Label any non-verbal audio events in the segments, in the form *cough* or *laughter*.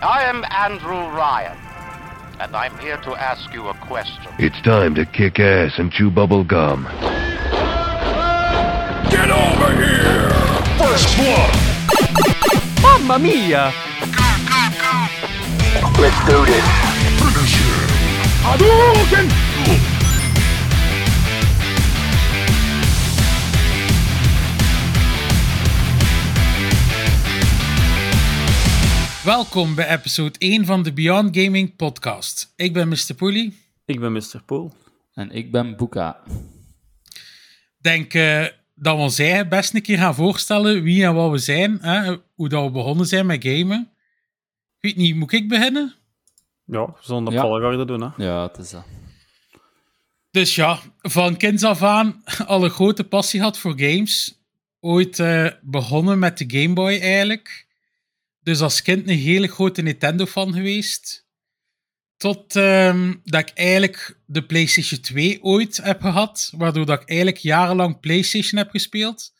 I am Andrew Ryan, and I'm here to ask you a question. It's time to kick ass and chew bubble gum. Get over here! First blood! Mamma mia! Let's do this. Finish him! Hadouken! Welkom bij episode 1 van de Beyond Gaming podcast. Ik ben Mr. Pooley. Ik ben Mr. Pool. En ik ben Boeka. denk eh, dat we ons eigen best een keer gaan voorstellen wie en wat we zijn. Hè? Hoe dat we begonnen zijn met gamen. Ik weet niet, moet ik beginnen? Ja, zonder Ja. volgorde doen, hè. Ja, het is dat. Dus ja, van kinds af aan al een grote passie had voor games. Ooit eh, begonnen met de Game Boy eigenlijk. Dus als kind een hele grote Nintendo-fan geweest. Tot ehm, dat ik eigenlijk de PlayStation 2 ooit heb gehad. Waardoor dat ik eigenlijk jarenlang PlayStation heb gespeeld.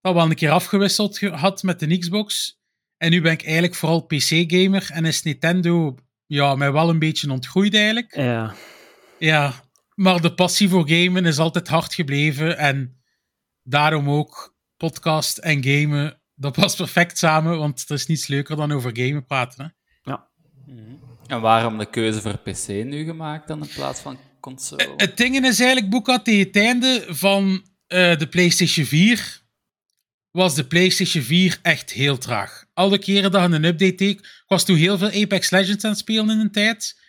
Dat wel een keer afgewisseld ge- had met de Xbox. En nu ben ik eigenlijk vooral PC-gamer. En is Nintendo ja, mij wel een beetje ontgroeid eigenlijk. Ja. Ja, maar de passie voor gamen is altijd hard gebleven. En daarom ook podcast en gamen. Dat past perfect samen, want er is niets leuker dan over gamen praten. Hè? En waarom de keuze voor PC nu gemaakt dan in plaats van console? Het ding is eigenlijk, Boeka, tegen het einde van eh, de PlayStation 4 was de PlayStation 4 echt heel traag. Alle keren dat je een update deed, ik was toen heel veel Apex Legends aan het spelen in een tijd.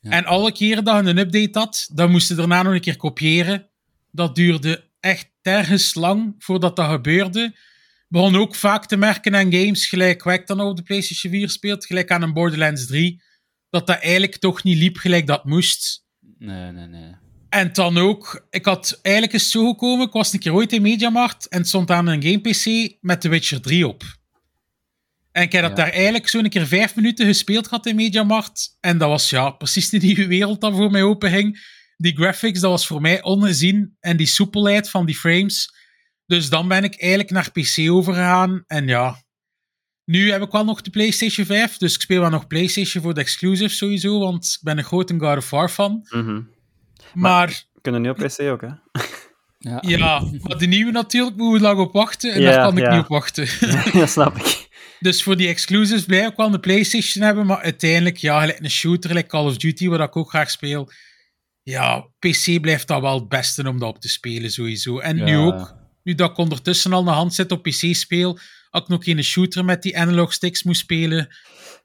Ja. En alle keren dat je een update had, dan moest je daarna nog een keer kopiëren. Dat duurde echt tergens lang voordat dat gebeurde. Begon ook vaak te merken aan games, gelijk waar ik dan op de PlayStation 4 speelt, gelijk aan een Borderlands 3, dat dat eigenlijk toch niet liep gelijk dat moest. Nee, nee, nee. En dan ook, ik had eigenlijk eens zo gekomen, ik was een keer ooit in Mediamarkt en het stond aan een game-pc met The Witcher 3 op. En ik heb dat Ja. daar eigenlijk zo'n keer vijf minuten gespeeld gehad in Mediamarkt. En dat was ja, precies de nieuwe wereld dat voor mij openging. Die graphics, dat was voor mij ongezien. En die soepelheid van die frames. Dus dan ben ik eigenlijk naar PC overgegaan. En ja, nu heb ik wel nog de PlayStation 5. Dus ik speel wel nog PlayStation voor de exclusive sowieso. Want ik ben een grote God of War fan. Mhm. Maar We kunnen nu op PC ook, hè. Ja. *laughs* ja, maar de nieuwe natuurlijk moet je lang op wachten. En Ja, daar kan ik ja. niet op wachten. *laughs* ja, snap ik. dus voor die exclusives blijf ik wel een PlayStation hebben. Maar uiteindelijk, ja, gelijk een shooter, like Call of Duty, wat ik ook graag speel. Ja, PC blijft dat wel het beste om dat op te spelen, sowieso. En nu Ja. ook, nu dat ik ondertussen al een handset op PC speel, als ik nog geen shooter met die analog sticks moet spelen,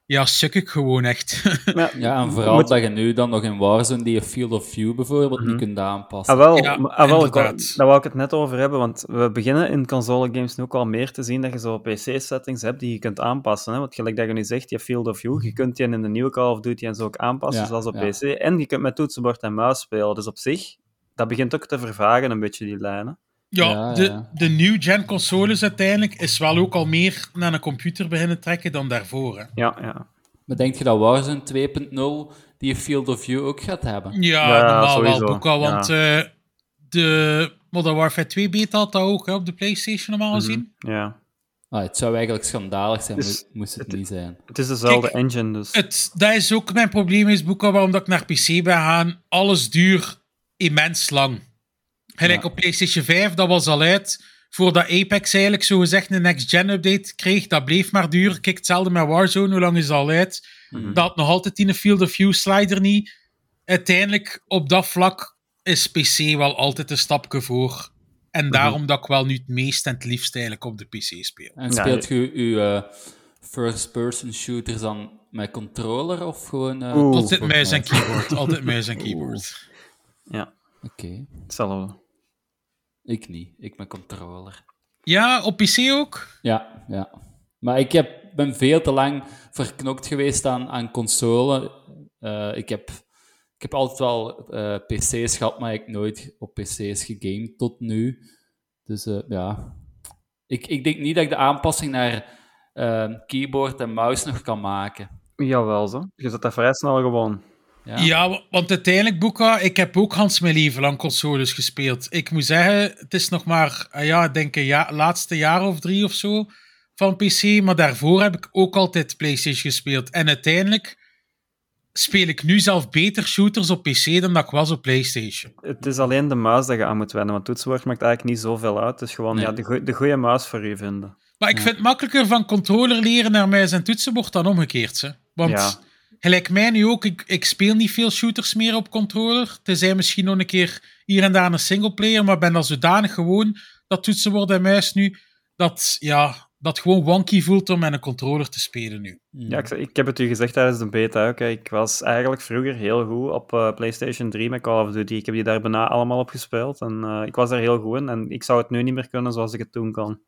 ja, suk ik gewoon echt. *laughs* Maar, Ja, en vooral moet- dat je nu dan nog in Warzone die Field of View bijvoorbeeld niet kunt aanpassen. Ah, wel, Ja, ah, wel daar wou ik het net over hebben, want we beginnen in console games nu ook al meer te zien dat je zo PC-settings hebt die je kunt aanpassen. Hè? Want gelijk dat je nu zegt, je Field of View, je kunt die in de nieuwe Call of Duty en zo ook aanpassen, Ja, zoals op ja. PC. En je kunt met toetsenbord en muis spelen. Dus op zich, dat begint ook te vervagen een beetje, die lijnen. Ja, Ja, de, ja. de new-gen consoles uiteindelijk is wel ook al meer naar een computer beginnen trekken dan daarvoor. Hè. Ja, ja. Maar denk je dat Warzone 2.0 die Field of View ook gaat hebben? Ja, Ja, normaal sowieso. wel, Boeka, want eh, de Modern Warfare 2 beta had dat ook hè, op de PlayStation normaal gezien. ja. Ah, het zou eigenlijk schandalig zijn, Dus mo- moest het, het- niet zijn. Het is dezelfde Kijk, engine, dus... Het, dat is ook mijn probleem, is Boeka, waarom dat ik naar PC ben gaan. Alles duurt immens lang. Gelijk Ja. op PlayStation 5, dat was al uit. Voordat Apex eigenlijk zogezegd een next-gen update kreeg, dat bleef maar duren. Kijk, hetzelfde met Warzone, hoe lang is dat al uit? Mhm. Dat had nog altijd in een Field of View slider niet. Uiteindelijk, op dat vlak, is PC wel altijd een stapje voor. En daarom dat ik wel nu het meest en het liefst eigenlijk op de PC speel. En speelt je je eh, first-person shooters dan met controller of gewoon... eh, Oeh. Altijd muis en keyboard. Altijd muis en *laughs* keyboard. Ja, Oké, hetzelfde. Ik niet. Ik met controller. Ja, op PC ook? Ja, ja. Maar ik heb, ben veel te lang verknokt geweest aan, aan console. Eh, ik, heb, ik heb altijd wel eh, PC's gehad, maar ik heb nooit op PC's gegamed tot nu. Dus eh, ja. Ik, ik denk niet dat ik de aanpassing naar keyboard en mouse nog kan maken. Jawel, zo. Je zet dat vrij snel gewoon. Ja. Ja, wa- want uiteindelijk, Boeka, ik heb ook Hans mijn leven lang consoles gespeeld. Ik moet zeggen, het is nog maar, ah ja, ik denk een ja, laatste jaar of drie of zo, van PC, maar daarvoor heb ik ook altijd PlayStation gespeeld. En uiteindelijk speel ik nu zelf beter shooters op PC dan dat ik was op PlayStation. Het is alleen de muis dat je aan moet wennen, want toetsenbord maakt eigenlijk niet zoveel uit. Het is gewoon Nee. ja, de, goe- de goede muis voor u vinden. Maar ik Ja. vind het makkelijker van controller leren naar muis en toetsenbord dan omgekeerd. Hè. Want Ja. Gelijk mij nu ook, ik, ik speel niet veel shooters meer op controller. Tenzij misschien nog een keer hier en daar een singleplayer, maar ben al zodanig gewoon dat toetsenbord en muis nu, dat ja, dat gewoon wonky voelt om met een controller te spelen nu. Ja, ik, ik heb het u gezegd tijdens de beta ook. hè. Ik was eigenlijk vroeger heel goed op eh, PlayStation 3 met Call of Duty. Ik heb die daar bijna allemaal op gespeeld. En eh, ik was daar heel goed in. En ik zou het nu niet meer kunnen zoals ik het toen kon.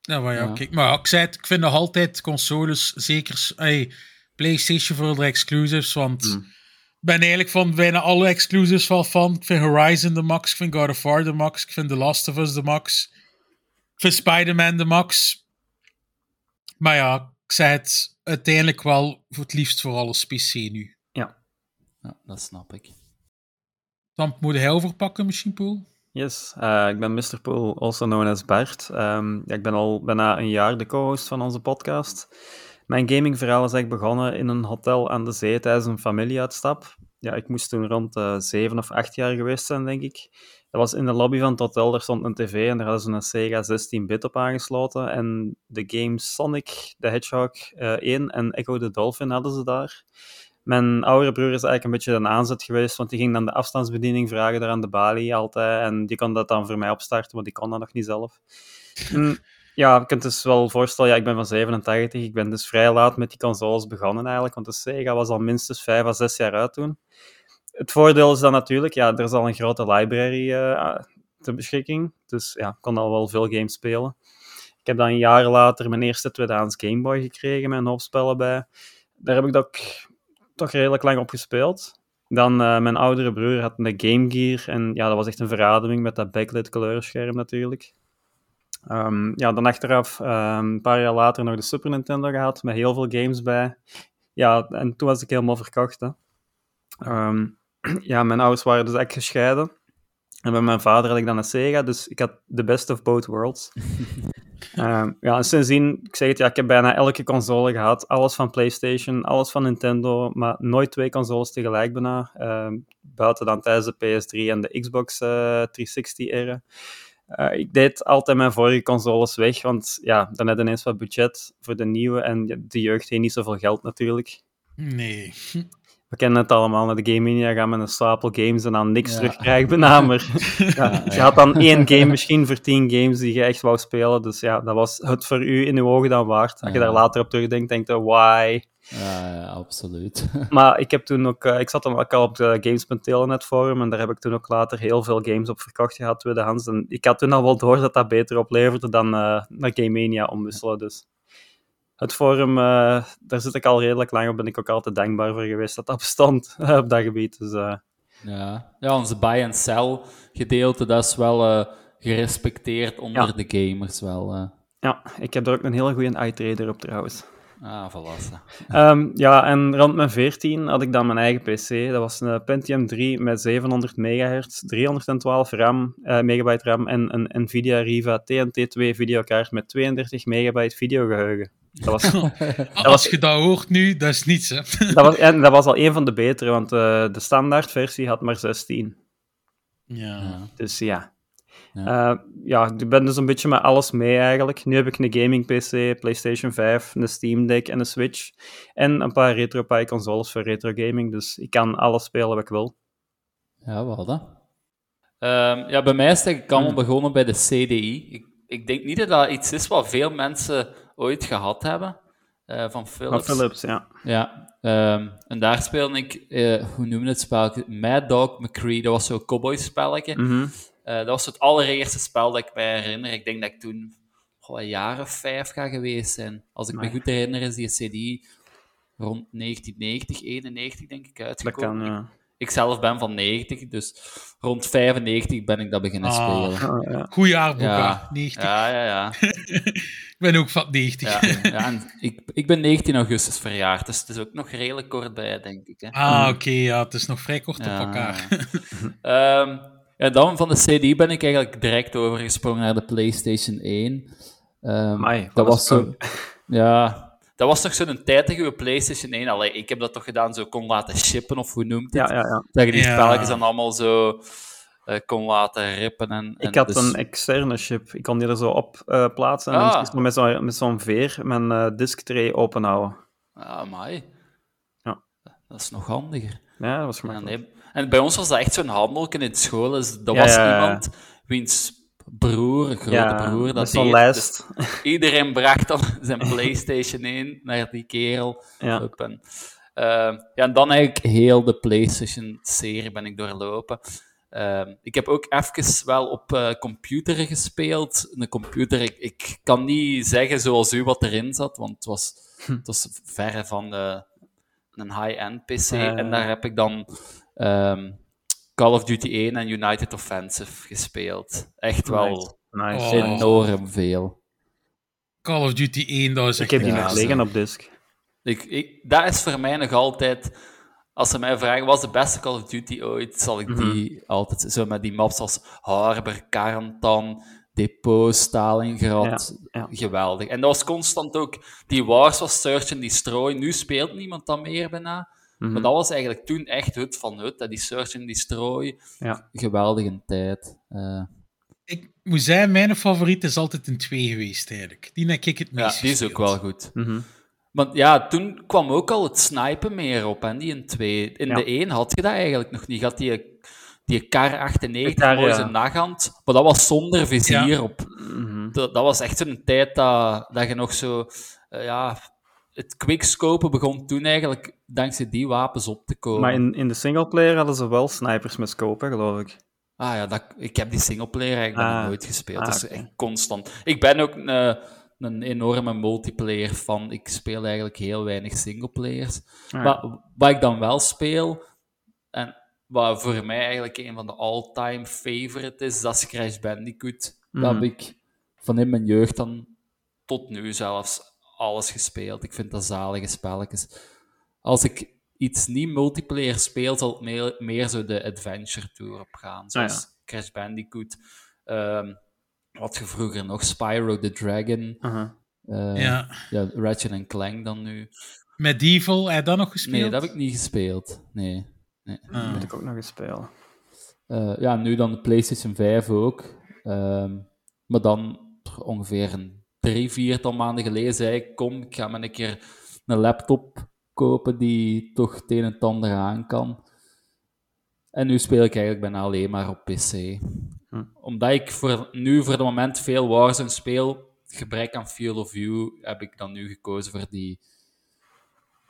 Ja, maar ja, Ja. kijk, maar ja, ik zei het, ik vind nog altijd consoles, zeker s- ey, PlayStation voor de exclusives, want Hmm. ik ben eigenlijk van bijna alle exclusives wel fan. Ik vind Horizon de max, ik vind God of War de max, ik vind The Last of Us de max, ik vind Spider-Man de max. Maar ja, ik zei het uiteindelijk wel voor het liefst voor alles PC nu. Ja, dat snap ik. Dan moet hij overpakken, misschien, Poel? Yes, eh, ik ben Mr. Pool, also known as Bart. Ehm, ja, ik ben al bijna een jaar de co-host van onze podcast. Mijn gamingverhaal is eigenlijk begonnen in een hotel aan de zee tijdens een familieuitstap. Ja, ik moest toen rond eh zeven of acht jaar geweest zijn, denk ik. Dat was in de lobby van het hotel, daar stond een tv en daar hadden ze een Sega 16-bit op aangesloten. En de games Sonic the Hedgehog eh 1 en Echo the Dolphin hadden ze daar. Mijn oudere broer is eigenlijk een beetje een aanzet geweest, want die ging dan de afstandsbediening vragen daar aan de balie altijd. En die kon dat dan voor mij opstarten, want die kon dat nog niet zelf. Hm, *laughs* ja, je kunt dus wel voorstellen, ja, ik ben van 87, ik ben dus vrij laat met die consoles begonnen eigenlijk, want de Sega was al minstens 5 à 6 jaar uit toen. Het voordeel is dan natuurlijk, ja, er is al een grote library eh ter beschikking, dus ja, ik kon al wel veel games spelen. Ik heb dan jaren later mijn eerste tweedehands Game Boy gekregen met een hoop spellen bij. Daar heb ik ook toch redelijk lang op gespeeld. Dan eh, mijn oudere broer had een Game Gear en ja, dat was echt een verademing met dat backlit kleurscherm natuurlijk. Ehm, ja, dan achteraf, ehm, een paar jaar later, nog de Super Nintendo gehad met heel veel games bij. Ja, en toen was ik helemaal verkocht. Hè. Ehm, *clears throat* ja, mijn ouders waren dus echt gescheiden. En met mijn vader had ik dan een Sega, dus ik had the best of both worlds. *laughs* Ja, en sindsdien, ik zeg het, ja, ik heb bijna elke console gehad. Alles van PlayStation, alles van Nintendo, maar nooit twee consoles tegelijk bijna. Buiten dan tijdens de PS3 en de Xbox eh 360-era. Eh, ik deed altijd mijn vorige consoles weg, want ja, dan had je ineens wat budget voor de nieuwe. En de jeugd heeft niet zoveel geld natuurlijk. Nee. *laughs* We kennen het allemaal, naar de Game Mania gaan met een stapel games en dan niks Ja. terugkrijgen bijna, maar *laughs* ja, je had dan één game misschien voor tien games die je echt wou spelen, dus ja, dat was het voor u in uw ogen dan waard. Als je daar later op terugdenkt, denk je, why? Ja, ja, absoluut. *laughs* Maar ik heb toen ook, eh, ik zat dan ook al op de Games.telenet forum en daar heb ik toen ook later heel veel games op verkocht gehad, tweedehands. En ik had toen al wel door dat dat beter opleverde dan eh, naar Game Mania omwisselen, dus... Het forum, eh, daar zit ik al redelijk lang op, ben ik ook altijd dankbaar voor geweest dat dat bestond *laughs* op dat gebied. Dus eh, ja. ja, onze buy and sell gedeelte, dat is wel eh, gerespecteerd onder Ja. de gamers wel. ja, ik heb er ook een hele goede iTrader op trouwens. Ah, zo. *laughs* Ehm, ja, en rond mijn 14 had ik dan mijn eigen PC. Dat was een Pentium 3 met 700 MHz, 312 RAM, eh, megabyte RAM en een Nvidia Riva TNT2 videokaart met 32 megabyte videogeheugen. Dat was, Als *laughs* je dat hoort nu, dat is niets, hè. *laughs* dat was, en dat was al een van de betere, want eh, de standaardversie had maar 16. Ja. Dus ja. Ja. Eh, ja, ik ben dus een beetje met alles mee eigenlijk. Nu heb ik een gaming PC, PlayStation 5, een Steam Deck en een Switch. En een paar RetroPie consoles voor retro gaming. Dus ik kan alles spelen wat ik wil. Ja, wel dat. Ehm, ja, bij mij is het eigenlijk allemaal Hmm. begonnen bij de CDI. Ik, ik denk niet dat dat iets is wat veel mensen ooit gehad hebben. eh, van Philips. Philips, ja. Ja, ehm, en daar speelde ik, eh, hoe noemen het spel? Mad Dog McCree, dat was zo'n cowboy-spelletje. Mhm. Eh, dat was het allereerste spel dat ik mij herinner. Ik denk dat ik toen goh, een jaar of vijf ga geweest zijn. Als ik me goed herinner, is die CD rond 1990, 91 denk ik Dat uitgekomen. kan, ja. Ik zelf ben van 90, dus rond 95 ben ik dat beginnen Ah. spelen. Ah, ja. Goeie jaarboek, Ja. 90. Ja, ja, ja. *laughs* Ik ben ook van 90. ja, ja en ik, ik ben 19 augustus verjaard, dus het is ook nog redelijk kort bij, denk ik. Hè. Ah, oké, ja, het is nog vrij kort Ja. op elkaar. *laughs* Ehm, ja, dan van de CD ben ik eigenlijk direct overgesprongen naar de PlayStation 1. Ehm, Amai, dat wat was zo... Ja... Dat was toch zo'n tijd tegen je PlayStation 1. Allee, ik heb dat toch gedaan, zo kon laten shippen, of hoe noemt het? Ja, ja, ja. Dat je die Ja. spelletjes dan allemaal zo eh, kon laten rippen. En, en Ik had dus- een externe chip. Ik kon die er zo op eh, plaatsen en Ah. dan moest ik met zo'n met zo'n veer mijn eh disk tray openhouden. Ah, amai. Ja. Dat is nog handiger. Ja, dat was Ja, gemakkelijk. nee. En bij ons was dat echt zo'n handelken in school. Dus dat Ja, was ja, ja. iemand wiens broer, een grote Ja, broer, dat zo'n lijst. Dus iedereen bracht dan *laughs* zijn PlayStation 1 naar die kerel. Ja. En, eh, ja, en dan eigenlijk heel de PlayStation-serie ben ik doorlopen. Ehm, ik heb ook even wel op eh, computer gespeeld. Een computer, ik, ik kan niet zeggen zoals u wat erin zat, want het was, het was verre van de, een high-end PC. En daar heb ik dan ehm, Call of Duty 1 en United Offensive gespeeld. Echt wel Nice. Oh. enorm veel. Call of Duty 1, dat is Ik heb die nog liggen op disk. Ik, ik, dat is voor mij nog altijd... Als ze mij vragen, wat is de beste Call of Duty ooit, zal ik die altijd... Zo met die maps als Harbor, Karantan, Depot, Stalingrad. Ja, ja. Geweldig. En dat was constant ook... Die Wars was Search and Destroy. Nu speelt niemand dat meer bijna. Mhm. Maar dat was eigenlijk toen echt hut van hut. hè, Die Search and Destroy. Ja. Geweldige tijd. Eh, Ik moet zeggen, mijn favoriet is altijd een 2 geweest, eigenlijk. Die heb ik het ja, meest die is ook wel goed. Mhm. Want ja, toen kwam ook al het snipen meer op, en die in 2. In Ja. de 1 had je dat eigenlijk nog niet. Je had die, die kar 98, Kar, mooi ja. zijn naghand, maar dat was zonder vizier Ja. op. Mhm. Dat, dat was echt zo'n tijd dat, dat je nog zo... eh, ja, het quickscopen begon toen eigenlijk dankzij die wapens op te komen. Maar in, in de singleplayer hadden ze wel snipers met scope, hè, geloof ik. Ah ja, dat, ik heb die singleplayer eigenlijk nog Ah. nooit gespeeld. Ah, dat is oké. echt constant. Ik ben ook een, een enorme multiplayer fan. Ik speel eigenlijk heel weinig singleplayers. Ah, Maar wat ik dan wel speel, en wat voor mij eigenlijk een van de all-time favorite is, dat is Crash Bandicoot. Dat Mhm. heb ik van in mijn jeugd dan tot nu zelfs alles gespeeld. Ik vind dat zalige spelletjes. Als ik iets niet multiplayer speel, zal het meer, meer zo de adventure tour op gaan. Zoals Ah, ja. Crash Bandicoot. Ehm, wat je vroeger nog, Spyro the Dragon. Aha. eh, Ja. ja, Ratchet Clank dan nu. Medieval, heb je dat nog gespeeld? Nee, dat heb ik niet gespeeld. Nee. nee. Ah. Moet ik ook nog eens spelen. Eh, ja, nu dan de PlayStation 5 ook. Ehm, maar dan ongeveer een drie, viertal maanden geleden zei ik: Kom, ik ga me een keer een laptop kopen die toch het een en het ander aan kan. En nu speel ik eigenlijk bijna alleen maar op PC. Hm. Omdat ik voor, nu voor het moment veel Warzone speel, gebrek aan Field of View, heb ik dan nu gekozen voor die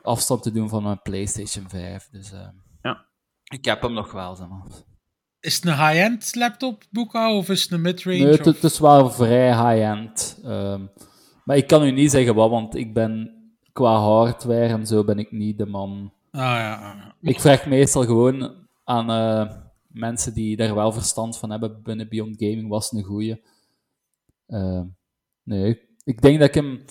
afstand te doen van mijn PlayStation 5. Dus ehm, Ja. ik heb hem nog wel. Zeg maar. Is het een high-end laptop, Boeka, of is het een midrange? Nee, het, is wel vrij high-end. ehm, maar ik kan u niet zeggen wat, want ik ben qua hardware en zo ben ik niet de man. Ah ja, ah, ja. Ik vraag meestal gewoon aan eh, mensen die daar wel verstand van hebben binnen Beyond Gaming, was een goeie. Ehm, nee, ik denk dat ik hem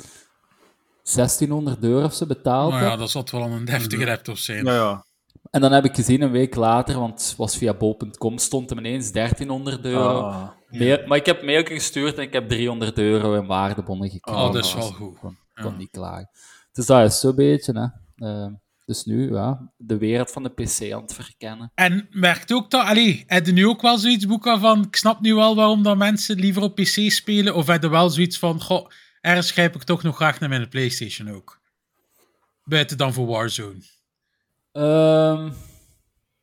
1600 euro of zo betaald Nou heb. ja, dat zal wel een deftige laptop zijn. Ja, ja. En dan heb ik gezien een week later, want het was via bol.com, stond hem ineens 1300 euro. Ah. Maar ik heb mail gestuurd en ik heb 300 euro in waardebonnen gekregen. Oh, dat is wel Dus goed. Ik kon, kon Ja. niet klagen. Dus dat is zo'n beetje, hè. Eh, dus nu, ja, de wereld van de PC aan het verkennen. En merkt ook dat, allee, heb je nu ook wel zoiets, Boeka, van, ik snap nu wel waarom dat mensen liever op PC spelen, of heb je wel zoiets van, goh, ergens grijp ik toch nog graag naar mijn Playstation ook. Buiten dan voor Warzone. Ehm,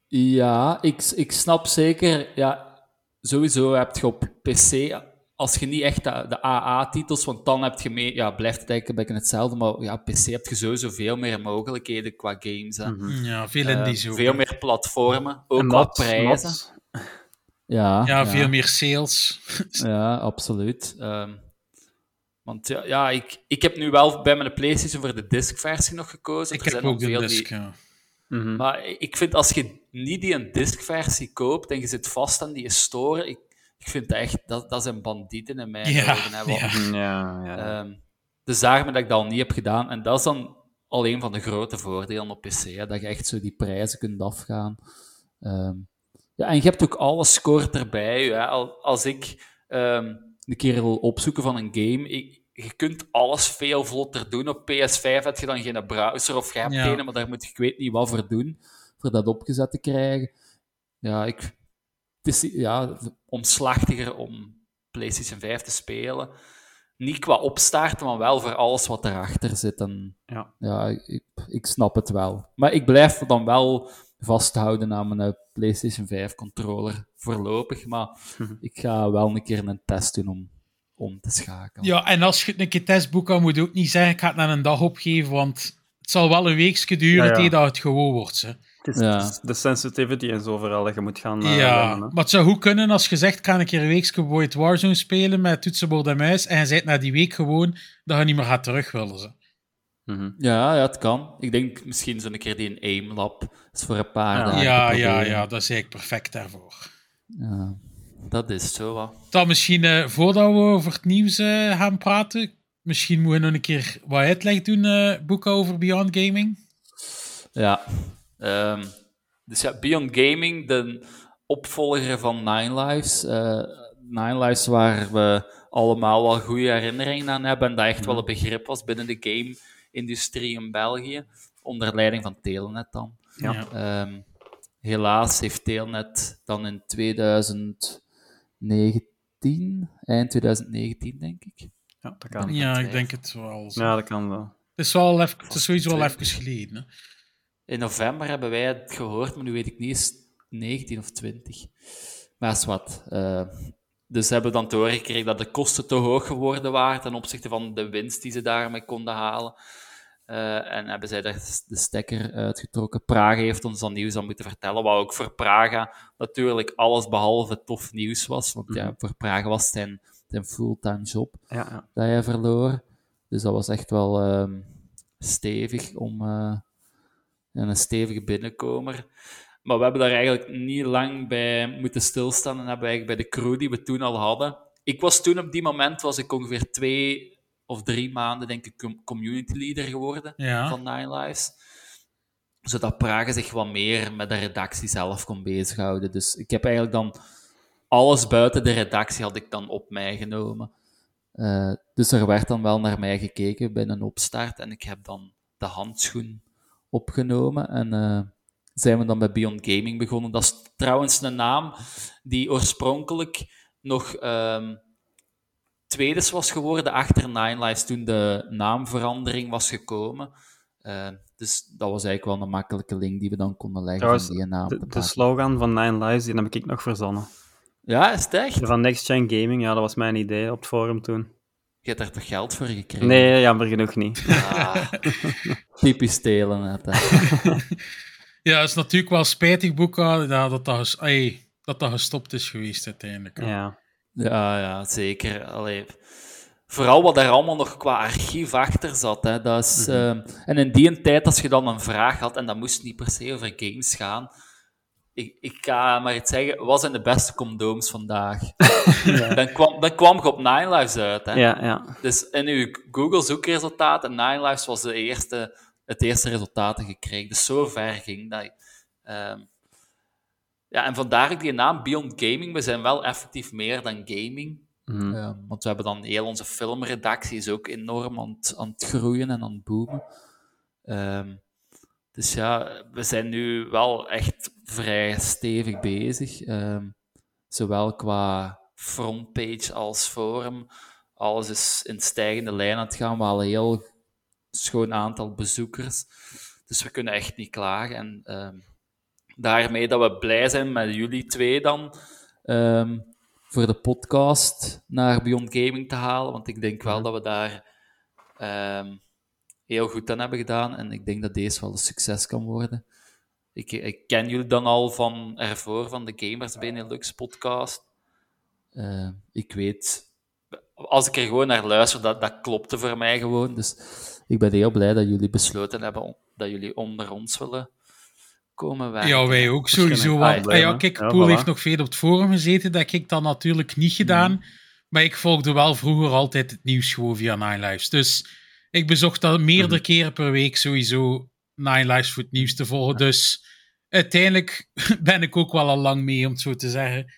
ja, ik, ik snap zeker, ja, sowieso heb je op PC, als je niet echt de, de AA-titels, want dan heb je mee, ja, blijft het eigenlijk een beetje hetzelfde, maar ja, PC heb je sowieso veel meer mogelijkheden qua games. Hè. Ja, veel Eh, indies ook. veel meer platformen, ook En prijzen. Ja, Ja, veel meer sales. *laughs* Ja, absoluut. Ehm, want ja, ja ik, ik heb nu wel bij mijn PlayStation voor de disc-versie nog gekozen. ik Er heb zijn ook de veel disc, die- ja. Mhm. Maar ik vind als je niet die een disc-versie koopt en je zit vast aan die store, ik, ik vind echt, dat, dat zijn bandieten in mijn Ja, ogen. Hè, ja. Ja, ja. Ehm, dus daarom dat ik dat al niet heb gedaan. En dat is dan al een van de grote voordelen op PC, hè, dat je echt zo die prijzen kunt afgaan. Ehm, ja, en je hebt ook alles scoort erbij. Hè. Als ik ehm, een keer wil opzoeken van een game, ik, je kunt alles veel vlotter doen. Op PS5 heb je dan geen browser of je hebt Ja. maar daar moet je, ik weet niet wat voor doen, voor dat opgezet te krijgen. Ja, ik, het is ja, omslachtiger om PlayStation 5 te spelen. Niet qua opstarten, maar wel voor alles wat erachter zit. En, Ja. ja, ik, ik snap het wel. Maar ik blijf dan wel vasthouden aan mijn eh, PlayStation 5 controller voorlopig. Maar Mhm. ik ga wel een keer een test doen om om te schakelen. Ja, en als je het een keer testboek kan, moet je ook niet zeggen, ik ga het na een dag opgeven, want het zal wel een weekje duren Ja, dat het gewoon wordt. Hè. Het is, Ja. de sensitivity en zo vooral dat je moet gaan eh, ja, maar het zou goed kunnen als je zegt, ik ga een keer een weekje Void Warzone spelen met toetsenbord en muis, en je zegt na die week gewoon dat je niet meer gaat terug willen. Ze. Mhm. Ja, ja, het kan. Ik denk misschien zo'n keer die een aim lab is voor een paar Ja. dagen. Ja, ja, ja, dat is eigenlijk perfect daarvoor. Ja, dat is zo wat. Dan misschien, eh, voordat we over het nieuws eh, gaan praten, misschien moeten we nog een keer wat uitleg doen, eh, boeken over Beyond Gaming. Ja. Ehm, dus ja, Beyond Gaming, de opvolger van Nine Lives. eh, Nine Lives waar we allemaal wel goede herinneringen aan hebben en dat echt wel een begrip was binnen de game-industrie in België, onder leiding van Telenet dan. Ja. Ehm, helaas heeft Telenet dan in 2019, eind 2019 denk ik, Ja, dat kan. Ja, ik denk het wel. zo. Ja, dat kan wel. Het, is wel even, het is sowieso wel even geleden. Hè. In november hebben wij het gehoord, maar nu weet ik niet, is het 19 of 20. Maar is wat. eh, dus ze hebben dan doorgekregen dat de kosten te hoog geworden waren ten opzichte van de winst die ze daarmee konden halen. Eh, en hebben zij daar de stekker uitgetrokken. Praga heeft ons dan nieuws aan moeten vertellen, wat ook voor Praga natuurlijk alles behalve tof nieuws was. Want ja, voor Praga was het zijn, zijn fulltime job Ja, ja. dat hij verloor. Dus dat was echt wel ehm, stevig om en een stevige binnenkomer. Maar we hebben daar eigenlijk niet lang bij moeten stilstaan en hebben we eigenlijk bij de crew die we toen al hadden. Ik was toen op die moment was ik ongeveer twee of drie maanden denk ik com- community leader geworden Ja. van Nine Lives. Zodat Praga zich wat meer met de redactie zelf kon bezighouden. Dus ik heb eigenlijk dan alles buiten de redactie had ik dan op mij genomen. Eh, dus er werd dan wel naar mij gekeken bij een opstart en ik heb dan de handschoen opgenomen en eh, zijn we dan bij Beyond Gaming begonnen. Dat is trouwens een naam die oorspronkelijk nog ehm tweede was geworden achter Nine Lives toen de naamverandering was gekomen. Eh, dus dat was eigenlijk wel een makkelijke link die we dan konden leggen Trouwens, van die naam De, slogan van Nine Lives, die heb ik nog verzonnen. Ja, is het echt? Van Next Gen Gaming, ja, dat was mijn idee op het forum toen. Je hebt daar toch geld voor gekregen? Nee, jammer genoeg niet. Ah, *laughs* typisch stelen. Net, hè. *laughs* Ja, het is natuurlijk wel spijtig, Boeka, dat dat, dat dat gestopt is geweest uiteindelijk. Ja. Ja, ja, zeker. Allee, vooral wat daar allemaal nog qua archief achter zat. Hè, dat is, Mhm. ehm, en in die tijd, als je dan een vraag had, en dat moest niet per se over games gaan, ik, ik ga maar iets zeggen, wat zijn de beste condooms vandaag? *laughs* dan, kwam, dan kwam je op Nine Lives uit. Hè. Ja, ja. Dus in uw Google zoekresultaten, Nine Lives was de eerste, het eerste resultaat dat je kreeg. Dus zo ver ging dat. Ehm, ja, en vandaar ook die naam Beyond Gaming. We zijn wel effectief meer dan gaming. Mhm. Want we hebben dan heel onze filmredactie is ook enorm aan het, aan het groeien en aan het boomen. Ehm, dus ja, we zijn nu wel echt vrij stevig bezig. Ehm, zowel qua frontpage als forum. Alles is in stijgende lijn aan het gaan. We halen een heel schoon aantal bezoekers. Dus we kunnen echt niet klagen. En ehm, daarmee dat we blij zijn met jullie twee dan. ehm, voor de podcast naar Beyond Gaming te halen. Want ik denk wel dat we daar ehm, heel goed aan hebben gedaan. En ik denk dat deze wel een succes kan worden. Ik, ik ken jullie dan al van ervoor, van de Gamers Benelux podcast. Eh, ik weet, als ik er gewoon naar luister, dat, dat klopte voor mij gewoon. Dus ik ben heel blij dat jullie besloten hebben dat jullie onder ons willen komen werken. Ja, wij ook sowieso. Want, ah ja, kijk, Ja, Poel voilà. heeft nog veel op het forum gezeten. Dat heb ik dan natuurlijk niet gedaan. Maar ik volgde wel vroeger altijd het nieuws gewoon via Nine Lives. Dus ik bezocht dat meerdere keren per week sowieso Nine Lives voor het nieuws te volgen. Dus uiteindelijk *laughs* ben ik ook wel al lang mee, om het zo te zeggen.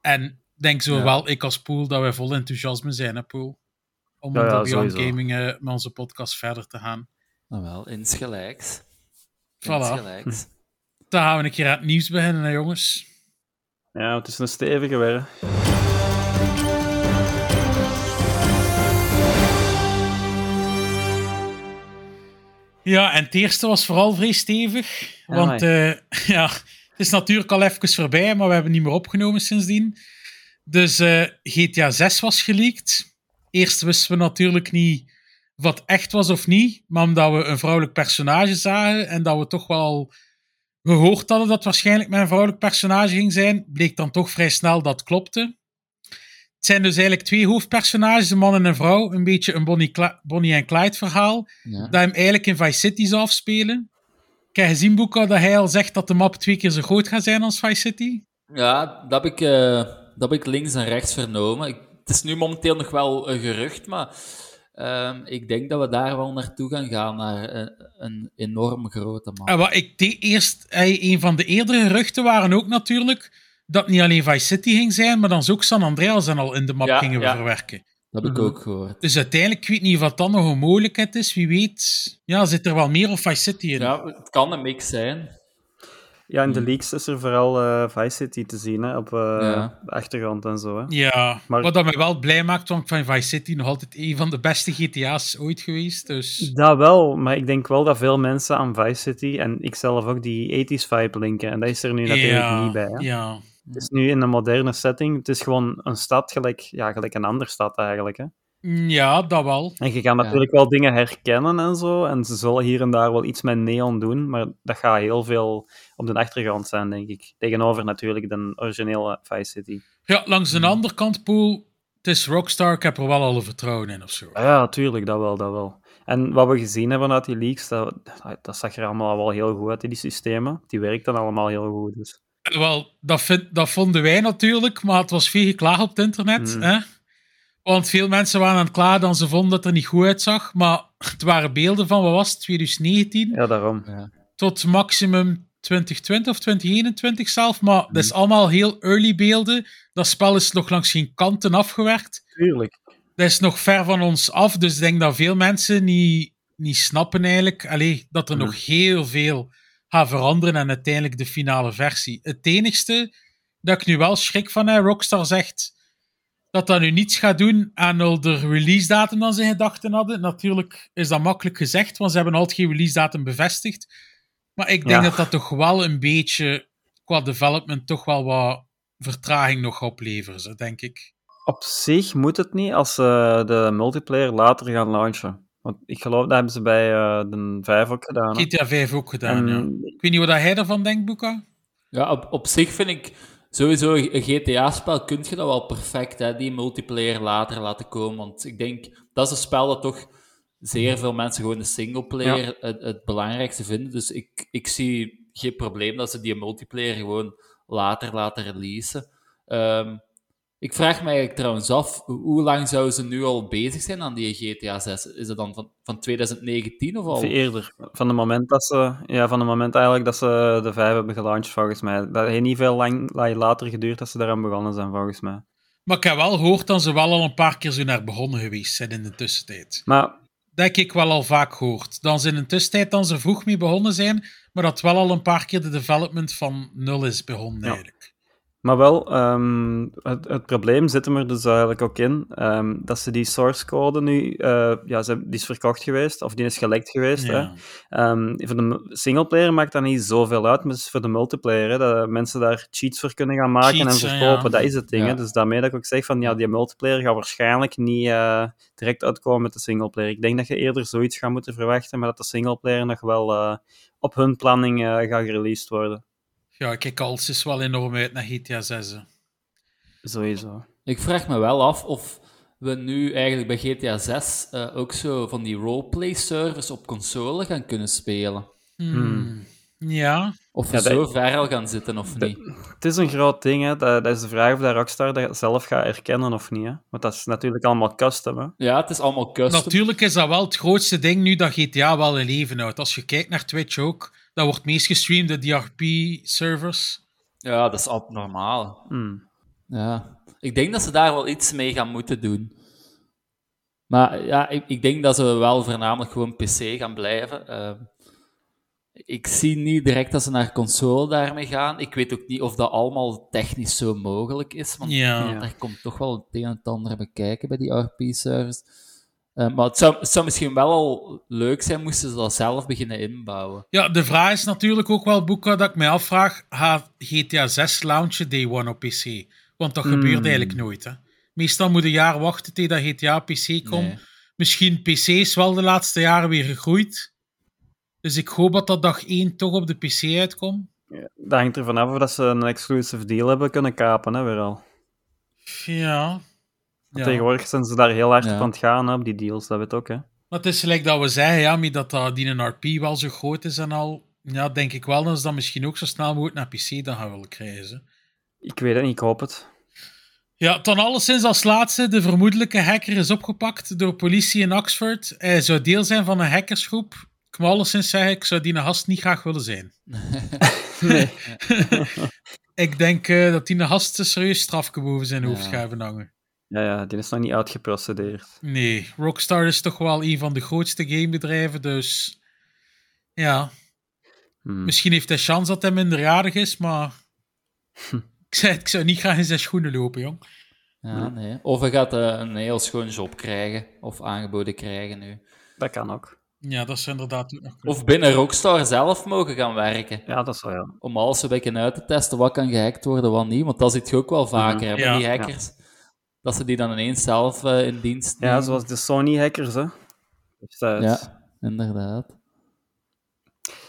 En denk zowel ik als Poel dat wij vol enthousiasme zijn, hè, Poel? om Ja, ja, Beyond sowieso. Gaming eh, met onze podcast verder te gaan. Nou wel, insgelijks. Voilà. Insgelijks. *laughs* Dan gaan we een keer aan het nieuws beginnen, hè, jongens. Ja, het is een stevige weer. Ja, en het eerste was vooral vrij stevig. Ja, want eh, *laughs* ja, het is natuurlijk al even voorbij, maar we hebben niet meer opgenomen sindsdien. Dus eh, GTA 6 was geleakt. Eerst wisten we natuurlijk niet wat echt was of niet, maar omdat we een vrouwelijk personage zagen en dat we toch wel gehoord hadden dat het waarschijnlijk met een vrouwelijk personage ging zijn, bleek dan toch vrij snel dat klopte. Het zijn dus eigenlijk twee hoofdpersonages, een man en een vrouw. Een beetje een Bonnie, Cla- Bonnie en Clyde verhaal Ja. dat hem eigenlijk in Vice City zou afspelen. Ik heb gezien, Boeka, dat hij al zegt dat de map twee keer zo groot gaat zijn als Vice City. Ja, dat heb ik, eh, dat heb ik links en rechts vernomen. Ik, het is nu momenteel nog wel een gerucht, maar ehm, ik denk dat we daar wel naartoe gaan gaan, naar een, een enorm grote map. En wat ik deed eerst, eh, een van de eerdere geruchten waren ook natuurlijk dat niet alleen Vice City ging zijn, maar dan ook San Andreas en al in de map Ja, gingen ja. verwerken. Dat heb ik Mhm. ook gehoord. Dus uiteindelijk, ik weet niet of dat nog een mogelijkheid is. Wie weet, ja, zit er wel meer of Vice City in? Ja, het kan een mix zijn. Ja, in de Hmm. leaks is er vooral eh, Vice City te zien, hè, op eh, Ja. de achtergrond en zo. Hè. Ja, Maar- wat dat mij wel blij maakt, want ik vind Vice City nog altijd een van de beste GTA's ooit geweest. Dus Dat wel, maar ik denk wel dat veel mensen aan Vice City en ik zelf ook die 80s vibe linken. En dat is er nu natuurlijk ja, niet bij. Hè. ja. Het is nu in een moderne setting. Het is gewoon een stad gelijk, ja, gelijk een andere stad eigenlijk. Hè. Ja, dat wel. En je gaat natuurlijk wel dingen herkennen en zo. En ze zullen hier en daar wel iets met neon doen. Maar dat gaat heel veel op de achtergrond zijn, denk ik. Tegenover natuurlijk de originele Vice City. Ja, langs Hmm. de andere kant, Poel, het is Rockstar, ik heb er wel alle vertrouwen in of zo. Ah Ja, tuurlijk, dat wel, dat wel. En wat we gezien hebben uit die leaks, dat, dat zag er allemaal wel heel goed uit, die systemen. Die werkten allemaal heel goed. Dus. Wel, dat, vind, dat vonden wij natuurlijk, maar het was veel geklaagd op het internet. Mm. Hè? Want veel mensen waren aan het klagen dat ze vonden dat het er niet goed uitzag. Maar het waren beelden van, wat was het, 2019 Ja, daarom. tot maximum 2020 of 2021 zelf. Maar dat Mm. is allemaal heel early beelden. Dat spel is nog langs geen kanten afgewerkt. Tuurlijk. dat is nog ver van ons af. Dus ik denk dat veel mensen niet, niet snappen eigenlijk allee, dat er nog heel veel gaat veranderen en uiteindelijk de finale versie. Het enigste dat ik nu wel schrik van heb, Rockstar zegt dat dat nu niets gaat doen aan al de release datum dan ze gedachten hadden. Natuurlijk is dat makkelijk gezegd, want ze hebben altijd geen release datum bevestigd. Maar ik denk Ja. dat dat toch wel een beetje qua development toch wel wat vertraging nog gaat opleveren, denk ik. Op zich moet het niet als ze de multiplayer later gaan launchen. Want ik geloof dat hebben ze bij eh, de 5 ook gedaan. GTA 5 ook gedaan, En ja. Ik weet niet wat hij ervan denkt, Boeka. Ja, op, op zich vind ik sowieso een GTA-spel kun je dat wel perfect, hè, die multiplayer later laten komen. Want ik denk, dat is een spel dat toch zeer veel mensen gewoon de singleplayer het, het belangrijkste vinden. Dus ik, ik zie geen probleem dat ze die multiplayer gewoon later laten releasen. Ehm, ik vraag me eigenlijk trouwens af, hoe- lang zouden ze nu al bezig zijn aan die GTA 6? Is het dan van, van 2019 of al? Of eerder. Van het moment dat ze, ja, van het moment eigenlijk dat ze de 5 hebben gelaunched, volgens mij. Dat heeft niet veel lang later geduurd dat ze daaraan begonnen zijn, volgens mij. Maar ik heb wel gehoord dat ze wel al een paar keer zo naar begonnen geweest zijn in de tussentijd. Maar Dat heb ik wel al vaak gehoord. Dan ze in de tussentijd dan ze vroeg mee begonnen zijn, maar dat wel al een paar keer de development van nul is begonnen Ja. eigenlijk. Maar wel, ehm, het, het probleem zit hem er dus eigenlijk ook in, ehm, dat ze die source code nu, eh, ja, ze, die is verkocht geweest, of die is gelekt geweest. Hè. Ja. Ehm, voor de singleplayer maakt dat niet zoveel uit, maar het is voor de multiplayer, hè, dat mensen daar cheats voor kunnen gaan maken Cheats, en hè, verkopen, ja. dat is het ding. Ja. Hè. Dus daarmee dat ik ook zeg van, ja, die multiplayer gaat waarschijnlijk niet eh, direct uitkomen met de singleplayer. Ik denk dat je eerder zoiets gaat moeten verwachten, maar dat de singleplayer nog wel eh, op hun planning gaat gereleased worden. Ja, ik kijk alles is wel enorm uit naar GTA 6. hè. Sowieso. Ik vraag me wel af of we nu eigenlijk bij GTA 6 eh, ook zo van die roleplay-servers op console gaan kunnen spelen. Hmm. Ja, Of we Ja, dat- zo ver al gaan zitten of niet. Het is een groot ding, hè. Dat, dat is de vraag of dat Rockstar dat zelf gaat erkennen of niet. Hè. Want dat is natuurlijk allemaal custom. Hè. Ja, het is allemaal custom. natuurlijk is dat wel het grootste ding nu dat GTA wel in leven houdt. Als je kijkt naar Twitch ook, dat wordt meest gestreamd de DRP-servers. Ja, dat is abnormaal. Hmm. Ja. Ik denk dat ze daar wel iets mee gaan moeten doen. Maar ja, ik, ik denk dat ze wel voornamelijk gewoon PC gaan blijven. Ehm, ik zie niet direct dat ze naar console daarmee gaan. Ik weet ook niet of dat allemaal technisch zo mogelijk is. Want Ja. Ja. daar komt toch wel het een en het ander bij kijken bij die RP-servers. Maar het zou, het zou misschien wel al leuk zijn moesten ze dat zelf beginnen inbouwen. Ja, de vraag is natuurlijk ook wel, Boeka, dat ik mij afvraag, gaat GTA 6 launchen day one op PC? Want dat gebeurt eigenlijk nooit, hè. Meestal moet je een jaar wachten tegen dat GTA op PC komt. Nee. Misschien PC is wel de laatste jaren weer gegroeid. Dus ik hoop dat dat dag 1 toch op de PC uitkomt. Dat hangt ervan af of dat ze een exclusive deal hebben kunnen kapen, hè, weer al. Ja. Ja. Tegenwoordig zijn ze daar heel hard Ja. op aan het gaan, hè, op die deals, dat weet ook, hè. Maar het is gelijk dat we zeggen, ja, maar dat, dat die een RP wel zo groot is en al. Ja, denk ik wel dat ze dat misschien ook zo snel mogelijk naar PC dan gaan willen krijgen. Ik weet het niet, ik hoop het. Ja, dan alleszins als laatste, de vermoedelijke hacker is opgepakt door politie in Oxford. Hij zou deel zijn van een hackersgroep. Ik moet alleszins zeggen, ik zou die een gast niet graag willen zijn. *laughs* Nee. *laughs* Ik denk eh, dat die een gast een serieus strafje boven zijn hoofd Ja. gaat hangen. Ja, ja, die is nog niet uitgeprocedeerd. Nee, Rockstar is toch wel een van de grootste gamebedrijven, dus... Ja, Hmm. misschien heeft hij kans dat hij minderjarig is, maar... *laughs* ik, zei, ik zou niet graag in zijn schoenen lopen, jong. Ja, nee. Of hij gaat eh, een heel schoon job krijgen, of aangeboden krijgen nu. Dat kan ook. Ja, dat is inderdaad ook nog kunnen. Of binnen Rockstar zelf mogen gaan werken. Ja, dat is wel, ja. Om alles een beetje uit te testen wat kan gehackt worden, wat niet. Want dat zit je ook wel vaker, met Ja. die hackers. Dat ze die dan ineens zelf eh, in dienst Ja, nemen. zoals de Sony-hackers, hè. Ja, inderdaad.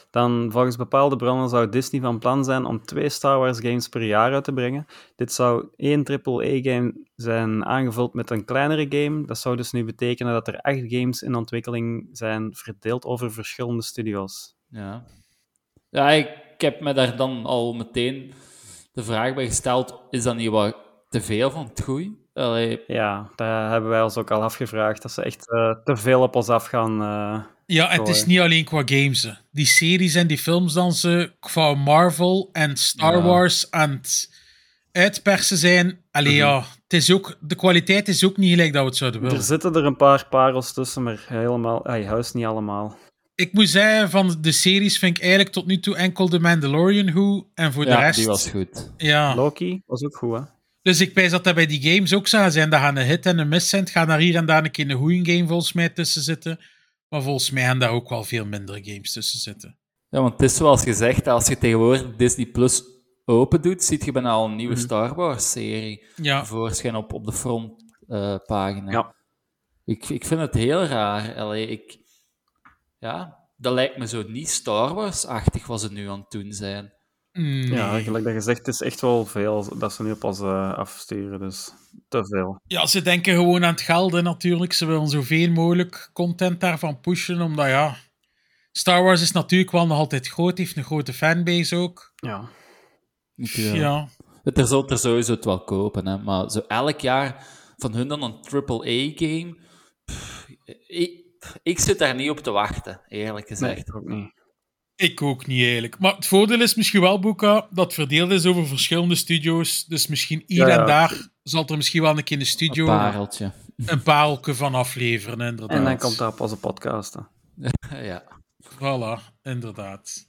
Dan, volgens bepaalde bronnen, zou Disney van plan zijn om twee Star Wars games per jaar uit te brengen. Dit zou één AAA-game zijn aangevuld met een kleinere game. Dat zou dus nu betekenen dat er acht games in ontwikkeling zijn, verdeeld over verschillende studio's. Ja. Ja, ik heb me daar dan al meteen de vraag bij gesteld, is dat niet wat te veel van het goeie? Allee, Ja, daar hebben wij ons ook al afgevraagd. Dat ze echt eh, te veel op ons afgaan. eh Ja, het is niet alleen qua games. hè. Die series en die films dan ze qua Marvel en Star Ja. Wars aan het uitpersen zijn. Allee, Mhm. ja, het is ook, de kwaliteit is ook niet gelijk dat we het zouden willen. Er zitten er een paar parels tussen, maar helemaal, ay, huis niet allemaal. Ik moet zeggen, van de series vind ik eigenlijk tot nu toe enkel The Mandalorian goed. En voor de ja, rest... die was goed. Ja, Loki was ook goed, hè? Dus ik wijs dat dat bij die games ook zou zijn. Dat gaan een hit en een miss zijn. Het gaat daar hier en daar een keer een goede game volgens mij tussen zitten. Maar volgens mij gaan daar ook wel veel minder games tussen zitten. Ja, want het is zoals gezegd, als je tegenwoordig Disney Plus open doet, ziet je bijna al een nieuwe Mhm. Star Wars-serie Ja, voorschijn op, op de frontpagina. Ja. Ik, ik vind het heel raar. Allee, ik, ja, dat lijkt me zo niet Star Wars-achtig wat ze nu aan het doen zijn. Nee. Ja, gelijk dat je zegt, het is echt wel veel dat ze nu ons eh, afsturen, dus te veel. Ja, ze denken gewoon aan het geld hè, natuurlijk. Ze willen zoveel mogelijk content daarvan pushen, omdat ja... Star Wars is natuurlijk wel nog altijd groot, heeft een grote fanbase ook. Ja. Ja, ja. Het er zult er sowieso het wel kopen, hè. maar zo elk jaar van hun dan een AAA-game. Ik, ik zit daar niet op te wachten, eerlijk Nee, gezegd. ik ook niet. Ik ook niet eigenlijk. Maar het voordeel is misschien wel, Boeka, dat het verdeeld is over verschillende studio's. Dus misschien hier Ja, ja. en daar zal er misschien wel een keer in de Een studio pareltje. een pareltje van afleveren, inderdaad. En dan komt dat op onze podcast. hè. *laughs* ja. Voilà, inderdaad.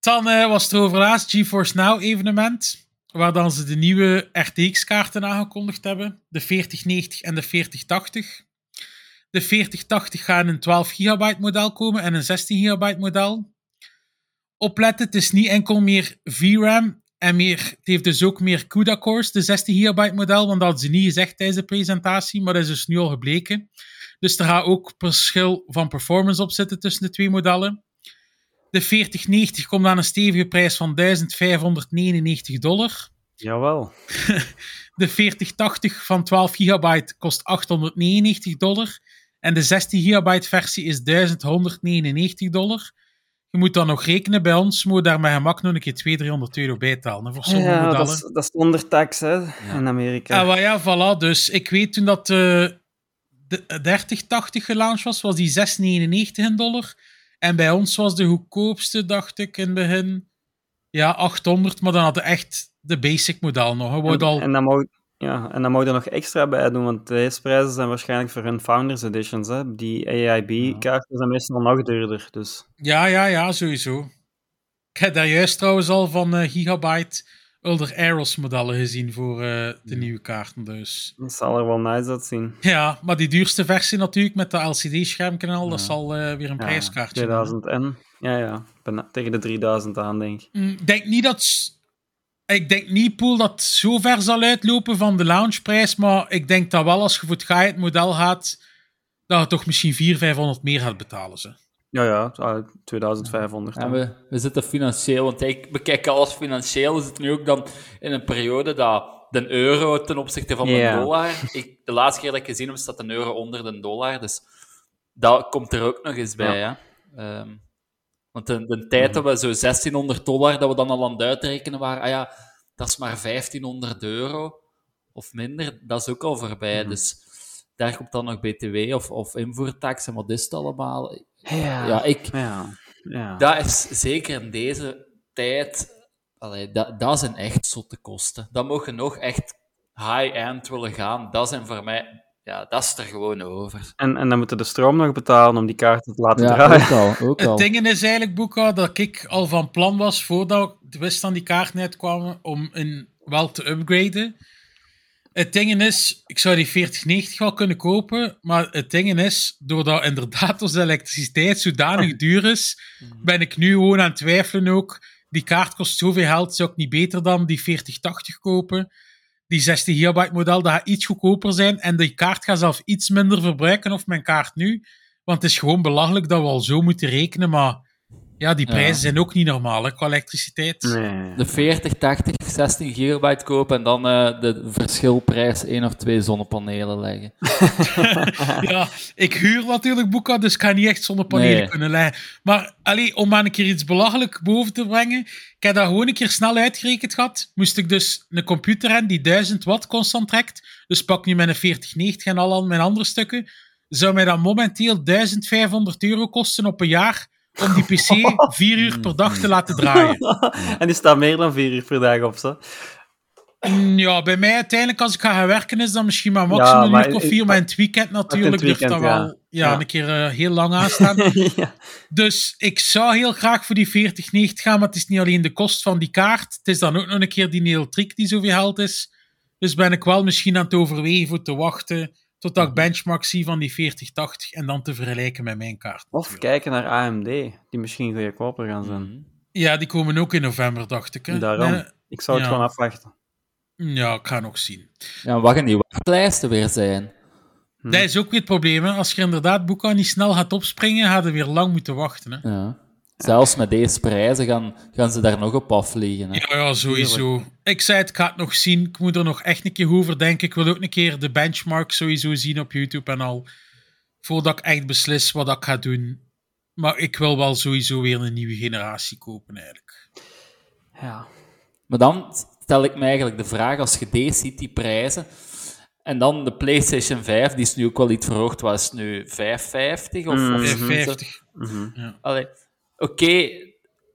Dan eh, was er over laatst GeForce Now evenement, waar dan ze de nieuwe RTX-kaarten aangekondigd hebben. De 4090 en de 4080. De 4080 gaan in een 12 gigabyte model komen en een 16 gigabyte model. Opletten, het is niet enkel meer VRAM en meer, het heeft dus ook meer CUDA cores, de 16 gigabyte model, want dat hadden ze niet gezegd tijdens de presentatie, maar dat is dus nu al gebleken. Dus er gaat ook verschil van performance op zitten tussen de twee modellen. De 4090 komt aan een stevige prijs van 1599 dollar. Jawel. *laughs* De 4080 van 12 gigabyte kost 899 dollar. En de 16 gigabyte versie is 1199 dollar. Je moet dan nog rekenen bij ons, moet je daar met gemak nog een keer 200, 300 euro bijtalen voor sommige Ja, modellen. dat is, dat is onder tax hè, in Amerika. Ah, wel ja, voilà. Dus ik weet toen dat de, de 3080 gelaunched was, was die 699 in dollar. En bij ons was de goedkoopste, dacht ik, in het begin, ja, 800. Maar dan hadden we echt de basic model nog. en, al, en dan mocht, Ja, en dan moet je er nog extra bij doen, want deze prijzen zijn waarschijnlijk voor hun Founders Editions. Hè. Die AIB-kaarten zijn meestal nog duurder. Dus Ja, ja, ja, sowieso. Ik heb daar juist trouwens al van eh, Gigabyte Elder Aeros modellen gezien voor eh, de nieuwe kaarten. Dus dat zal er wel nice uitzien. ja, maar die duurste versie natuurlijk met de LCD-scherm en al, dat zal eh, weer een prijskaartje 2000 en... Ja, ja. tegen de 3000 aan, denk ik. Mm, Ik denk niet dat. Ik denk niet, Poel, dat het zo ver zal uitlopen van de launchprijs. Maar ik denk dat wel als je voor het model gaat, dat je toch misschien 400, 500 meer gaat betalen. Ze. Ja, ja. ah, 2500. Ja, dan. we, we zitten financieel, want ik bekijk alles financieel. We zitten nu ook dan in een periode dat de euro ten opzichte van Ja. de dollar. Ik, de laatste keer dat ik gezien heb, staat de euro onder de dollar. Dus dat komt er ook nog eens bij. Hè? Ehm, want de, de tijd dat we zo 1600 dollar, dat we dan al aan het uitrekenen waren, ah ja, dat is maar 1500 euro of minder, dat is ook al voorbij. Dus daar komt dan nog BTW of, of invoertax en wat is het allemaal. Ja. Ja, ik, Ja. ja. dat is zeker in deze tijd. Allee, dat, dat zijn echt zotte kosten. Dan mogen nog echt high-end willen gaan. Dat zijn voor mij. Ja, dat is er gewoon over. En, en dan moeten de stroom nog betalen om die kaarten te laten Ja, draaien. ook al. Ook Het al. ding is eigenlijk, Boeka, dat ik al van plan was, voordat ik wist dat die kaarten uitkwamen, om een, wel te upgraden. Het ding is, ik zou die 4090 wel kunnen kopen, maar het ding is, doordat inderdaad onze elektriciteit zodanig *laughs* duur is, ben ik nu gewoon aan het twijfelen ook. Die kaart kost zoveel geld, zou ik niet beter dan die 4080 kopen? Die 16 gigabyte model, dat gaat iets goedkoper zijn en die kaart gaat zelf iets minder verbruiken of mijn kaart nu. Want het is gewoon belachelijk dat we al zo moeten rekenen, maar ja, die prijzen Ja. zijn ook niet normaal hè, qua elektriciteit. Nee. De 40, 80, 16 gigabyte kopen en dan eh, de verschilprijs één of twee zonnepanelen leggen. *laughs* Ja, ik huur natuurlijk boeken, dus ik ga niet echt zonnepanelen Nee. kunnen leggen. Maar allee, om maar een keer iets belachelijk boven te brengen, ik heb dat gewoon een keer snel uitgerekend gehad. Moest ik dus een computer hebben die 1000 watt constant trekt, dus pak nu mijn 4090 en al mijn andere stukken, zou mij dat momenteel 1500 euro kosten op een jaar om die PC *laughs* vier uur per dag te laten draaien. *laughs* en die staat meer dan vier uur per dag op, zo. Mm, Ja, bij mij uiteindelijk, als ik ga gaan werken, is dat misschien maar Ja, maximum een maar uur of vier. Maar in het weekend natuurlijk durft dat wel ja. Ja. een keer eh, heel lang aanstaan. *laughs* ja. dus ik zou heel graag voor die 4090 gaan, maar het is niet alleen de kost van die kaart. Het is dan ook nog een keer die elektriek die zoveel geld is. Dus ben ik wel misschien aan het overwegen voor te wachten totdat ik benchmark zie van die 4080 en dan te vergelijken met mijn kaart. Of natuurlijk. kijken naar AMD, die misschien goedkoper gaan zijn. Ja, die komen ook in november, dacht ik. Hè? Daarom. Nee, Ik zou het Ja. gewoon afwachten. ja, ik ga nog zien. Ja, wat gaan die wachtlijsten weer zijn? Hm. Dat is ook weer het probleem. Hè. Als je inderdaad boeken niet snel gaat opspringen, gaat je weer lang moeten wachten. Hè. Ja. Zelfs met deze prijzen gaan, gaan ze daar nog op afvliegen. Hè? Ja, ja, sowieso. Ik zei het, ik ga het nog zien. Ik moet er nog echt een keer over denken. Ik wil ook een keer de benchmark sowieso zien op YouTube en al. Voordat ik echt beslis wat ik ga doen. Maar ik wil wel sowieso weer een nieuwe generatie kopen, eigenlijk. Ja. Maar dan stel ik me eigenlijk de vraag, als je deze ziet, die prijzen, en dan de PlayStation 5, die is nu ook wel iets verhoogd, het nu 550? Of, Mm. of Mhm. 50. Allee, Oké,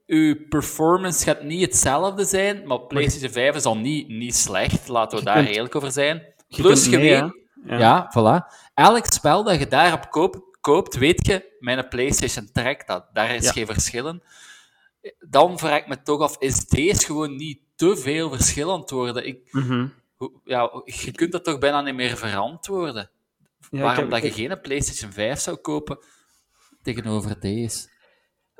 uw performance gaat niet hetzelfde zijn, maar PlayStation 5 is al niet, niet slecht, laten we daar kunt- eerlijk over zijn. Plus, kunt je mee, weet, hè? ja. voilà. Elk spel dat je daarop koopt, koopt weet je, mijn PlayStation trekt dat. Daar is Ja. geen verschillen. Dan vraag ik me toch af, is deze gewoon niet te veel verschillend worden? Ik, Mhm. ja, je kunt dat toch bijna niet meer verantwoorden. Ja, Waarom heb- dat je ik- geen PlayStation 5 zou kopen tegenover deze?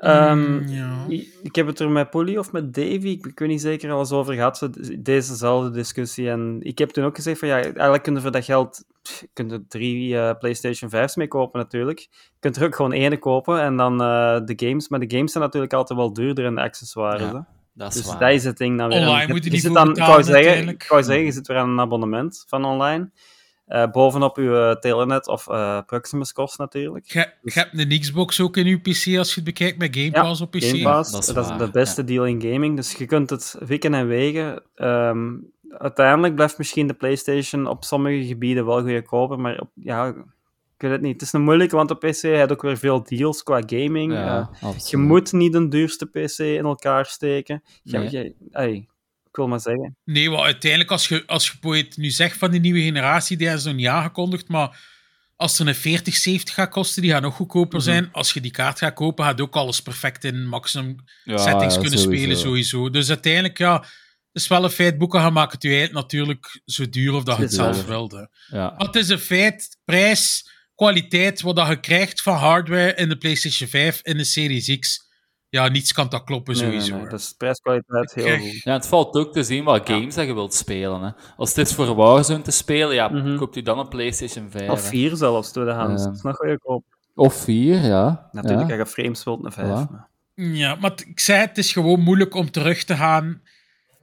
Ehm, ja. i- Ik heb het er met Polly of met Davy, ik, ik weet niet zeker, al eens over gehad, dezezelfde discussie. En ik heb toen ook gezegd van ja, eigenlijk kun je voor dat geld pff, kun je drie eh, PlayStation 5's mee kopen natuurlijk. Je kunt er ook gewoon één kopen en dan eh, de games. Maar de games zijn natuurlijk altijd wel duurder in de accessoires. Ja. Dat is Dus waar. dat is het ding dan weer. Online moet je je niet zit voor dan, ik betalen wou zeggen, ik wou zeggen, je zit weer aan een abonnement van online. Eh, bovenop je eh, Telenet of eh, Proximus kost natuurlijk. Je, je hebt een Xbox ook in je PC als je het bekijkt met Game Ja, Pass op PC. Game Pass, dat dat is is, waar, de beste deal in gaming. Dus je kunt het wikken en wegen. Ehm, uiteindelijk blijft misschien de PlayStation op sommige gebieden wel goedkoper, maar op, ja, ik weet het niet. Het is een moeilijke, want op PC heb je ook weer veel deals qua gaming. Ja, je moet niet een duurste PC in elkaar steken. Je, Nee. je- ey, Ik wil maar zeggen. Nee, wel uiteindelijk, als je, als je nu zegt van die nieuwe generatie, die is nog niet aangekondigd, maar als er een 40, 70 gaat kosten, die gaat nog goedkoper Mhm. zijn. Als je die kaart gaat kopen, gaat ook alles perfect in maximum Ja, settings ja, kunnen sowieso. spelen, sowieso. Dus uiteindelijk, ja, het is wel een feit, boeken gaan maken het je natuurlijk zo duur of dat je het zelf wilde. Ja. Maar het is een feit, prijs, kwaliteit, wat dat je krijgt van hardware in de PlayStation 5 in de Series X. Ja, niets kan dat kloppen, Nee, sowieso. nee, Dat is prijskwaliteit heel goed. Ja, het valt ook te zien wat games dat je wilt spelen. Hè. Als het is voor Warzone te spelen, ja, Mhm. koopt u dan een PlayStation 5. Of hè. vier zelfs, tweedehands. Ja. Dat is nog goedkoop. Of vier, ja. Natuurlijk, ja. als je frames wilt, een vijf. Voilà. maar- Ja, maar t- ik zei, het is gewoon moeilijk om terug te gaan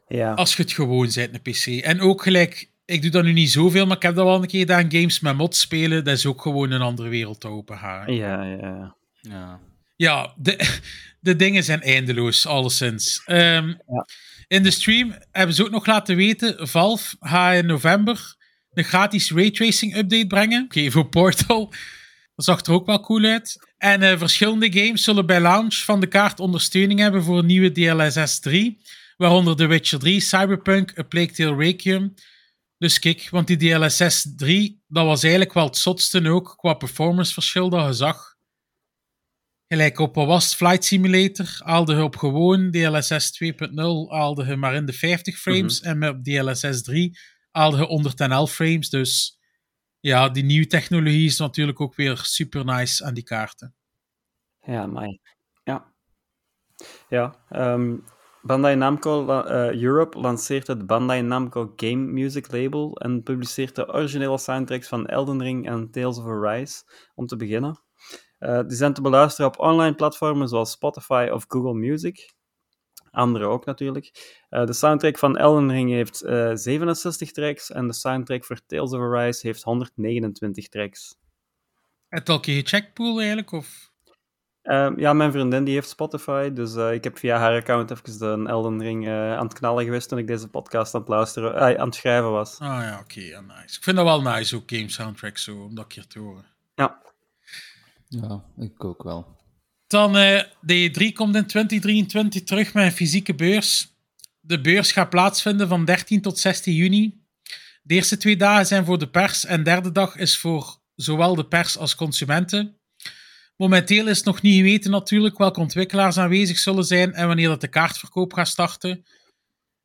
Ja. als je het gewoon bent, een PC. En ook gelijk, ik doe dat nu niet zoveel, maar ik heb dat wel een keer gedaan, games met mods spelen, dat is ook gewoon een andere wereld te open gaan. Ja, ja. Ja. Ja, de, de dingen zijn eindeloos, alleszins. Ehm, Ja. In de stream hebben ze ook nog laten weten, Valve gaat in november een gratis raytracing update brengen. Oké, voor Portal. Dat *laughs* zag er ook wel cool uit. En eh, verschillende games zullen bij launch van de kaart ondersteuning hebben voor een nieuwe DLSS 3. Waaronder The Witcher 3, Cyberpunk, A Plague Tale Requiem. Dus kijk, want die DLSS 3, dat was eigenlijk wel het zotste ook qua performanceverschil dat je zag. Gelijk op was? Flight Simulator haalde je op gewoon DLSS 2.0 haalde je maar in de 50 frames. En met DLSS 3 haalde je 111 frames. Dus ja, die nieuwe technologie is natuurlijk ook weer super nice aan die kaarten. Ja, maar Ja. Ja, ehm, Bandai Namco eh, Europe lanceert het Bandai Namco Game Music label en publiceert de originele soundtracks van Elden Ring en Tales of Arise, om te beginnen. Eh, die zijn te beluisteren op online platformen zoals Spotify of Google Music. Andere ook natuurlijk. Eh, de soundtrack van Elden Ring heeft eh 67 tracks en de soundtrack voor Tales of Arise heeft 129 tracks. Heb je al gecheckt, Poel, eigenlijk? Of? Ehm, ja, mijn vriendin die heeft Spotify, dus ik heb via haar account even de Elden Ring aan het knallen geweest toen ik deze podcast aan het luisteren, aan het schrijven was. Ah ja, oké, ja, nice. Ik vind dat wel nice, ook game soundtracks, zo, om dat keer te horen. Ja, ja, ik ook wel. Dan, eh, de E3 komt in 2023 terug met een fysieke beurs. De beurs gaat plaatsvinden van 13 tot 16 juni. De eerste twee dagen zijn voor de pers en de derde dag is voor zowel de pers als consumenten. Momenteel is nog niet geweten natuurlijk welke ontwikkelaars aanwezig zullen zijn en wanneer dat de kaartverkoop gaat starten.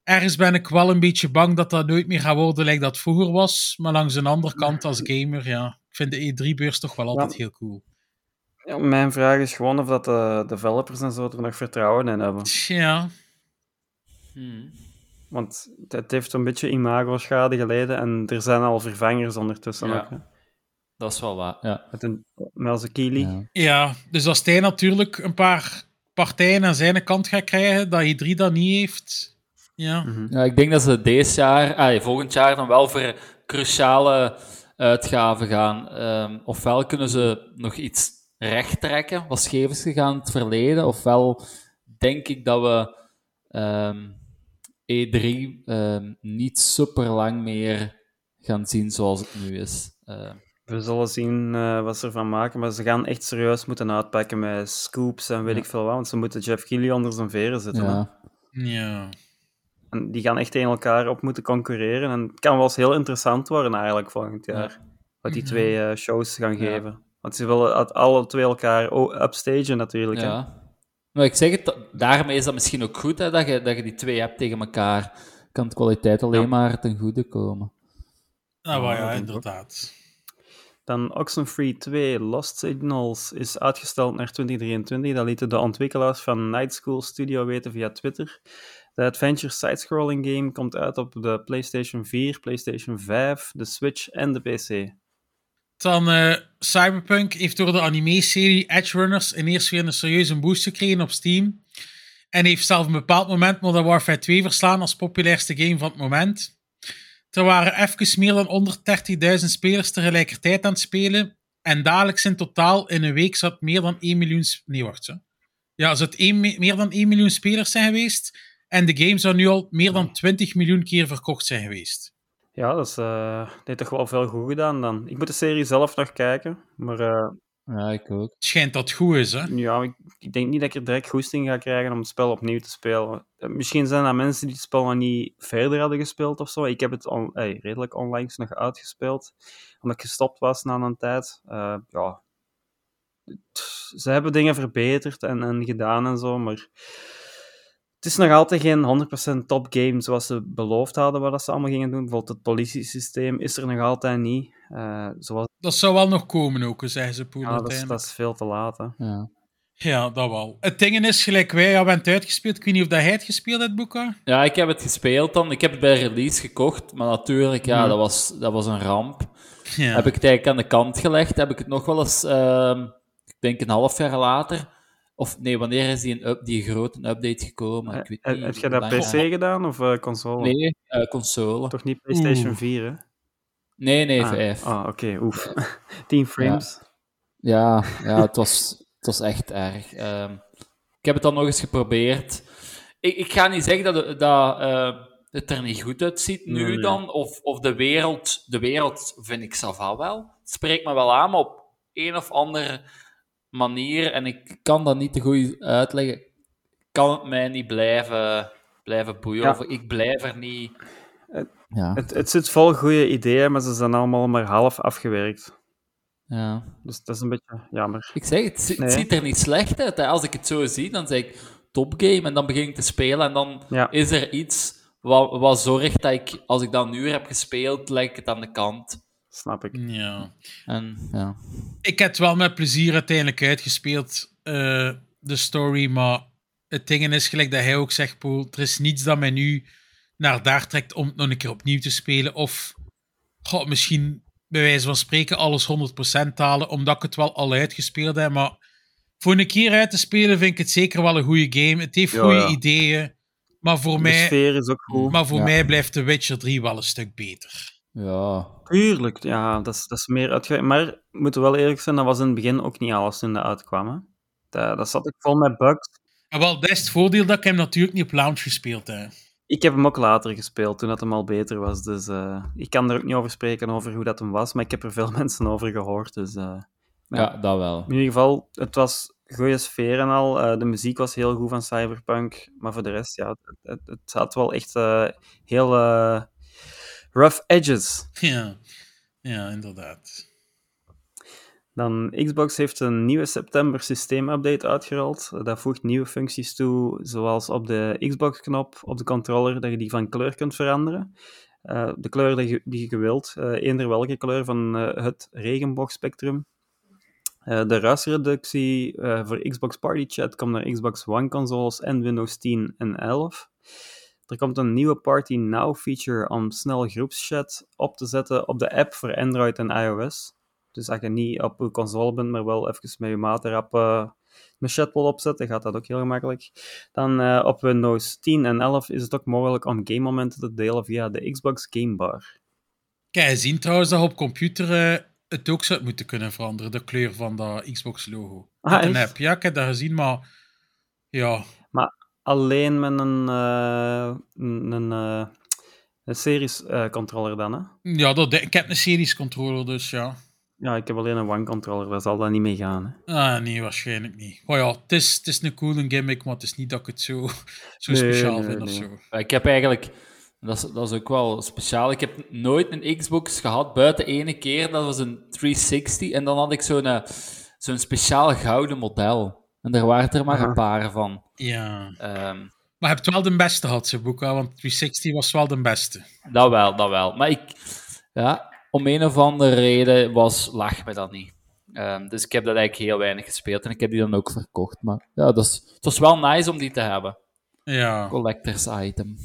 Ergens ben ik wel een beetje bang dat dat nooit meer gaat worden lijkt dat vroeger was. Maar langs een andere kant als gamer, ja, ik vind de E3-beurs toch wel altijd Ja. heel cool. Ja, mijn vraag is gewoon of dat de developers en zo er nog vertrouwen in hebben. Ja, Hmm. Want het heeft een beetje imago-schade geleden en er zijn al vervangers ondertussen Ja. ook. hè. Dat is wel waar, ja. Met een Melzekili. ja. Ja, dus als hij natuurlijk een paar partijen aan zijn kant gaat krijgen, dat I3 dat niet heeft. Ja, Ja, ik denk dat ze deze jaar, ah, volgend jaar dan wel voor cruciale uitgaven gaan. Ehm, ofwel kunnen ze nog iets recht trekken, wat scheef is gegaan in het verleden, ofwel denk ik dat we ehm, E3 ehm, niet super lang meer gaan zien zoals het nu is. Ehm, We zullen zien eh, wat ze ervan maken, maar ze gaan echt serieus moeten uitpakken met scoops en weet Ja. ik veel wat, want ze moeten Jeff Keighley onder zijn veren zetten. ja. ja. En die gaan echt tegen elkaar op moeten concurreren. En het kan wel eens heel interessant worden eigenlijk volgend jaar. Wat die Ja. twee eh, shows gaan Ja. geven. Want ze willen het alle twee elkaar upstagen natuurlijk. hè. Ja. Maar ik zeg het, da- daarmee is dat misschien ook goed, hè, dat, je, dat je die twee hebt tegen elkaar. Kan de kwaliteit alleen Ja. maar ten goede komen. Nou Ja, ja, inderdaad. Dan Oxenfree 2 Lost Signals is uitgesteld naar 2023. Dat lieten de ontwikkelaars van Night School Studio weten via Twitter. De adventure side-scrolling game komt uit op de PlayStation 4, PlayStation 5, de Switch en de PC. Dan eh, Cyberpunk heeft door de anime-serie Edge Runners ineens weer een serieuze boost gekregen op Steam. En heeft zelf een bepaald moment Modern Warfare 2 verslaan als populairste game van het moment. Er waren even meer dan 130.000 spelers tegelijkertijd aan het spelen. En dagelijks in totaal in een week zat meer dan 1 miljoen... Nee, wacht. Ja, 1, me- meer dan 1 miljoen spelers zijn geweest. En de game zou nu al meer dan 20 miljoen keer verkocht zijn geweest. Ja, dat is, eh, dat heeft toch wel veel goed gedaan dan. Ik moet de serie zelf nog kijken, maar eh, Ja, ik ook. Het schijnt dat het goed is, hè? Ja, ik, ik denk niet dat ik er direct goesting ga krijgen om het spel opnieuw te spelen. Eh, Misschien zijn er mensen die het spel nog niet verder hadden gespeeld of zo. Ik heb het on- redelijk onlangs nog uitgespeeld, omdat ik gestopt was na een tijd. Eh, ja, ze hebben dingen verbeterd en, en gedaan en zo, maar het is nog altijd geen 100% top game zoals ze beloofd hadden wat dat ze allemaal gingen doen. Bijvoorbeeld het politiesysteem is er nog altijd niet. Eh, zoals, Dat zou wel nog komen ook, zeggen ze, Poel, ja, dat, is, uiteindelijk. dat is veel te laat. Hè. Ja. Ja, dat wel. Het ding is, gelijk wij hebben het uitgespeeld. Ik weet niet of dat hij het gespeeld heeft, Boeka. ja, ik heb het gespeeld dan. Ik heb het bij release gekocht, maar natuurlijk, ja, dat, was, dat was een ramp. Ja. Heb ik het eigenlijk aan de kant gelegd, heb ik het nog wel eens, ehm, ik denk een half jaar later, of nee, wanneer is die, een up, die grote update gekomen? Ik weet Eh, niet heb je dat lang- PC gedaan of eh, console? Nee, eh, console. Toch niet PlayStation Oeh. 4, hè? Nee, nee, Ah, 5. Ah, oké, oef. *laughs* 10 frames. Ja, ja het, was, het was echt erg. Ehm, ik heb het dan nog eens geprobeerd. Ik, ik ga niet zeggen dat, het- dat eh, het er niet goed uitziet nu nee. dan, of, of de wereld, de wereld vind ik sava wel. Het spreekt me wel aan, maar op een of andere manier, en ik kan dat niet te goed uitleggen, kan het mij niet blijven, blijven boeien, Ja. of ik blijf er niet... Ja, Het, het zit vol goede ideeën, maar ze zijn allemaal maar half afgewerkt. ja. Dus dat is een beetje jammer. Ik zeg, het, Nee. het ziet er niet slecht uit. Hè. Als ik het zo zie, dan zeg ik topgame en dan begin ik te spelen en dan Ja. is er iets wat, wat zorgt dat ik, als ik dat een uur heb gespeeld, leg ik het aan de kant. Snap ik. ja. En ja, Ik heb het wel met plezier uiteindelijk uitgespeeld, eh, de story. Maar het ding is, gelijk dat hij ook zegt, Poel, er is niets dat mij nu naar daar trekt om het nog een keer opnieuw te spelen. Of goh, misschien bij wijze van spreken alles 100% halen, omdat ik het wel al uitgespeeld heb. Maar voor een keer uit te spelen vind ik het zeker wel een goede game. Het heeft Ja, goede ja. ideeën. Maar voor, De mij, sfeer is ook goed. maar voor Ja. mij blijft The Witcher 3 wel een stuk beter. Ja. Tuurlijk, ja, dat is, dat is meer uitgewerkt. Maar we moeten wel eerlijk zijn, dat was in het begin ook niet alles toen dat uitkwam. Hè. Dat, dat zat ook vol met bugs. En wel, dat is het voordeel dat ik hem natuurlijk niet op launch gespeeld heb. Ik heb hem ook later gespeeld, toen dat hem al beter was. Dus eh, ik kan er ook niet over spreken, over hoe dat hem was. Maar ik heb er veel *laughs* mensen over gehoord. Dus eh, ja, dat wel. in ieder geval, het was goede sfeer en al. Eh, de muziek was heel goed van Cyberpunk. Maar voor de rest, ja, het, het, het had wel echt eh, heel eh, rough edges. *laughs* Ja, ja inderdaad. Dan, Xbox heeft een nieuwe september systeemupdate uitgerold. Dat voegt nieuwe functies toe, zoals op de Xbox-knop op de controller, dat je die van kleur kunt veranderen. Eh, de kleur die je, die je wilt, eh, eender welke kleur van eh, het regenboogspectrum. De ruisreductie voor Xbox Party Chat komt naar Xbox One consoles en Windows 10 en 11. Er komt een nieuwe Party Now feature om snel groepschat op te zetten op de app voor Android en iOS. Dus als je niet op je console bent, maar wel even met je maat uh, een chat wil opzetten, gaat dat ook heel gemakkelijk. Dan uh, op Windows 10 en 11 is het ook mogelijk om game momenten te delen via de Xbox Game Bar. Kijk, je ziet trouwens dat op computer uh, het ook zou moeten kunnen veranderen, de kleur van dat Xbox logo. Ah, een app. Ja, ik heb dat gezien, maar ja. Alleen met een, uh, een, een, een series controller dan, hè? Ja, dat, ik heb een series controller, dus ja. Ja, ik heb alleen een One-controller, daar zal dat niet mee gaan. Hè? Ah, nee, waarschijnlijk niet. Maar ja, het is, het is een coole gimmick, maar het is niet dat ik het zo, zo nee, speciaal nee, vind nee. of zo. Ik heb eigenlijk, dat is, dat is ook wel speciaal, ik heb nooit een Xbox gehad, buiten ene keer, dat was een 360, en dan had ik zo'n zo'n speciaal gouden model. En daar waren er maar een paar van. Ja. Um, maar je hebt wel de beste gehad, ze Boeka, want 360 was wel de beste. Dat wel, dat wel. Maar ik, ja, om een of andere reden was, lag me dat niet. Um, dus ik heb dat eigenlijk heel weinig gespeeld en ik heb die dan ook verkocht. Maar ja, dat is, het was wel nice om die te hebben. Ja. Collectors item.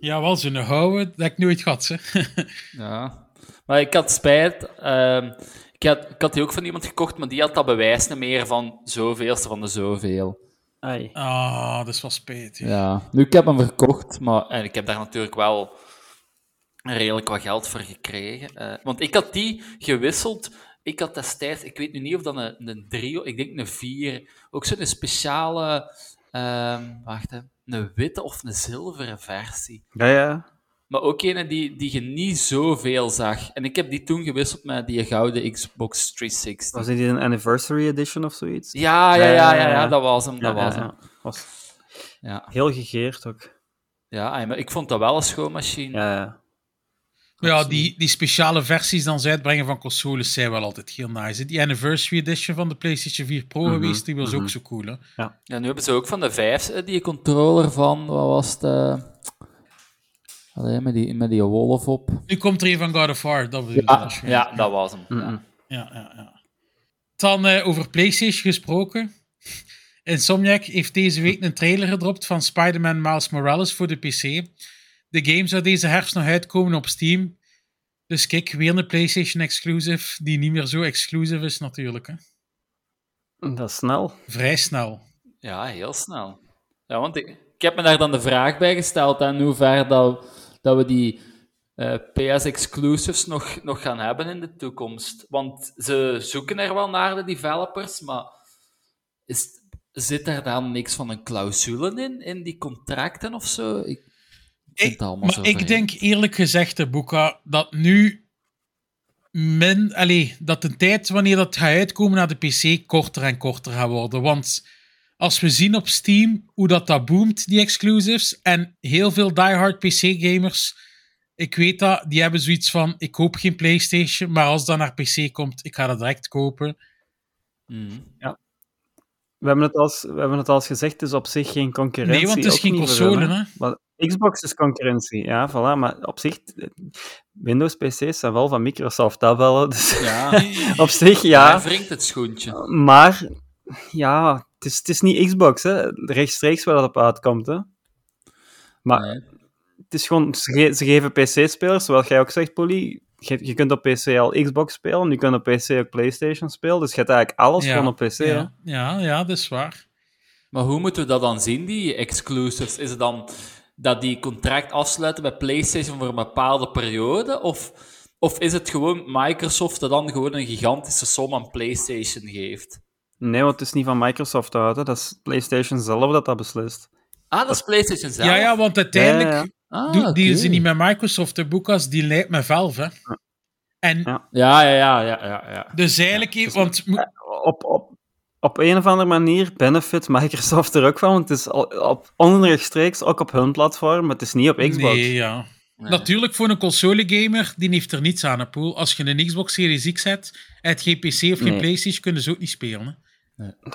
Ja, wel zo'n houden, dat ik nooit gehad, hè. *laughs* ja. Maar ik had spijt. Um, ik, had, ik had die ook van iemand gekocht, maar die had dat bewijs niet meer van zoveelste van de zoveel. Ai. Ah, dat is wel spijtig. Ja, nu ik heb hem verkocht, maar en ik heb daar natuurlijk wel redelijk wat geld voor gekregen. Uh, want ik had die gewisseld. Ik had destijds, ik weet nu niet of dat een, een 3, ik denk een 4, ook zo'n speciale, um, wacht hè, een witte of een zilveren versie. Ja, ja. Maar ook een die, die je niet zoveel zag. En ik heb die toen gewisseld met die gouden Xbox 360. Was dit een anniversary edition of zoiets? Ja, ja, ja, ja, ja, dat was hem. Dat Ja, was ja, hem. Was Ja, heel gegeerd ook. ja maar ik vond dat wel een schoonmachine. Ja, ja. Maar ja, Absoluut. die, die speciale versies dan ze uitbrengen van consoles zijn wel altijd heel nice. Die Anniversary Edition van de PlayStation 4 Pro Mhm, geweest, die was mhm. ook zo cool. Hè? Ja, nu hebben ze ook van de vijf eh, die controller van, wat was het? Allee, met die, met die wolf op. Nu komt er een van God of War, dat bedoel Ja, ja, dat was hem. Ja. Ja, ja, ja. Dan eh, over PlayStation gesproken. *laughs* Insomniac heeft deze week een trailer gedropt van Spider-Man Miles Morales voor de PC. De game zou deze herfst nog uitkomen op Steam. Dus kijk, weer een PlayStation exclusive, die niet meer zo exclusive is natuurlijk. Hè. Dat is snel. Vrij snel. Ja, heel snel. Ja, want ik, ik heb me daar dan de vraag bij gesteld aan hoe ver dat, dat we die eh, PS-exclusives nog, nog gaan hebben in de toekomst. Want ze zoeken er wel naar, de developers, maar is, zit er dan niks van een clausule in, in die contracten of zo? Ik Ik, maar zo ik denk eerlijk gezegd, Boeka, dat nu min, allee, dat de tijd wanneer dat gaat uitkomen naar de PC korter en korter gaat worden. Want als we zien op Steam hoe dat, dat boomt, die exclusives, en heel veel diehard PC-gamers, ik weet dat, die hebben zoiets van, ik koop geen PlayStation, maar als dat naar PC komt, ik ga dat direct kopen. Mhm. We hebben het als, we hebben het als gezegd, het is op zich geen concurrentie. Nee, want het is ook geen console, hè. Maar Xbox is concurrentie, ja, voilà. Maar op zich, Windows PC's zijn wel van Microsoft, dat wel. hè. Dus Ja, *laughs* op zich, ja. wringt het schoentje. Maar, ja, het is, het is niet Xbox, hè. Rechtstreeks waar dat op uitkomt, hè. Maar Nee. het is gewoon, ze, ge- ze geven PC-spelers, zoals jij ook zegt, Polly. Je, je kunt op PC al Xbox spelen, je kunt op PC ook PlayStation spelen. Dus je hebt eigenlijk alles Ja, gewoon op PC. hè. Ja, ja, ja, dat is waar. Maar hoe moeten we dat dan zien, die exclusives? Is het dan dat die contract afsluiten bij PlayStation voor een bepaalde periode? Of, of is het gewoon Microsoft dat dan gewoon een gigantische som aan PlayStation geeft? Nee, want het is niet van Microsoft uit, hè. dat is PlayStation zelf dat dat beslist. Ah, dat is PlayStation zelf. Ja, ja, want uiteindelijk Ja, ja, Ah, die ze niet met Microsoft, de boekas, die leidt met Valve. Hè. En Ja. Ja, ja, ja, ja, ja. ja. dus eigenlijk, want mo- Op, op, op een of andere manier benefit Microsoft er ook van, want het is al, op, onrechtstreeks ook op hun platform, maar het is niet op Xbox. Nee, ja. Nee. Natuurlijk, voor een console-gamer, die heeft er niets aan, hè, Poel. Als je een Xbox Series X hebt, uit geen PC of geen Nee. PlayStation, kunnen ze ook niet spelen. Hè.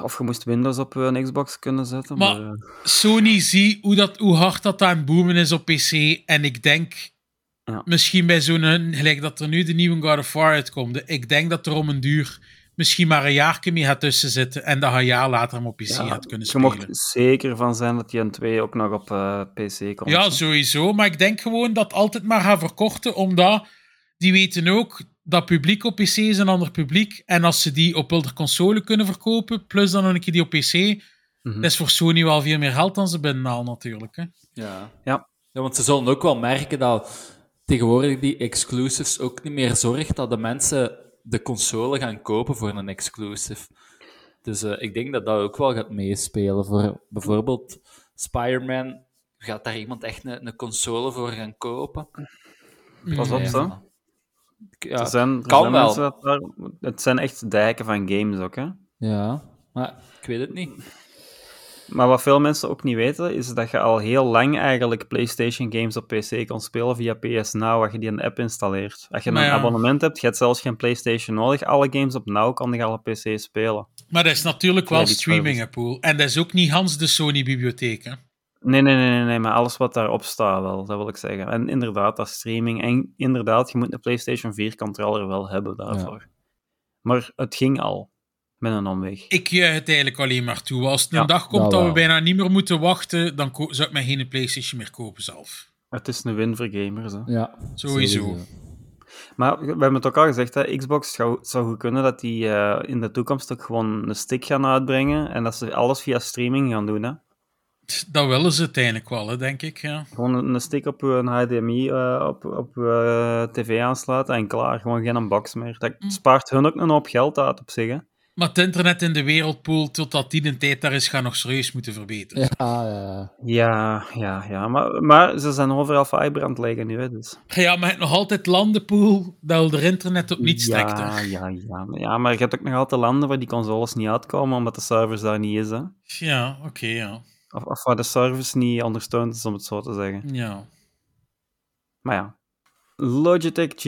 Of je moest Windows op een Xbox kunnen zetten. Maar- Maar, eh, Sony zie hoe, dat, hoe hard dat aan het boomen is op PC. En ik denk, Ja. misschien bij zo'n, gelijk dat er nu de nieuwe God of War uitkomt, ik denk dat er om een duur misschien maar een jaar mee gaat tussen zitten en dat je een jaar later hem op PC ja, gaat kunnen je spelen. mocht zeker van zijn dat die N2 ook nog op eh, PC komt. Ja, sowieso. Maar ik denk gewoon dat altijd maar gaan verkorten, omdat die weten ook dat publiek op PC is een ander publiek. En als ze die op wilde console kunnen verkopen, plus dan nog een keer die op PC, Mhm. dat is voor Sony wel veel meer geld dan ze binnenhalen natuurlijk. Hè. Ja. Ja. ja, want ze zullen ook wel merken dat tegenwoordig die exclusives ook niet meer zorgt dat de mensen de console gaan kopen voor een exclusive. Dus eh, ik denk dat dat ook wel gaat meespelen. Voor bijvoorbeeld Spider-Man, gaat daar iemand echt een, een console voor gaan kopen? Pas op, zo. Ja, Er zijn, er kan zijn wel. mensen dat daar- het zijn echt dijken van games ook, hè. ja, maar ik weet het niet. Maar wat veel mensen ook niet weten, is dat je al heel lang eigenlijk PlayStation games op PC kon spelen via PS Now, als je die een app installeert. Als je Maar een ja. abonnement hebt, je hebt zelfs geen PlayStation nodig. Alle games op Now kan je al op PC spelen. Maar dat is natuurlijk wel Ja, streaming, hè, Poel. En dat is ook niet Hans de Sony-bibliotheek. Nee, nee, nee, nee, nee, maar alles wat daarop staat wel, dat wil ik zeggen. En inderdaad, dat streaming. En inderdaad, je moet een PlayStation 4 controller wel hebben daarvoor. Maar het ging al, met een omweg. Ik juich het eigenlijk alleen maar toe. Als het een Ja, dag komt dat dat we bijna niet meer moeten wachten, dan zou ik mij geen PlayStation meer kopen zelf. Het is een win voor gamers, hè. Ja, Sowieso. Maar we hebben het ook al gezegd, hè, Xbox zou, zou goed kunnen dat die eh, in de toekomst ook gewoon een stick gaan uitbrengen en dat ze alles via streaming gaan doen. Hè. Dat willen ze uiteindelijk wel, hè, denk ik. Ja. Gewoon een, een stick op een HDMI eh, op, op eh, tv aansluiten en klaar. Gewoon geen box meer. Dat spaart hun ook een hoop geld uit op zich. Hè. Maar het internet in de wereldpool, totdat die de tijd daar is, gaat nog serieus moeten verbeteren. Ja, ja. Ja, ja, ja. Maar, maar ze zijn overal fiber aan het leggen nu, hè, dus... Ja, maar je hebt nog altijd landenpool dat er internet op niet strekt. ja, ja, ja, maar- ja, maar je hebt ook nog altijd landen waar die consoles niet uitkomen, omdat de servers daar niet is, hè. Ja, oké, ja. Of, of waar de service niet ondersteund is, om het zo te zeggen. ja. Maar ja. Logitech G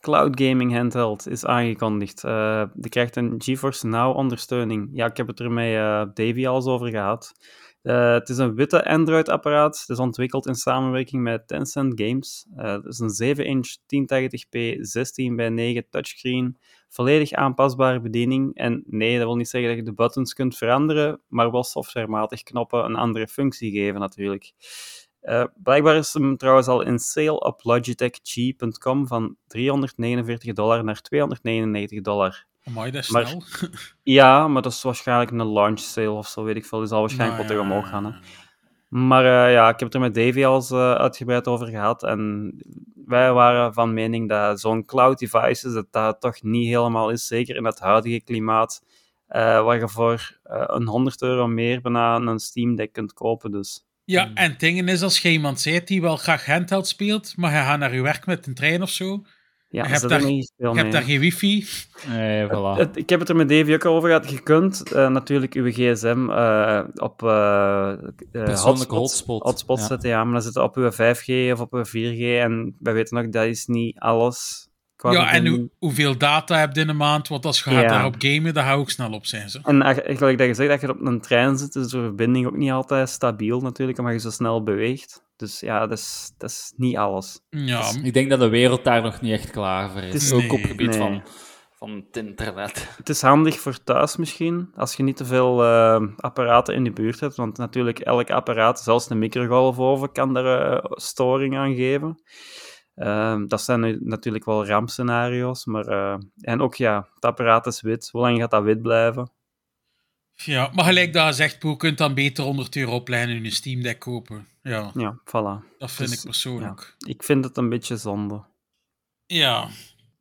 Cloud Gaming Handheld is aangekondigd. Eh die krijgt een GeForce Now ondersteuning. Ja, ik heb het er met eh, Davy al eens over gehad. Eh, het is een witte Android-apparaat. Het is ontwikkeld in samenwerking met Tencent Games. Eh, het is een 7-inch 1080p 16 bij 9 touchscreen. Volledig aanpasbare bediening. En nee, dat wil niet zeggen dat je de buttons kunt veranderen, maar wel softwarematig knoppen een andere functie geven natuurlijk. Eh, blijkbaar is hem trouwens al in sale op logitechg.com van 349 dollar naar 299 dollar. Amai, dat is Maar- snel. *laughs* Ja, maar dat is waarschijnlijk een launch sale of zo, weet ik veel. Die zal waarschijnlijk Nou wat ja, omhoog gaan. Hè. Maar eh, ja, ik heb het er met Davy al eens eh, uitgebreid over gehad. En wij waren van mening dat zo'n cloud devices, dat dat toch niet helemaal is. Zeker in het huidige klimaat, eh, waar je voor eh, een 100 euro meer bijna een Steam Deck kunt kopen. Dus Ja, en het ding is, als je iemand zegt die wel graag handheld speelt, maar je gaat naar je werk met een trein of zo, ja, Je hebt zit daar- niet veel je mee. hebt daar geen wifi. Nee, voilà. Het- ik heb het er met Davy ook al over gehad. Je kunt eh, natuurlijk uw gsm eh, op eh eh, Persoonlijke hotspot. hotspot Ja. zetten, ja, maar dan zit het op uw 5G of op uw 4G. En wij weten nog, dat is niet alles. qua Ja, en hoe, hoeveel data heb je in een maand? Want als je gaat Ja. daarop gamen, dan ga je ook snel op zijn. Zo. En eigenlijk dat je zegt, dat je op een trein zit, is de verbinding ook niet altijd stabiel natuurlijk, omdat je zo snel beweegt. Dus ja, dat is, dat is niet alles. Ja, Ik denk dat de wereld daar nog niet echt klaar voor is. Het is- Ook nee, op het gebied nee. van, van het internet. Het is handig voor thuis misschien, als je niet te veel eh, apparaten in de buurt hebt. Want natuurlijk, elk apparaat, zelfs een microgolfoven, kan daar eh, storing aan geven. Ehm, dat zijn nu natuurlijk wel rampscenario's. Maar, eh, en ook ja, het apparaat is wit. Hoe lang gaat dat wit blijven? ja, maar gelijk dat je zegt, Poe, je kunt dan beter 100 euro plein in een Steam Deck kopen. Ja, Ja, voilà. dat vind Dus, ik persoonlijk. Ik vind het een beetje zonde. Ja.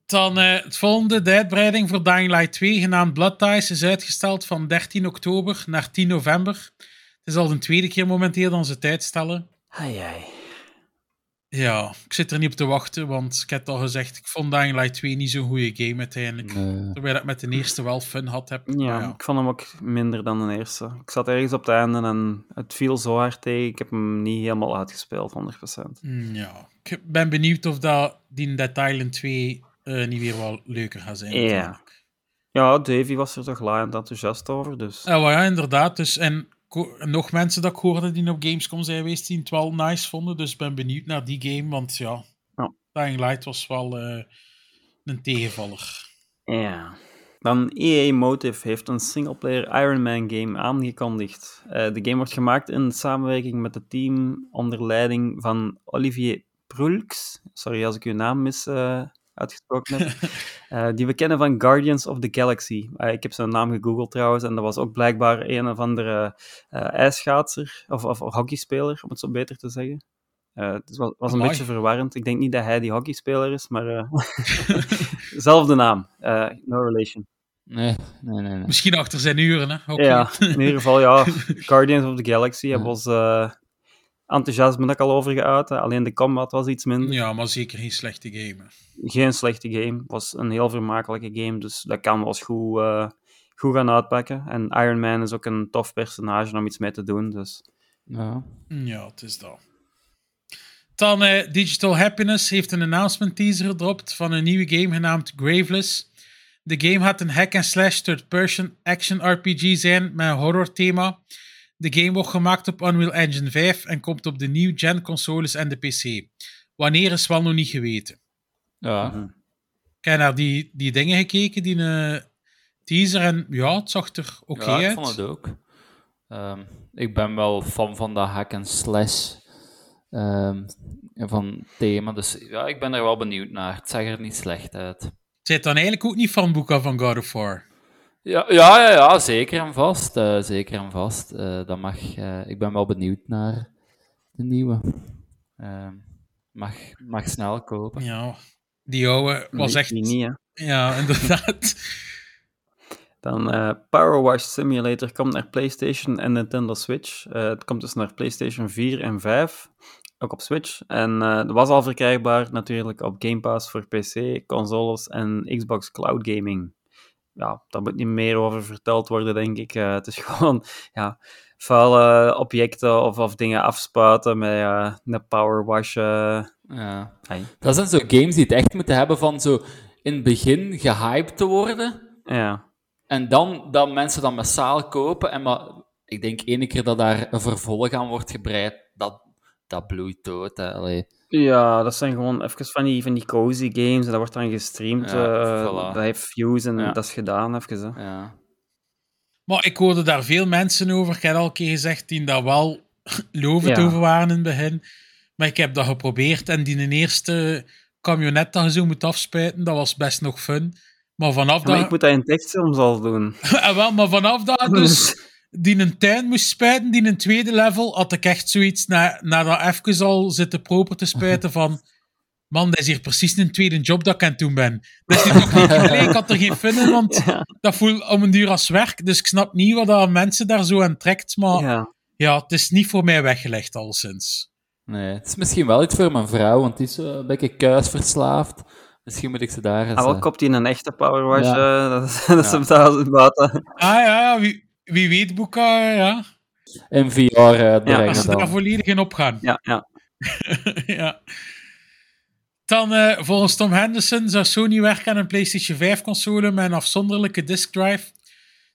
Dan eh, het volgende, de uitbreiding voor Dying Light 2, genaamd Blood Ties, is uitgesteld van 13 oktober naar 10 november. Het is al de tweede keer momenteel dat ze het uitstellen. Ja, ik zit er niet op te wachten, want ik heb het al gezegd, ik vond Dying Light 2 niet zo'n goede game uiteindelijk. Nee. Terwijl ik met de eerste wel fun had heb. Ja, ik vond hem ook minder dan de eerste. Ik zat ergens op het einde en het viel zo hard tegen. Ik heb hem niet helemaal uitgespeeld, 100%. Mm, ja. Ik ben benieuwd of dat die Dead Island 2 eh, niet weer wel leuker gaat zijn. Ja. natuurlijk. Ja, Davy was er toch laaiend enthousiast over, dus... Ja, wel ja, inderdaad. Dus, en nog mensen dat ik hoorde die op Gamescom zijn geweest, die het wel nice vonden. Dus ik ben benieuwd naar die game, want ja, Ja. Dying Light was wel eh, een tegenvaller. Ja. Dan EA Motive heeft een singleplayer Iron Man game aangekondigd. Eh, de game wordt gemaakt in samenwerking met het team onder leiding van Olivier Prulx. Sorry als ik uw naam mis eh, uitgesproken heb. *laughs* Eh, die we kennen van Guardians of the Galaxy. Eh, ik heb zijn naam gegoogeld trouwens en dat was ook blijkbaar een of andere eh ijsschaatser of, of hockeyspeler, om het zo beter te zeggen. Eh, het was, was een Amai. beetje verwarrend. Ik denk niet dat hij die hockeyspeler is, maar *laughs* zelfde naam. Eh, no relation. Nee, nee, nee. nee. Misschien achter zijn uren, hè? Oké. Ja, in ieder geval, ja. *laughs* Guardians of the Galaxy hebben ons eh, enthousiasme ook al over geuit. Alleen de combat was iets minder. Ja, maar zeker geen slechte game. Geen slechte game. was een heel vermakelijke game, dus dat kan wel eens goed, eh, goed gaan uitpakken. En Iron Man is ook een tof personage om iets mee te doen, dus... Ja. Ja, het is dat. Dan eh, Digital Happiness heeft een announcement teaser gedropt van een nieuwe game genaamd Graveless. De game gaat een hack-and-slash third-person action RPG zijn met een horror thema. De game wordt gemaakt op Unreal Engine 5 en komt op de new-gen consoles en de PC. Wanneer is wel nog niet geweten. Ja. Mhm. Ik heb naar die, die dingen gekeken, die eh, teaser, en ja, het zag er oké ja, ik uit. vond het ook. Ehm, ik ben wel fan van dat hack and slash ehm, van thema, dus ja, ik ben er wel benieuwd naar. Het zag er niet slecht uit. Zit dan eigenlijk ook niet van Boeka van God of War? Ja, ja, ja, ja zeker en vast. eh, zeker en vast. Eh, dat mag, eh, ik ben wel benieuwd naar de nieuwe. Ehm, mag, mag snel kopen. Ja, die oude was echt... die niet, hè. Ja, *laughs* inderdaad. Dan eh, Power Wash Simulator komt naar PlayStation en Nintendo Switch. Eh, het komt dus naar PlayStation 4 en 5, ook op Switch. En eh dat was al verkrijgbaar natuurlijk op Game Pass voor PC, consoles en Xbox Cloud Gaming. Ja, daar moet niet meer over verteld worden, denk ik. Eh, het is *laughs* gewoon ja, vuile objecten of, of dingen afspuiten met eh, een Power Wash. eh, Ja. ai. Dat zijn zo games die het echt moeten hebben van zo in het begin gehyped te worden. ja. En dan dat mensen dat massaal kopen. En maar ik denk ene keer dat daar een vervolg aan wordt gebreid, dat, dat bloeit dood. Hè. Allee. Ja, dat zijn gewoon even van die, van die cozy games en dat wordt dan gestreamd. Ja, eh, voilà. Dat heeft views en Ja. dat is gedaan even. Hè. Ja. Maar ik hoorde daar veel mensen over, ik heb al een keer gezegd, die daar wel *laughs* lovend Ja. over waren in het begin. Maar ik heb dat geprobeerd en die eerste camionet dat je zo moet afspuiten, dat was best nog fun. Maar vanaf Maar dat... ik moet dat in tekst soms al doen. *laughs* Ah, wel, maar vanaf dat je *laughs* dus die een tuin moest spuiten, die een tweede level, had ik echt zoiets, na, na dat even al zitten proper te spuiten *laughs* van man, dat is hier precies een tweede job dat ik aan het doen ben. Dus die toch niet gelijk, ik had er geen fun in, want *laughs* dat voelt om een duur als werk. Dus ik snap niet wat dat mensen daar zo aan trekt, maar ja. Ja. het is niet voor mij weggelegd al sinds. Nee, het is misschien wel iets voor mijn vrouw, want die is zo een beetje kuisverslaafd. Misschien moet ik ze daar eens... Ah, wel eh, kopt hij een echte Power Wash, Ja. eh, *laughs* dat is, dat is Ja. hem buiten. Ah ja, ja, wie, wie weet, Boeka, ja. in VR uitbrengen Als ze dan. daar volledig in opgaan. Ja, ja. *laughs* ja. Dan, eh, volgens Tom Henderson, zou Sony werken aan een PlayStation 5-console met een afzonderlijke disk drive.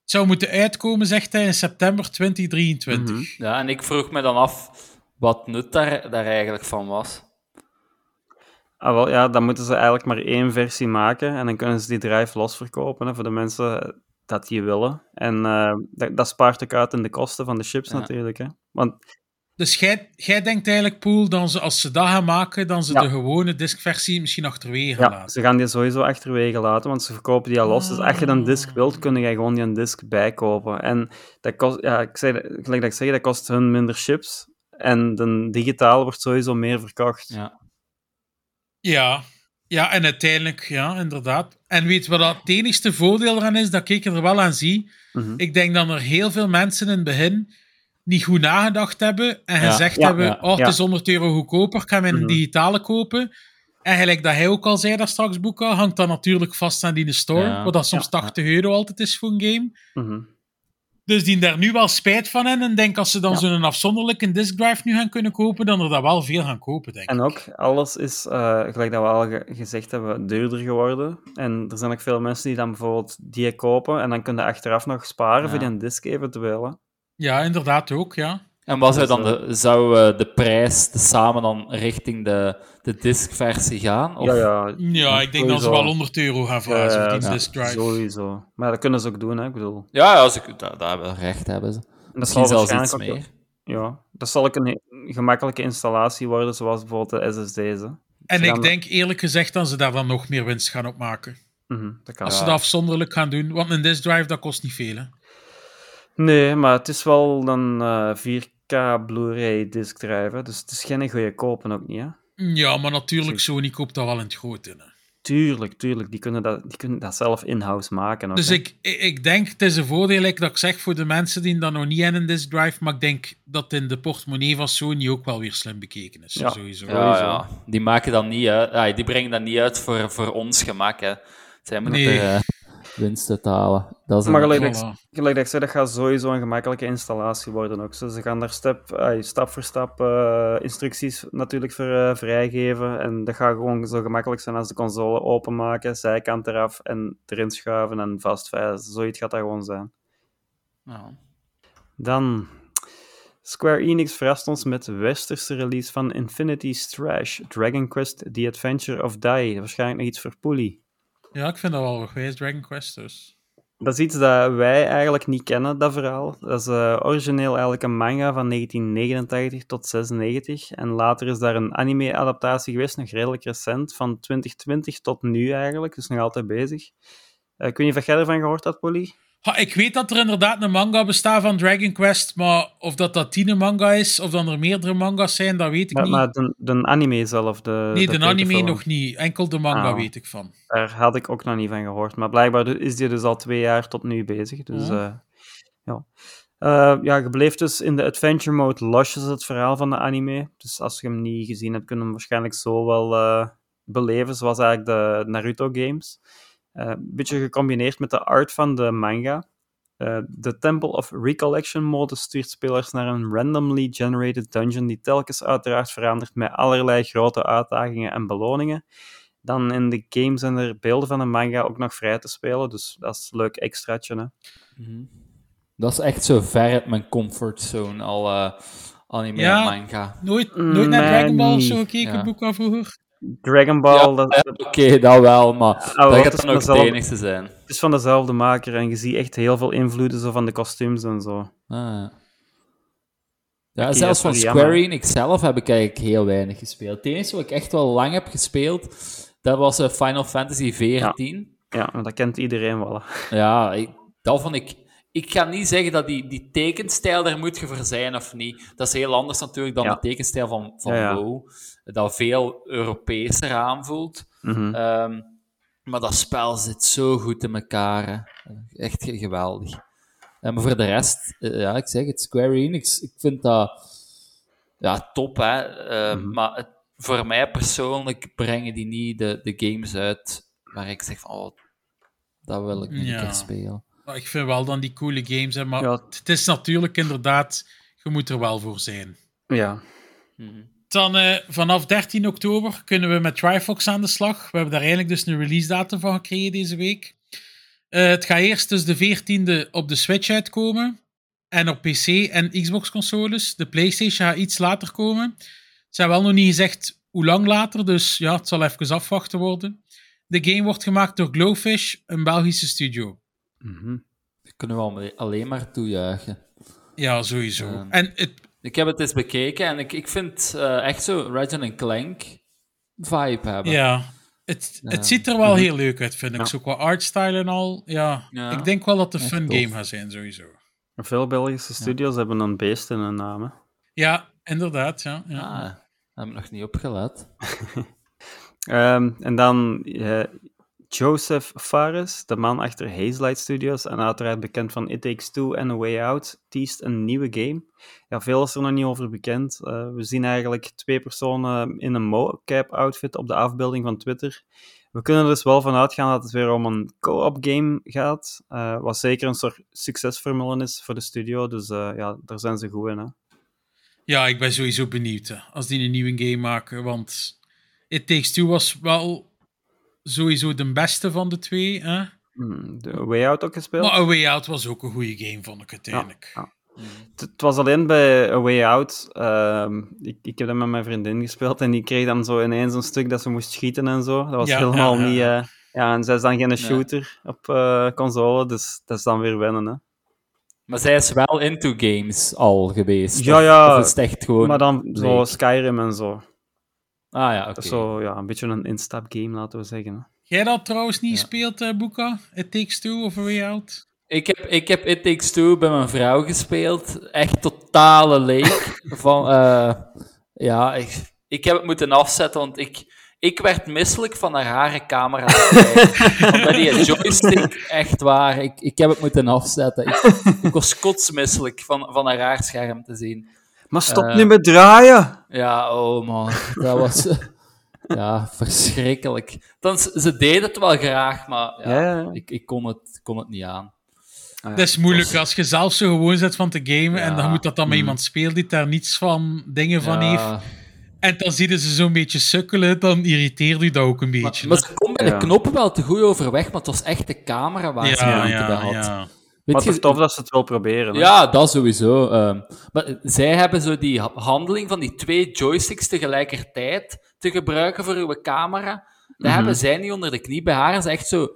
Het zou moeten uitkomen, zegt hij, in september 2023. Mhm. Ja, en ik vroeg me dan af wat nut daar, daar eigenlijk van was. Ah, wel, ja, dan moeten ze eigenlijk maar één versie maken en dan kunnen ze die drive losverkopen hè, voor de mensen dat die willen. En eh, dat, dat spaart ook uit in de kosten van de chips Ja. natuurlijk. Hè. Want Dus jij, jij denkt eigenlijk, Poel, dan ze, als ze dat gaan maken, dan ze Ja. de gewone diskversie misschien achterwege ja, laten. ze gaan die sowieso achterwege laten, want ze verkopen die al los. Dus als je een disc wilt, kun je gewoon die een disc bijkopen. En dat kost, ja, ik zei, gelijk dat ik zeg, dat kost hun minder chips. En de digitaal wordt sowieso meer verkocht. Ja. Ja. Ja, en uiteindelijk, ja, inderdaad. En weet wat dat het enigste voordeel eraan is, dat ik er wel aan zie? Mhm. Ik denk dat er heel veel mensen in het begin niet goed nagedacht hebben en Ja, gezegd ja, hebben, ja, oh, het is 100 euro goedkoper, ik ga mijn Mhm. digitale kopen. En gelijk dat hij ook al zei daar straks, Boeka, hangt dat natuurlijk vast aan die store, wat dat soms ja, 80 euro altijd is voor een game. Mhm. Dus die daar nu wel spijt van hebben en denk als ze dan Ja. zo'n afzonderlijke disk drive nu gaan kunnen kopen, dan er dat wel veel gaan kopen, denk En ik. ook, alles is, eh, gelijk dat we al ge- gezegd hebben, duurder geworden. En er zijn ook veel mensen die dan bijvoorbeeld die kopen en dan kunnen achteraf nog sparen Ja. voor die disc eventueel. hè. Ja, inderdaad ook, ja. En wat zou Dus, dan de, zou eh, de prijs de samen dan richting de, de disc-versie gaan? Of? Ja, ja. Ja, ik denk dat ze wel 100 euro gaan vragen Ja, voor die ja, disk drive. Sowieso. Maar dat kunnen ze ook doen, hè. Ik bedoel. Ja, ja, als ik, dat, dat hebben- recht hebben ze. En dat Misschien zal zelfs iets meer. ook- Ja, dat zal ook een gemakkelijke installatie worden, zoals bijvoorbeeld de SSD's. Hè. En ik denk eerlijk gezegd dat ze daar dan nog meer winst gaan op maken. Mhm, dat kan. Als Ja. ze dat afzonderlijk gaan doen. Want een disk drive, dat kost niet veel. Hè? Nee, maar het is wel een eh, 4K Blu-ray disc drive, hè, dus het is geen goede kopen ook niet, hè. Ja, maar natuurlijk, Sony koopt dat wel in het groot in. hè. Tuurlijk, tuurlijk. Die kunnen dat, die kunnen dat zelf in-house maken. Ook, Dus hè. ik, ik ik denk, het is een voordeel, like dat ik zeg, voor de mensen die dat nog niet hebben, een disk drive. Maar ik denk dat in de portemonnee van Sony ook wel weer slim bekeken is. Ja. Sowieso. Ja, Sowieso. ja. Die maken dat niet uit. Die brengen dat niet uit voor, voor ons gemak. Hè. Zij moeten Nee. er, eh, winst uit halen. Dat is Maar gelijk, dat ik- gelijk dat ik zei, dat gaat sowieso een gemakkelijke installatie worden ook. Ze gaan daar step, ay, stap voor stap eh, instructies natuurlijk voor eh, vrijgeven. En dat gaat gewoon zo gemakkelijk zijn als de console openmaken, zijkant eraf en erin schuiven en vastvijzen. Zoiets gaat dat gewoon zijn. Ja. Dan, Square Enix verrast ons met de westerse release van Infinity Strash, Dragon Quest The Adventure of Die. Waarschijnlijk nog iets voor Poelie. Ja, ik vind dat wel geweest, Dragon Quest dus. Dat is iets dat wij eigenlijk niet kennen, dat verhaal. Dat is eh, origineel eigenlijk een manga van 1989 tot 96. En later is daar een anime-adaptatie geweest, nog redelijk recent, van 2020 tot nu eigenlijk. Dus nog altijd bezig. Eh, ik weet niet of jij ervan gehoord had, Polly? Ha, ik weet dat er inderdaad een manga bestaat van Dragon Quest, maar of dat dat manga is, of dan er meerdere manga's zijn, dat weet ik Maar, niet. maar de, de anime zelf, de nee, de, anime nog niet. Enkel de manga Ah. weet ik van. Daar had ik ook nog niet van gehoord. Maar blijkbaar is die dus al twee jaar tot nu bezig. Dus Ja. ja. ja. Eh, ja, je bleef dus in de adventure mode losjes het verhaal van de anime. Dus als je hem niet gezien hebt, kun je hem waarschijnlijk zo wel eh, beleven, zoals eigenlijk de Naruto games. Eh, Een beetje gecombineerd met de art van de manga. Eh, de Temple of Recollection mode stuurt spelers naar een randomly generated dungeon die telkens uiteraard verandert met allerlei grote uitdagingen en beloningen. Dan in de game zijn er beelden van de manga ook nog vrij te spelen, dus dat is een leuk extraatje. Hè? Dat is echt zo ver uit mijn comfortzone, al eh, anime Ja. en manga. Nooit, Mm, nooit naar mij Dragon Ball of zo gekeken, Ja. boek al vroeger? Dragon Ball, Ja, dat, Oké, dat wel, maar Oh, dat het gaat is dan ook het enigste zijn. is van dezelfde maker en je ziet echt heel veel invloeden zo van de kostuums en zo. Ah, ja. Zelfs van Square jammer. Enix zelf heb ik eigenlijk heel weinig gespeeld. Het enige wat ik echt wel lang heb gespeeld, dat was eh, Final Fantasy XIV. Ja, maar dat kent iedereen wel. Ja, ik, dat vond ik... Ik ga niet zeggen dat die, die tekenstijl er moet je voor zijn of niet. Dat is heel anders natuurlijk dan Ja. de tekenstijl van, van ja. WoW. Dat veel Europeeser aanvoelt. Mhm. Ehm, maar dat spel zit zo goed in elkaar. Hè. Echt ge- geweldig. Maar voor de rest, eh, ja, ik zeg het, Square Enix, ik vind dat ja, top. Hè. Eh, Mhm. Maar het- voor mij persoonlijk brengen die niet de, de games uit waar ik zeg van, oh, dat wil ik niet Ja. een keer spelen. Ik vind wel dan die coole games, hè, maar Ja. het is natuurlijk inderdaad, je moet er wel voor zijn. Ja. Dan eh, vanaf 13 oktober kunnen we met Trifox aan de slag. We hebben daar eigenlijk dus een release datum van gekregen deze week. Eh, het gaat eerst dus de 14e op de Switch uitkomen. En op PC en Xbox consoles. De PlayStation gaat iets later komen. Ze hebben wel nog niet gezegd hoe lang later, dus ja, het zal even afwachten worden. De game wordt gemaakt door Glowfish, een Belgische studio. Dat kunnen we al- alleen maar toejuichen. Ja, sowieso. En het, Ik heb het eens bekeken en ik, ik vind eh, echt zo Ratchet Clank vibe hebben. Ja, het, Ja. het ziet er wel heel leuk uit, vind ik. Ja. Zo qua artstyle en al. Ja, Ja. ik denk wel dat het een Echt fun tof. game gaat zijn, sowieso. Veel Belgische studios hebben een beest in hun naam. hè. Ja, inderdaad. Ja, ja. Ah, heb ik nog niet opgelet. *laughs* Ehm, en dan eh, Joseph Fares, de man achter Hazelight Studios en uiteraard bekend van It Takes Two en A Way Out, teast een nieuwe game. Ja, veel is er nog niet over bekend. Eh, we zien eigenlijk twee personen in een mocap-outfit op de afbeelding van Twitter. We kunnen er dus wel van uitgaan dat het weer om een co-op game gaat, eh, wat zeker een soort succesformule is voor de studio, dus eh, ja, daar zijn ze goed in. Hè? ja, ik ben sowieso benieuwd als die een nieuwe game maken. Want It Takes Two was wel sowieso de beste van de twee. Hè? Hmm, de A Way Out ook gespeeld? Maar A Way Out was ook een goede game, vond ik uiteindelijk. ja. Het, het was alleen bij A Way Out. ehm, ik, ik heb dat met mijn vriendin gespeeld en die kreeg dan zo ineens een stuk dat ze moest schieten en zo. Dat was Ja, helemaal ja, ja, niet. ja. eh, ja, en zij is dan geen shooter op eh, console, dus dat is dan weer wennen. Hè. Maar zij is wel into games al geweest. Ja, ja, Of is het echt gewoon... Maar dan zo? Skyrim en zo. Ah ja, oké. Dat is zo ja, een beetje een instap-game, laten we zeggen. Hè. Jij dat trouwens niet Ja. gespeeld, eh Boeka? It Takes Two of A Way Out? Ik heb, ik heb It Takes Two bij mijn vrouw gespeeld. Echt totale leek. *laughs* van, eh, ja, ik, ik heb het moeten afzetten, want ik, ik werd misselijk van haar rare camera. *laughs* Omdat die joystick, echt waar, ik, ik heb het moeten afzetten. Ik, ik was kotsmisselijk van, van haar raar scherm te zien. Maar stop Eh. nu met draaien! Ja, oh man, dat was... *laughs* ja, verschrikkelijk. Dan, ze deed het wel graag, maar ja, Ja, ja. Ik, ik kon, het, kon het niet aan. Ah, ja. Dat is moeilijk als je zelf zo gewoon zit van te gamen en dan moet dat dan met Mm. iemand spelen die daar niets van dingen van Ja. heeft. En dan zie je ze zo'n beetje sukkelen, dan irriteert u dat ook een Maar, beetje. maar hè? ze kon bij Ja. de knoppen wel te goed overweg, maar het was echt de camera waar ze ja, moeite bij had. Maar het is tof dat ze het wel proberen. Hè. Ja, dat sowieso. ehm. maar zij hebben zo die ha- handeling van die twee joysticks tegelijkertijd te gebruiken voor uw camera. Dat Mhm. hebben zij niet onder de knie. Bij haar is echt zo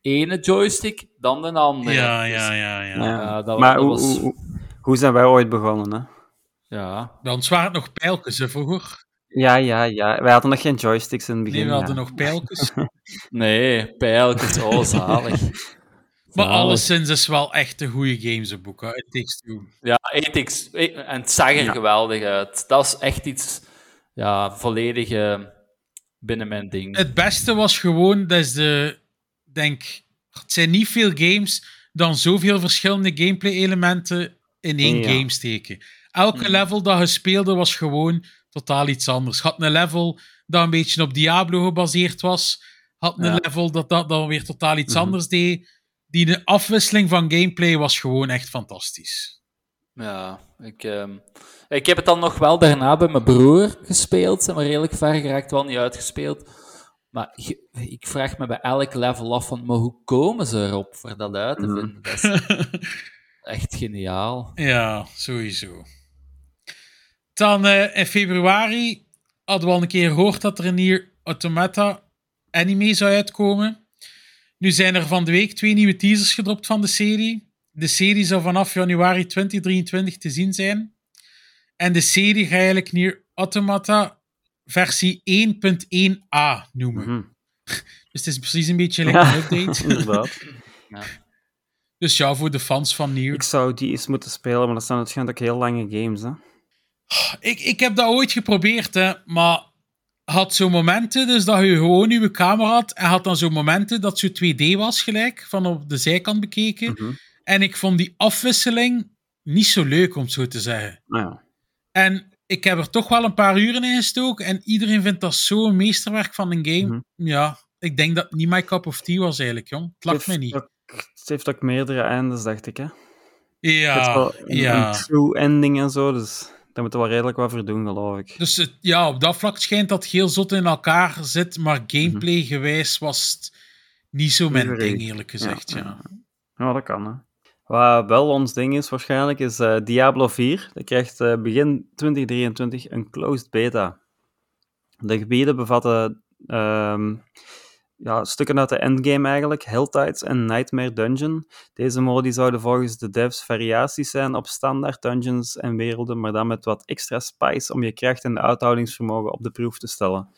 ene joystick, dan de andere. Ja, Dus, ja, ja, ja. Dat- maar dat was- hoe, hoe- hoe zijn wij ooit begonnen? Hè? ja. Waren het nog pijltjes hè, vroeger. Ja, ja, ja. Wij hadden nog geen joysticks in het begin. Nee, we hadden ja. nog pijltjes. *laughs* Nee, pijltjes, oh zalig. *laughs* Maar alleszins is wel echt een goede game, zo'n boek. hè. It Takes Two. Ja, ethics. En het zag er Ja. geweldig uit. Dat is echt iets ja, volledig eh, binnen mijn ding. Het beste was gewoon, dat is de, denk, het zijn niet veel games dan zoveel verschillende gameplay-elementen in één Ja. game steken. Elke level dat je speelde was gewoon totaal iets anders. Je had een level dat een beetje op Diablo gebaseerd was, had een Ja. level dat, dat dan weer totaal iets Mhm. anders deed. Die de afwisseling van gameplay was gewoon echt fantastisch. Ja, ik, ehm, ik heb het dan nog wel daarna bij mijn broer gespeeld. Zijn we redelijk ver geraakt, wel niet uitgespeeld. Maar ik vraag me bij elk level af van, maar hoe komen ze erop voor dat uit te Mhm. vinden? Dat is *laughs* echt geniaal. Ja, sowieso. Dan eh, in februari hadden we al een keer gehoord dat er een nieuw Automata anime zou uitkomen. Nu zijn er van de week twee nieuwe teasers gedropt van de serie. De serie zou vanaf januari 2023 te zien zijn. En de serie ga je eigenlijk Nier Automata versie 1.1a noemen. Mhm. *laughs* Dus het is precies een beetje like Ja, een update. *laughs* inderdaad. dus ja, voor de fans van Nier. Ik zou die eens moeten spelen, maar dat zijn waarschijnlijk ook heel lange games, hè. Ik, ik heb dat ooit geprobeerd, hè, maar had zo momenten dus dat je gewoon je camera had en had dan zo momenten dat zo 2D was gelijk, van op de zijkant bekeken. Mhm. En ik vond die afwisseling niet zo leuk, om het zo te zeggen. Ja. En ik heb er toch wel een paar uren in gestoken en iedereen vindt dat zo'n meesterwerk van een game. Mhm. Ja, ik denk dat het niet my cup of tea was eigenlijk, jong. Het lag me niet. ook- Het heeft ook meerdere eindes, dacht ik, hè. Het Ja, wel een, ja. een true ending en zo, dus daar moeten we wel redelijk wat voor doen, geloof ik. Dus het, ja, op dat vlak schijnt dat heel zot in elkaar zit, maar gameplay-gewijs was het niet zo mijn ding, eerlijk gezegd. Ja, Ja, Ja, dat kan, hè. Wat wel ons ding is waarschijnlijk, is eh, Diablo 4. Dat krijgt eh, begin 2023 een closed beta. De gebieden bevatten ehm, ja, stukken uit de endgame eigenlijk, Helltides en Nightmare Dungeon. Deze modi zouden volgens de devs variaties zijn op standaard dungeons en werelden, maar dan met wat extra spice om je kracht en uithoudingsvermogen op de proef te stellen.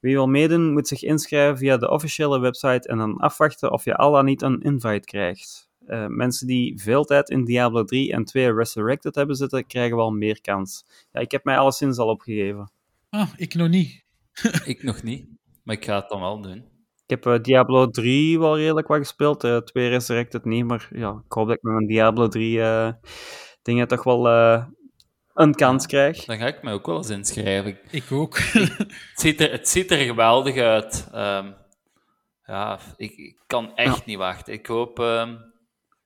Wie wil meedoen, moet zich inschrijven via de officiële website en dan afwachten of je al dan niet een invite krijgt. Eh, mensen die veel tijd in Diablo 3 en 2 Resurrected hebben zitten, krijgen wel meer kans. Ja, ik heb mij alleszins al opgegeven. Ah, ik nog niet. *laughs* Ik nog niet, maar ik ga het dan wel doen. Ik heb eh, Diablo 3 wel redelijk wat gespeeld, eh 2 Resurrected niet, maar ja, ik hoop dat ik met mijn Diablo 3 eh, dingen toch wel eh, een kans krijg. Dan ga ik mij ook wel eens inschrijven. Ik- ook. Het ziet er, het ziet er geweldig uit. Ehm, ja, ik, ik kan echt Ja. niet wachten. Ik hoop ehm,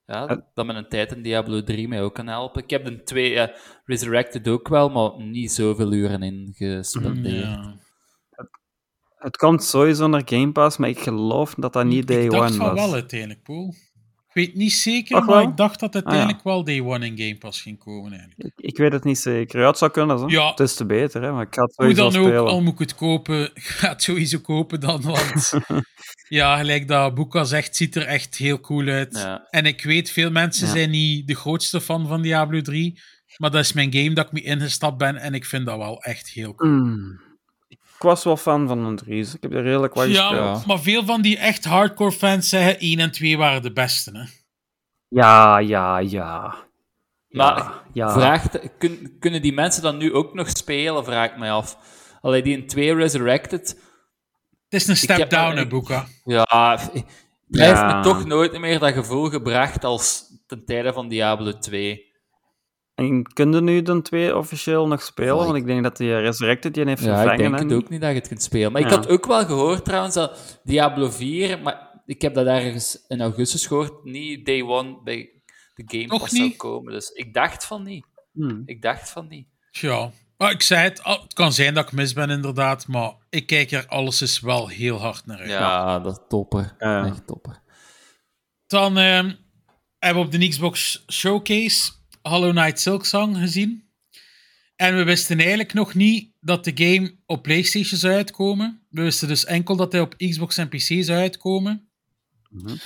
ja, Eh. dat mijn tijd in Diablo 3 mij ook kan helpen. Ik heb de twee Resurrected ook wel, maar niet zoveel uren in gespendeerd. Ja. Het komt sowieso naar Game Pass, maar ik geloof dat dat niet day ik dacht one van was. wel uiteindelijk, Paul. Ik weet niet zeker, Ach, maar wel? ik dacht dat Ah, ja. uiteindelijk wel day one in Game Pass ging komen. Eigenlijk. Ik, ik weet het niet zeker. Ja, het zou kunnen, zo. Ja. Het is te beter, hè, maar ik ga het Hoe dan ook, al moet ik het kopen, *laughs* ik ga het sowieso kopen dan, want *laughs* ja, gelijk dat Boeka zegt, ziet er echt heel cool uit. Ja. En ik weet, veel mensen zijn niet de grootste fan van Diablo 3, maar dat is mijn game dat ik mee ingestapt ben en ik vind dat wel echt heel cool. Mm. Ik was wel fan van een 3, dus ik heb er redelijk wat Ja, gespeeld. maar veel van die echt hardcore fans zeggen 1 en 2 waren de beste. Hè? Ja, ja, ja. Maar Ja, ja. vraagt, kun- kunnen die mensen dan nu ook nog spelen, vraag ik mij af. Alleen die in 2 Resurrected, Het is een step heb- down, hè, ik- Boeka. ja, het heeft Ja. me toch nooit meer dat gevoel gebracht als ten tijde van Diablo 2. En kun je nu dan 2 officieel nog spelen? Want ik denk dat die Resurrected die heeft Ja, ik vervangen. denk het ook niet dat je het kunt spelen. Maar ik had ook wel gehoord trouwens dat Diablo 4, maar ik heb dat ergens in augustus gehoord, niet day one bij de Game Nog Pass niet? zou komen. Dus ik dacht van niet. Hmm. Ik dacht van niet. Ja, maar ik zei het, al- het kan zijn dat ik mis ben inderdaad, maar ik kijk er alles is wel heel hard naar uit. Ja, dat is topper. Ja. Echt topper. Dan ehm, hebben we op de Xbox Showcase Hollow Knight Silksong gezien. En we wisten eigenlijk nog niet dat de game op PlayStation zou uitkomen. We wisten dus enkel dat hij op Xbox en PC zou uitkomen. Mhm.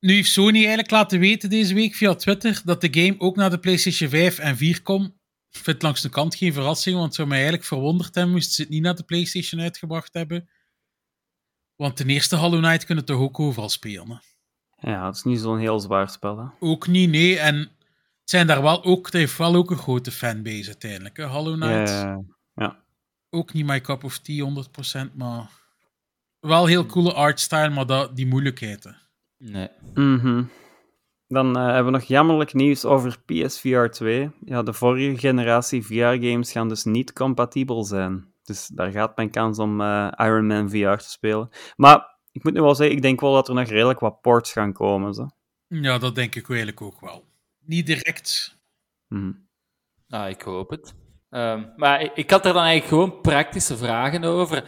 Nu heeft Sony eigenlijk laten weten deze week via Twitter dat de game ook naar de PlayStation 5 en 4 komt. Ik vind het langs de kant geen verrassing, want het zou mij eigenlijk verwonderd hebben moesten ze het niet naar de PlayStation uitgebracht hebben. Want ten eerste Hollow Knight kunnen toch ook overal spelen. Hè? Ja, het is niet zo'n heel zwaar spel. Hè? Ook niet, nee. En zijn daar wel ook, het heeft wel ook een grote fanbase uiteindelijk. Hè? Hollow Knight. Ja, ja. Ook niet my cup of tea 100%, maar wel heel coole artstyle, maar dat, die moeilijkheden. Nee. Mhm. Dan eh, hebben we nog jammerlijk nieuws over PSVR 2. Ja, de vorige generatie VR-games gaan dus niet compatibel zijn. Dus daar gaat mijn kans om eh, Iron Man VR te spelen. Maar ik moet nu wel zeggen, ik denk wel dat er nog redelijk wat ports gaan komen. Zo. Ja, dat denk ik eigenlijk ook wel. Niet direct. Mhm. Nou, ik hoop het. Ehm, maar ik, ik had er dan eigenlijk gewoon praktische vragen over.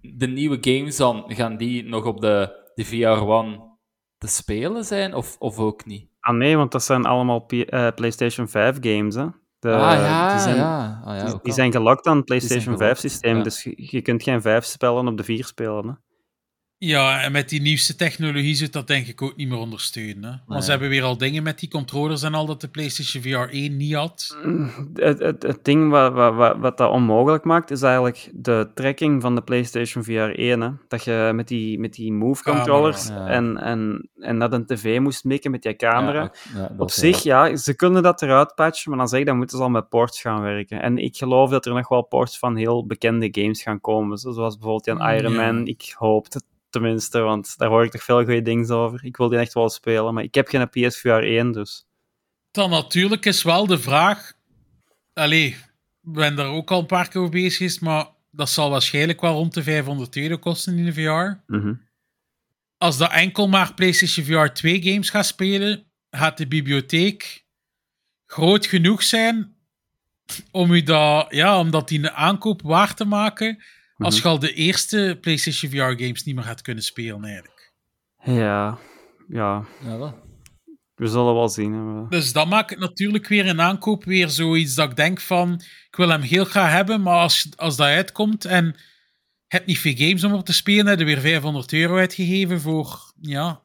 De nieuwe games dan, gaan die nog op de, de VR1 te spelen zijn of, of ook niet? Ah nee, want dat zijn allemaal P- eh, PlayStation 5 games. Hè. De, ah ja, die zijn, ja. Ah, ja die, ook die zijn gelokt aan het PlayStation gelokt, 5 systeem, ja. dus je, je kunt geen 5 spellen op de 4 spelen. Hè. Ja, en met die nieuwste technologie zit dat denk ik ook niet meer ondersteunen. Hè? Want Nee. ze hebben weer al dingen met die controllers en al dat de PlayStation VR 1 niet had. Het, het, het ding wat, wat, wat, dat onmogelijk maakt, is eigenlijk de tracking van de PlayStation VR 1. Hè. Dat je met die, met die Move-controllers Camera, ja. en, en, en dat een tv moest mikken met die camera. Ja, ook- ja, dat Op zich, ja, ze kunnen dat eruit patchen, maar dan zeg ik, dan moeten ze al met ports gaan werken. En ik geloof dat er nog wel ports van heel bekende games gaan komen, zo- zoals bijvoorbeeld aan Iron Ja. Man. Ik hoop het tenminste, want daar hoor ik toch veel goede dingen over. Ik wil die echt wel spelen, maar ik heb geen PSVR 1, dus... Dan natuurlijk is wel de vraag. Allee, ben daar ook al een paar keer over bezig geweest, maar dat zal waarschijnlijk wel rond de 500 euro kosten in de VR. Mhm. Als dat enkel maar PlayStation VR 2 games gaat spelen, gaat de bibliotheek groot genoeg zijn om u dat, ja, om dat die een aankoop waard te maken. Als je al de eerste PlayStation VR games niet meer gaat kunnen spelen, eigenlijk. Ja, ja, Ja, dat. we zullen wel zien. hè. Dus dat maakt het natuurlijk weer een aankoop weer zoiets dat ik denk van, ik wil hem heel graag hebben, maar als, als dat uitkomt en je hebt niet veel games om op te spelen, heb je weer 500 euro uitgegeven voor, ja,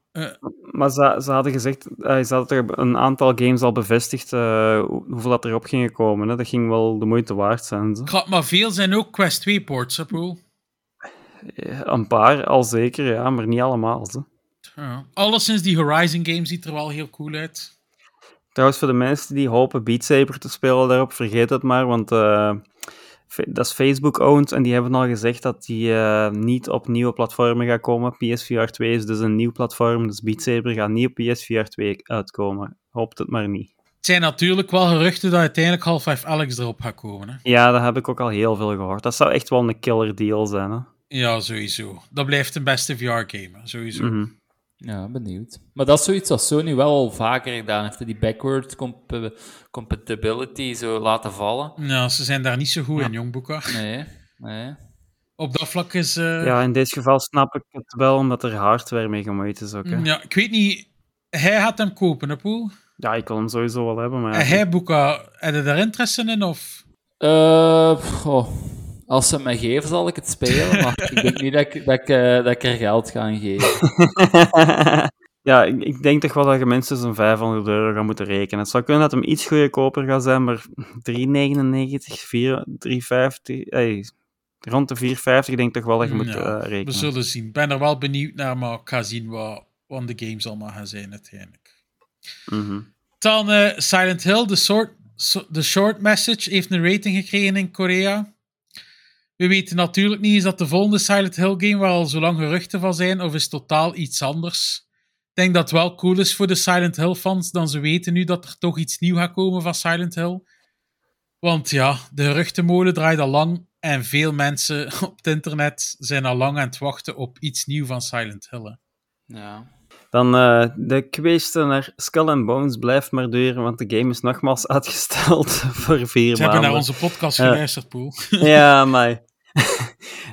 Maar ze, ze hadden gezegd, eh, ze hadden er een aantal games al bevestigd eh, hoe- hoeveel dat erop gingen komen. Hè. Dat ging wel de moeite waard zijn. Zo. maar veel zijn ook Quest 2 ports, hè? Ja, Een paar, al zeker, ja, maar niet allemaal. Zo. Ja. Alleszins die Horizon game ziet er wel heel cool uit. Trouwens, voor de mensen die hopen Beat Saber te spelen daarop, vergeet het maar, want eh, dat is Facebook-owned en die hebben al gezegd dat die eh, niet op nieuwe platformen gaat komen. PSVR 2 is dus een nieuw platform, dus Beat Saber gaat niet op PSVR 2 uitkomen. Hoopt het maar niet. Het zijn natuurlijk wel geruchten dat uiteindelijk Half-Life Alex erop gaat komen. Hè? Ja, dat heb ik ook al heel veel gehoord. Dat zou echt wel een killer deal zijn. Hè? Ja, sowieso. Dat blijft een beste VR-game, sowieso. Mhm. Ja, benieuwd. Maar dat is zoiets wat Sony wel al vaker gedaan heeft. Die backward comp- compatibility zo laten vallen. Ja, ze zijn daar niet zo goed in, jong Boeka. Nee, nee. Op dat vlak is... eh, Ja, in dit geval snap ik het wel, omdat er hardware mee gemoeid is ook. Hè? ja, ik weet niet... Hij gaat hem kopen, hè, Poel? Ja, ik wil hem sowieso wel hebben, maar... En hij, Boeka, heb je daar interesse in, of... Eh, goh, als ze het mij geven, zal ik het spelen. Maar ik denk niet dat ik, dat ik, eh, dat ik er geld ga aan geven. *laughs* ja, ik, ik denk toch wel dat je minstens een 500 euro gaat moeten rekenen. Het zou kunnen dat hem iets goedkoper gaat zijn, maar 3,99, 4, 3,50... Hey, rond de 4,50 denk ik toch wel dat je moet Ja, eh, we rekenen. zullen zien. Ik ben er wel benieuwd naar, maar ik ga zien wat, wat de games allemaal gaan zijn uiteindelijk. Mhm. Dan eh, Silent Hill, de short, so- de short message, heeft een rating gekregen in Korea. We weten natuurlijk niet, is dat de volgende Silent Hill game waar al zo lang geruchten van zijn, of is totaal iets anders? Ik denk dat het wel cool is voor de Silent Hill fans, dan ze weten nu dat er toch iets nieuws gaat komen van Silent Hill. Want ja, de geruchtenmolen draait al lang en veel mensen *laughs* op het internet zijn al lang aan het wachten op iets nieuws van Silent Hill. hè. Ja. Dan eh, de kweeste naar Skull and Bones blijft maar duren, want de game is nogmaals *laughs* uitgesteld voor vier Ze hebben maanden. naar onze podcast Ja. geluisterd, Poel. *laughs* Ja, maar...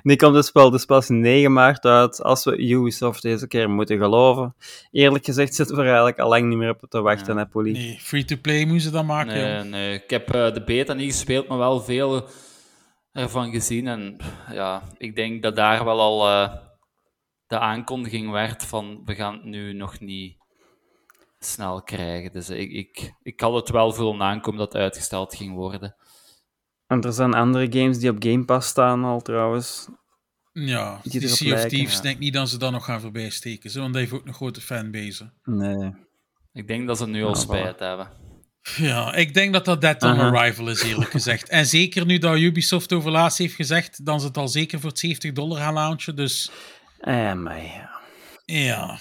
Nu komt het spel dus pas 9 maart uit, als we Ubisoft deze keer moeten geloven. Eerlijk gezegd zitten we er eigenlijk al lang niet meer op te wachten, Ja. hè, Polly? Nee, free-to-play moeten ze dan maken. Nee, joh. nee. Ik heb eh, de beta niet gespeeld, maar wel veel ervan gezien. En ja, ik denk dat daar wel al eh, de aankondiging werd van we gaan het nu nog niet snel krijgen. Dus ik, ik, ik had het wel voelen aankomen dat het uitgesteld ging worden. En er zijn andere games die op Game Pass staan al trouwens. Ja, Die die Sea of lijken, Thieves ja. denk niet dat ze dat nog gaan voorbij steken. Zo, want hij heeft ook een grote fanbase. Nee. Ik denk dat ze nu al Ja, spijt hebben. Ja, ik denk dat dat Dead on. Arrival is, eerlijk gezegd. En zeker nu dat Ubisoft over laatst heeft gezegd, dan ze het al zeker voor het 70 dollar gaan launchen. Dus Eh, maar ja. ja.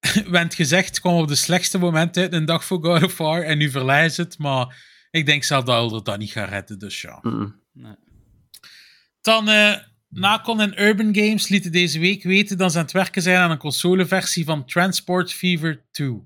*laughs* Gezegd, het kwam op de slechtste moment uit, een dag voor God of War. En nu verliezen ze het, maar ik denk zelf dat Elder dat niet gaat redden. Dus ja. Mm. Dan, eh Nacon en Urban Games lieten deze week weten dat ze aan het werken zijn aan een consoleversie van Transport Fever 2.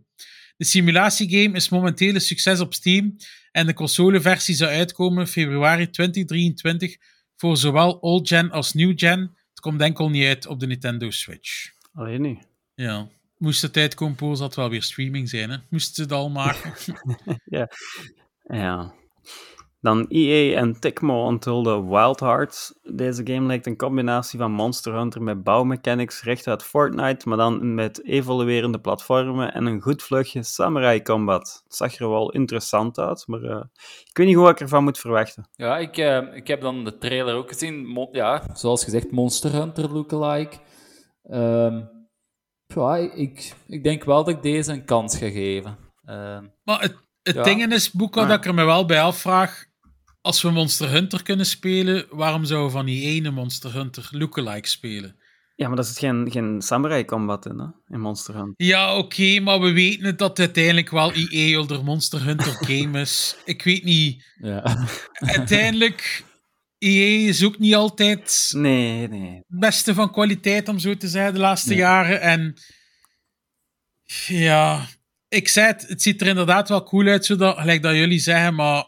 De simulatiegame is momenteel een succes op Steam en de consoleversie zou uitkomen februari 2023 voor zowel old gen als new gen. Het komt enkel niet uit op de Nintendo Switch. Alleen nu. Ja. Moest het uitkomen, Paul, zal het wel weer streaming zijn. Hè? Moesten ze het al maken? *laughs* Ja. Dan EA en Tecmo onthulden Wild Hearts. Deze game lijkt een combinatie van Monster Hunter met bouwmechanics recht uit Fortnite, maar dan met evoluerende platformen en een goed vlugje samurai combat. Het zag er wel interessant uit, maar eh, ik weet niet wat ik ervan moet verwachten. Ja, ik, eh, ik heb dan de trailer ook gezien. Mo- ja, zoals gezegd, Monster Hunter lookalike. Ehm ja, ik, ik denk wel dat ik deze een kans ga geven. Ehm, Maar het, het Ja. ding is, Boeka, Ah. dat ik er me wel bij afvraag. Als we Monster Hunter kunnen spelen, waarom zouden we van die ene Monster Hunter lookalike spelen? Ja, maar dat is geen, geen samurai combat in, hè, in Monster Hunter. Ja, oké, maar we weten het dat het uiteindelijk wel EA onder Monster Hunter game is. Ik weet niet. ja. Uiteindelijk, EA is ook niet altijd Nee, nee. het beste van kwaliteit, om zo te zeggen, de laatste Nee. jaren. En ja, ik zei het, het ziet er inderdaad wel cool uit, zodat, gelijk dat jullie zeggen, maar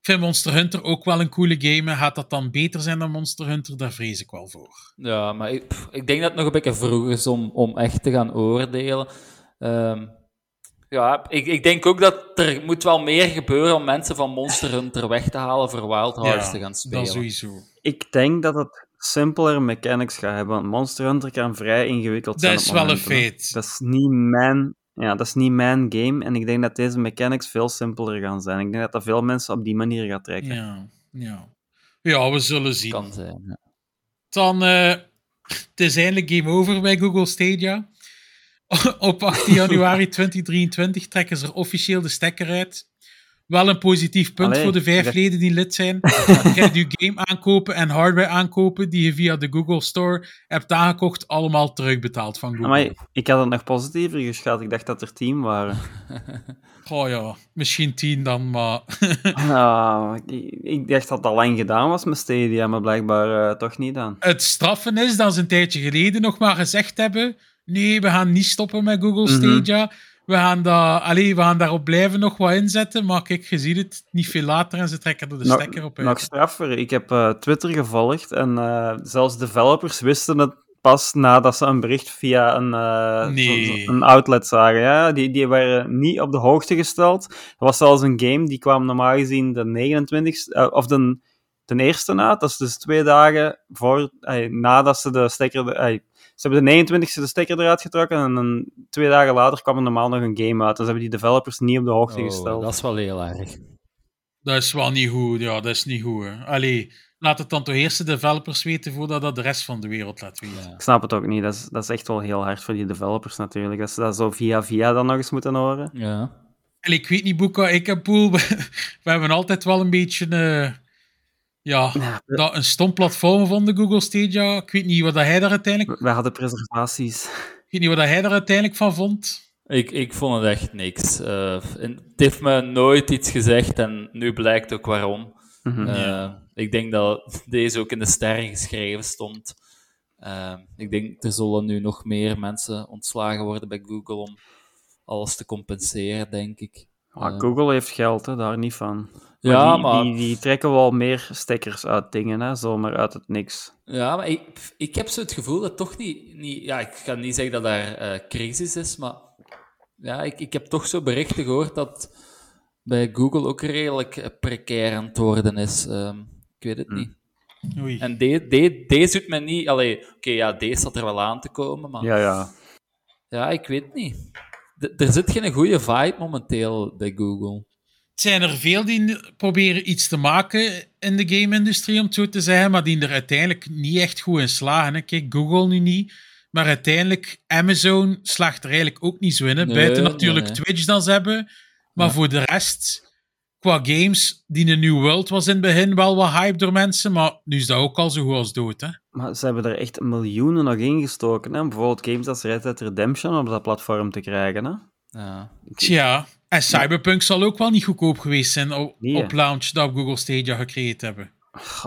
ik vind Monster Hunter ook wel een coole game. En Gaat dat dan beter zijn dan Monster Hunter? Daar vrees ik wel voor. ja, maar ik, pff, ik denk dat het nog een beetje vroeg is om, om echt te gaan oordelen. Ehm, ja, ik, ik denk ook dat er moet wel meer gebeuren om mensen van Monster Hunter weg te halen voor Wild Hearts Ja, te gaan spelen. Dat sowieso. Ik denk dat het simpeler mechanics gaat hebben, want Monster Hunter kan vrij ingewikkeld zijn Dat is op wel een feit. Dat is niet mijn... Ja, dat is niet mijn game. En ik denk dat deze mechanics veel simpeler gaan zijn. Ik denk dat dat veel mensen op die manier gaat trekken. Ja, ja. Ja, we zullen zien. Kan zijn. ja. Dan, eh, het is eindelijk game over bij Google Stadia. *laughs* Op 18 januari *laughs* 2023 trekken ze er officieel de stekker uit. Wel een positief punt Allee, voor de vijf dat- leden die lid zijn. *laughs* Je gaat je game aankopen en hardware aankopen die je via de Google Store hebt aangekocht, allemaal terugbetaald van Google. Maar ik had het nog positiever geschat. Ik dacht dat er tien waren. *laughs* Oh ja, misschien tien dan, maar... *laughs* Nou, ik, ik dacht dat al lang gedaan was met Stadia, maar blijkbaar eh, toch niet dan. Het straffen is dat ze een tijdje geleden nog maar gezegd hebben: nee, we gaan niet stoppen met Google Mhm. Stadia. We gaan, dat, allee, we gaan daarop blijven nog wat inzetten. Maar kijk, je ziet het niet veel later en ze trekken er de Nog, stekker op uit. nog straffer. Ik heb eh, Twitter gevolgd en eh, zelfs developers wisten het pas nadat ze een bericht via een, eh, Nee. een outlet zagen. Ja, die, die waren niet op de hoogte gesteld. Er was zelfs een game die kwam normaal gezien de 29ste, eh, of de, de eerste na. Dat is dus twee dagen voor, nadat ze de stekker. Ze hebben de 29ste de stekker eruit getrokken en dan twee dagen later kwam er normaal nog een game uit. Dus hebben die developers niet op de hoogte Oh, gesteld. dat is wel heel erg. Dat is wel niet goed. Ja, dat is niet goed. Hè. Allee, laat het dan toch eerst de developers weten voordat dat de rest van de wereld laat weten. Ja. Ik snap het ook niet. Dat is, dat is echt wel heel hard voor die developers natuurlijk. Dat ze dat zo via via dan nog eens moeten horen. Ja. En ik weet niet, Boeka, ik heb Poel. *laughs* We hebben altijd wel een beetje. eh, ja, dat een stom platform vonden, Google Stadia. Ik weet niet wat dat hij daar uiteindelijk, we hadden preservaties. ik weet niet wat dat hij daar uiteindelijk van vond. Ik, ik vond het echt niks. Eh, het heeft me nooit iets gezegd en nu blijkt ook waarom. Mhm. Eh, Ik denk dat deze ook in de sterren geschreven stond. Eh, ik denk er zullen nu nog meer mensen ontslagen worden bij Google om alles te compenseren, denk ik. Maar Eh, Google heeft geld, hè, daar niet van. Ja, die, maar- Die, die trekken wel meer stekkers uit dingen, hè, zomaar uit het niks. Ja, maar ik, ik heb zo het gevoel dat toch niet... niet ja, ik ga niet zeggen dat daar eh, crisis is, maar ja, ik, ik heb toch zo berichten gehoord dat bij Google ook redelijk eh, precair aan het worden is. Ehm, ik weet het Hm. niet. Oei. En de, de, deze doet me niet... Oké, ja, deze zat er wel aan te komen, maar ja, Ja, ja. ik weet het niet. D- er zit geen goede vibe momenteel bij Google. Zijn er veel die proberen iets te maken in de game-industrie, om het zo te zeggen, maar die er uiteindelijk niet echt goed in slagen. Hè. Kijk, Google nu niet, maar uiteindelijk Amazon slaagt er eigenlijk ook niet zo in. Hè. Nee, Buiten natuurlijk nee. Twitch dan ze hebben, maar Ja. voor de rest, qua games, die een New World was in het begin wel wat hype door mensen, maar nu is dat ook al zo goed als dood. Hè. Maar ze hebben er echt miljoenen nog ingestoken. Hè? Bijvoorbeeld games als Red Dead Redemption op dat platform te krijgen. Hè? Ja. Tja, en Cyberpunk zal ook wel niet goedkoop geweest zijn op, Nee, op launch dat Google Stadia gecreëerd hebben.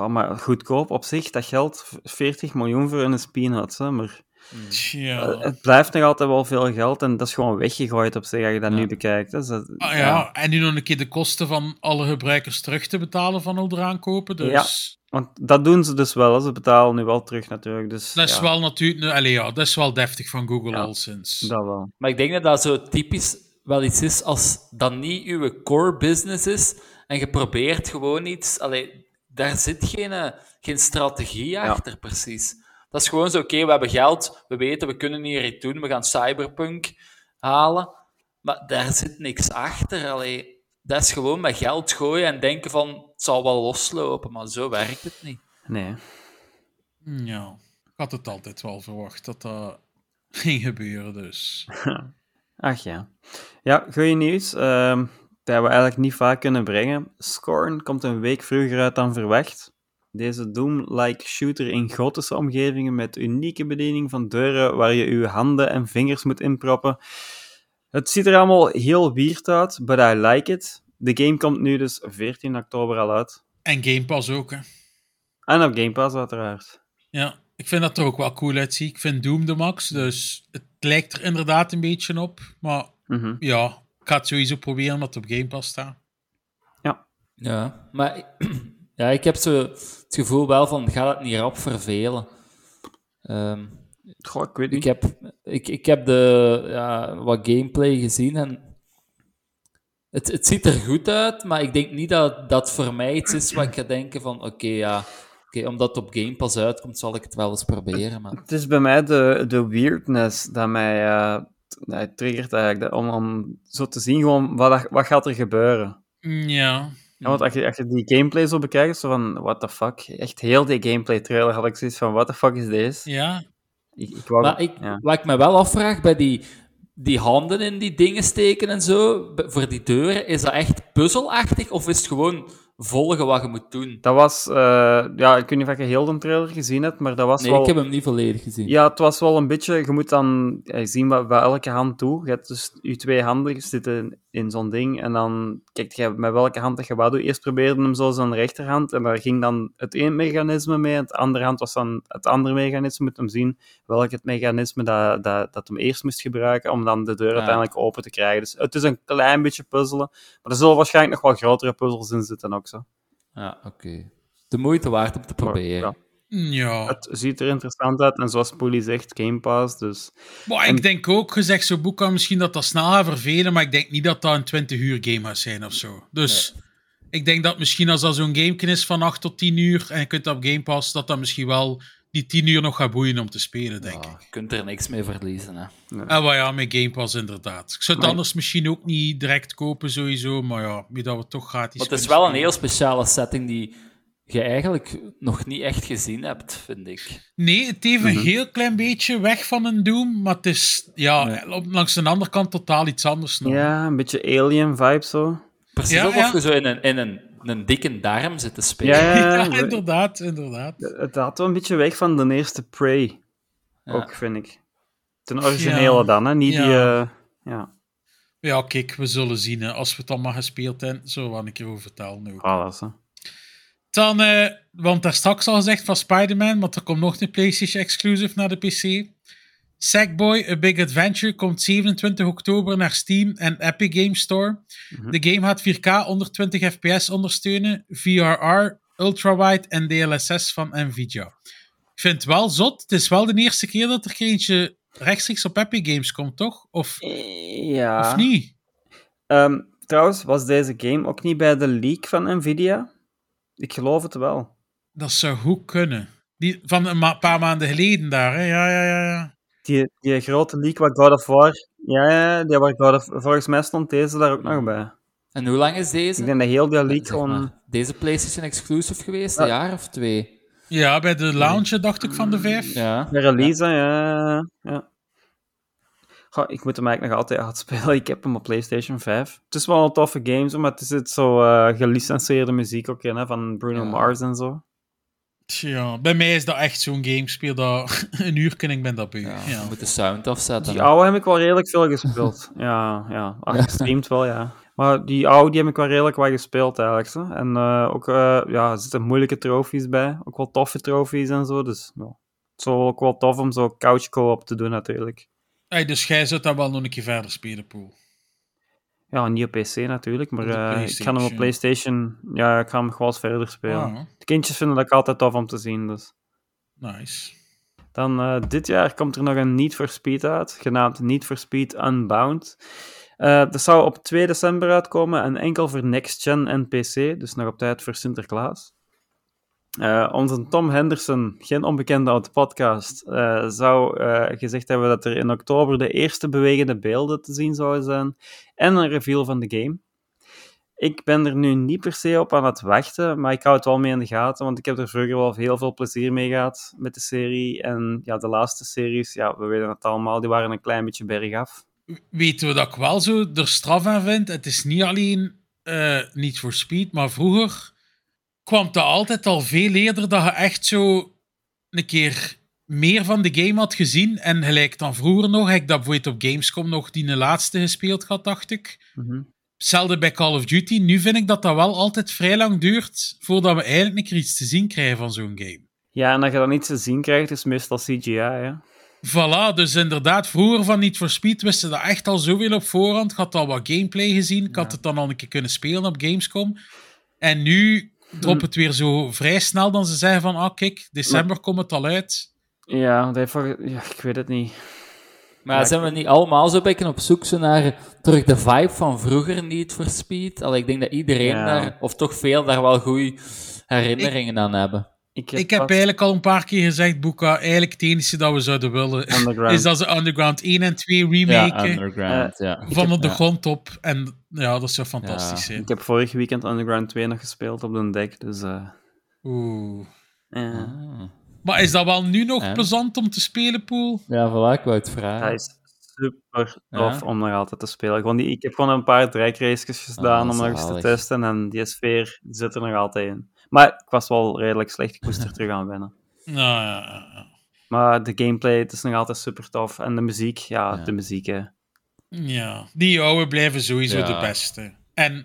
Maar goedkoop op zich, dat geld, 40 miljoen voor een peanuts. Hè? Maar Tja. eh, het blijft nog altijd wel veel geld en dat is gewoon weggegooid op zich als je dat Ja. nu bekijkt. Dus dat- Ah, ja. en nu nog een keer de kosten van alle gebruikers terug te betalen van al eraan kopen. Dus Want dat doen ze dus wel. hè. Ze betalen nu wel terug natuurlijk. Dus, dat is ja, wel natuurlijk. Allee, ja, dat is wel deftig van Google Ja. al sinds. Dat wel. Maar ik denk dat dat zo typisch wel iets is als dat niet uw core business is en je probeert gewoon iets. Allee, daar zit geen, eh, geen strategie achter, precies. Dat is gewoon zo, oké, we hebben geld, we weten, we kunnen hier iets doen, we gaan Cyberpunk halen. Maar daar zit niks achter. Allee, dat is gewoon met geld gooien en denken van, het zal wel loslopen, maar zo werkt het niet. Nee. Ja, ik had het altijd wel verwacht dat dat *laughs* ging gebeuren. Dus. *laughs* Ach ja. Ja, goeie nieuws. ehm, dat we eigenlijk niet vaak kunnen brengen. Scorn komt een week vroeger uit dan verwacht. Deze Doom-like shooter in gotische omgevingen met unieke bediening van deuren waar je je handen en vingers moet inproppen. Het ziet er allemaal heel weird uit, but I like it. De game komt nu dus 14 oktober al uit. En Game Pass ook. Hè. En op Game Pass uiteraard. Ja, ik vind dat er ook wel cool uitziet. Ik vind Doom de max, dus het lijkt er inderdaad een beetje op. Maar Mhm. ja, ik ga het sowieso proberen omdat het op Game Pass staat. Ja, maar *clears throat* ja, ik heb zo het gevoel wel van, ga het niet rap vervelen. Ehm, Goh, ik weet niet. ik, heb, ik, ik heb de, ja, wat gameplay gezien en het, het ziet er goed uit, maar ik denk niet dat dat voor mij iets is wat ik ga denken van, oké, ja, omdat het op Game Pass uitkomt, zal ik het wel eens proberen. Maar... Het is bij mij de, de weirdness dat mij eh, dat triggert eigenlijk. dat- Om, om zo te zien gewoon, wat, wat gaat er gebeuren. Ja, Ja, want als je, als je die gameplay zo bekijkt, zo van, what the fuck. Echt heel die gameplay trailer had ik zoiets van, what the fuck is deze? ja. Ik, ik wou, Maar ik, ja. wat ik me wel afvraag, bij die, die handen in die dingen steken en zo, voor die deuren, is dat echt puzzelachtig of is het gewoon volgen wat je moet doen? Dat was, eh, ja, ik weet niet of je heel de trailer gezien hebt, maar dat was Nee, wel... ik heb hem niet volledig gezien. Ja, het was wel een beetje... Je moet dan ja, zien wat, wat elke hand doet. Je hebt dus je twee handen zitten in zo'n ding. En dan kijk je met welke hand dat je wat doet. Eerst probeerde hem zo zijn rechterhand. En daar ging dan het één mechanisme mee. En het andere hand was dan het andere mechanisme. Moet hem zien welk het mechanisme dat, dat, dat hem eerst moest gebruiken. Om dan de deur Ja. uiteindelijk open te krijgen. Dus het is een klein beetje puzzelen. Maar er zullen waarschijnlijk nog wel grotere puzzels in zitten ook zo. Ja, oké. De moeite waard om te proberen. ja, Ja. het ziet er interessant uit. En zoals Poelie zegt, Game Pass. Dus Maar ik denk ook, gezegd zo'n boek kan misschien dat dat snel gaat vervelen, maar ik denk niet dat dat een 20 uur game gaat zijn of zo. Dus ik denk dat misschien als dat zo'n gameken is van 8 tot 10 uur en je kunt dat op Game Pass, dat dat misschien wel die 10 uur nog gaat boeien om te spelen, denk Ja, ik. je kunt er niks mee verliezen. Hè. En wel ja, met Game Pass inderdaad. Ik zou het Maar- anders misschien ook niet direct kopen sowieso, maar ja, nu dat we toch gratis Want het is wel een heel speciale setting die je eigenlijk nog niet echt gezien hebt, vind ik. Nee, het heeft Mhm. een heel klein beetje weg van een Doom, maar het is ja, op- langs de andere kant totaal iets anders nog. ja, een beetje alien vibe zo. Precies Ja, alsof ja. je zo in een, in een, een dikke darm zit te spelen. Ja, ja, Ja, *laughs* ja. inderdaad, inderdaad. Het had wel een beetje weg van de eerste Prey, Ja. ook, vind ik. Ten originele Ja. dan, hè? Niet die... Ja. eh, ja, Ja, kijk, we zullen zien. Hè. Als we het allemaal gespeeld hebben, zullen we een keer over vertellen. Ook. alles, hè. Dan, want daar straks al gezegd van Spider-Man, want er komt nog een PlayStation exclusive naar de PC. Sackboy A Big Adventure komt 27 oktober naar Steam en Epic Games Store. De game gaat 4K 120 fps ondersteunen, VRR, ultrawide en DLSS van Nvidia. Ik vind het wel zot. Het is wel de eerste keer dat er eentje rechtstreeks op Epic Games komt, toch? Of, Ja. of niet? Ehm, trouwens, was deze game ook niet bij de leak van Nvidia? Ik geloof het wel. Dat zou goed kunnen. Die, van een ma- paar maanden geleden daar, hè? Ja, ja, ja, ja. Die, die grote leak waar God of War... Ja, ja, die waar God of... Volgens mij stond deze daar ook nog bij. En hoe lang is deze? Ik denk dat heel die leak Zeg gewoon... maar, deze PlayStation exclusive geweest? Ja. Een jaar of twee? Ja, bij de launch dacht ik van de vijf. Ja. De release, ja. ja. Goh, ik moet hem eigenlijk nog altijd uitspelen. *laughs* Ik heb hem op PlayStation 5. Het is wel een toffe game, zo, maar het zit zo eh gelicenseerde muziek ook in, hè, van Bruno Ja. Mars en zo. Tja, bij mij is dat echt zo'n game. Speel dat *laughs* een uur en ik ben dat beu. Ja, Ja. Je moet de sound afzetten. Die hè. oude heb ik wel redelijk veel gespeeld. *laughs* ja, ja. Ah, gestreamd wel, ja. Maar die oude die heb ik wel redelijk wat gespeeld eigenlijk. Zo. En eh, ook, eh, ja, er zitten moeilijke trofies bij. Ook wel toffe trofies en zo. Dus ja. het is wel ook wel tof om zo couch co-op te doen natuurlijk. Hey, dus jij zou dat wel nog een keer verder spelen, Poel. Ja, niet op PC natuurlijk, maar eh, ik ga hem op PlayStation. Ja, ik ga hem gewoon eens verder spelen. Ah, De kindjes vinden dat altijd tof om te zien, dus... nice. Dan eh, dit jaar komt er nog een Need for Speed uit, genaamd Need for Speed Unbound. Eh, dat zou op 2 december uitkomen en enkel voor Next Gen en PC, dus nog op tijd voor Sinterklaas. Eh, onze Tom Henderson, geen onbekende uit de podcast, eh, zou eh, gezegd hebben dat er in oktober de eerste bewegende beelden te zien zouden zijn en een reveal van de game. Ik ben er nu niet per se op aan het wachten, maar ik hou het wel mee in de gaten, want ik heb er vroeger wel heel veel plezier mee gehad met de serie. En ja, de laatste series, ja, we weten het allemaal, die waren een klein beetje bergaf. Weten we dat ik wel zo er straf aan vind? Het is niet alleen niet voor speed, maar vroeger kwam het altijd al veel eerder dat je echt zo een keer meer van de game had gezien. En gelijk dan vroeger nog, heb ik dat bijvoorbeeld op Gamescom nog die de laatste gespeeld had, dacht ik. Mhm. Hetzelfde bij Call of Duty. Nu vind ik dat dat wel altijd vrij lang duurt voordat we eigenlijk een keer iets te zien krijgen van zo'n game. Ja, en dat je dan iets te zien krijgt, is meestal CGI, hè. Voilà, dus inderdaad, vroeger van Need for Speed wisten dat echt al zoveel op voorhand. Ik had al wat gameplay gezien. Ik had het dan al een keer kunnen spelen op Gamescom. En nu dropt het weer zo vrij snel dan ze zeggen van, ah kijk, december komt het al uit. Ja, ja, ik weet het niet. Maar Ja, zijn we niet allemaal zo beetje op zoek zo naar terug de vibe van vroeger niet voor Speed? Allee, ik denk dat iedereen Ja. daar, of toch veel, daar wel goede herinneringen aan hebben. Ik heb, Ik heb pas eigenlijk al een paar keer gezegd, Boeka, eigenlijk het enige dat we zouden willen, *laughs* is dat ze Underground 1 en 2 Ja, remaken Underground, ja. van op de ja. grond op. En ja, dat zou fantastisch Ja. zijn. Ik heb vorig weekend Underground 2 nog gespeeld op de deck, dus... eh Oeh. eh, Ah. Maar is dat wel nu nog Ja. plezant om te spelen, Poel? Ja, voilà, ik wou het vragen. Hij is super tof Ja? om nog altijd te spelen. Gewoon die, ik heb gewoon een paar draagraces gedaan Ah, om nog eens te testen en die sfeer zit er nog altijd in. Maar ik was wel redelijk slecht, ik moest er *laughs* terug aan wennen. Nou, ja, ja, ja. Maar de gameplay, het is nog altijd super tof. En de muziek, ja, Ja. de muziek, hè. Ja, die oude blijven sowieso Ja. de beste. En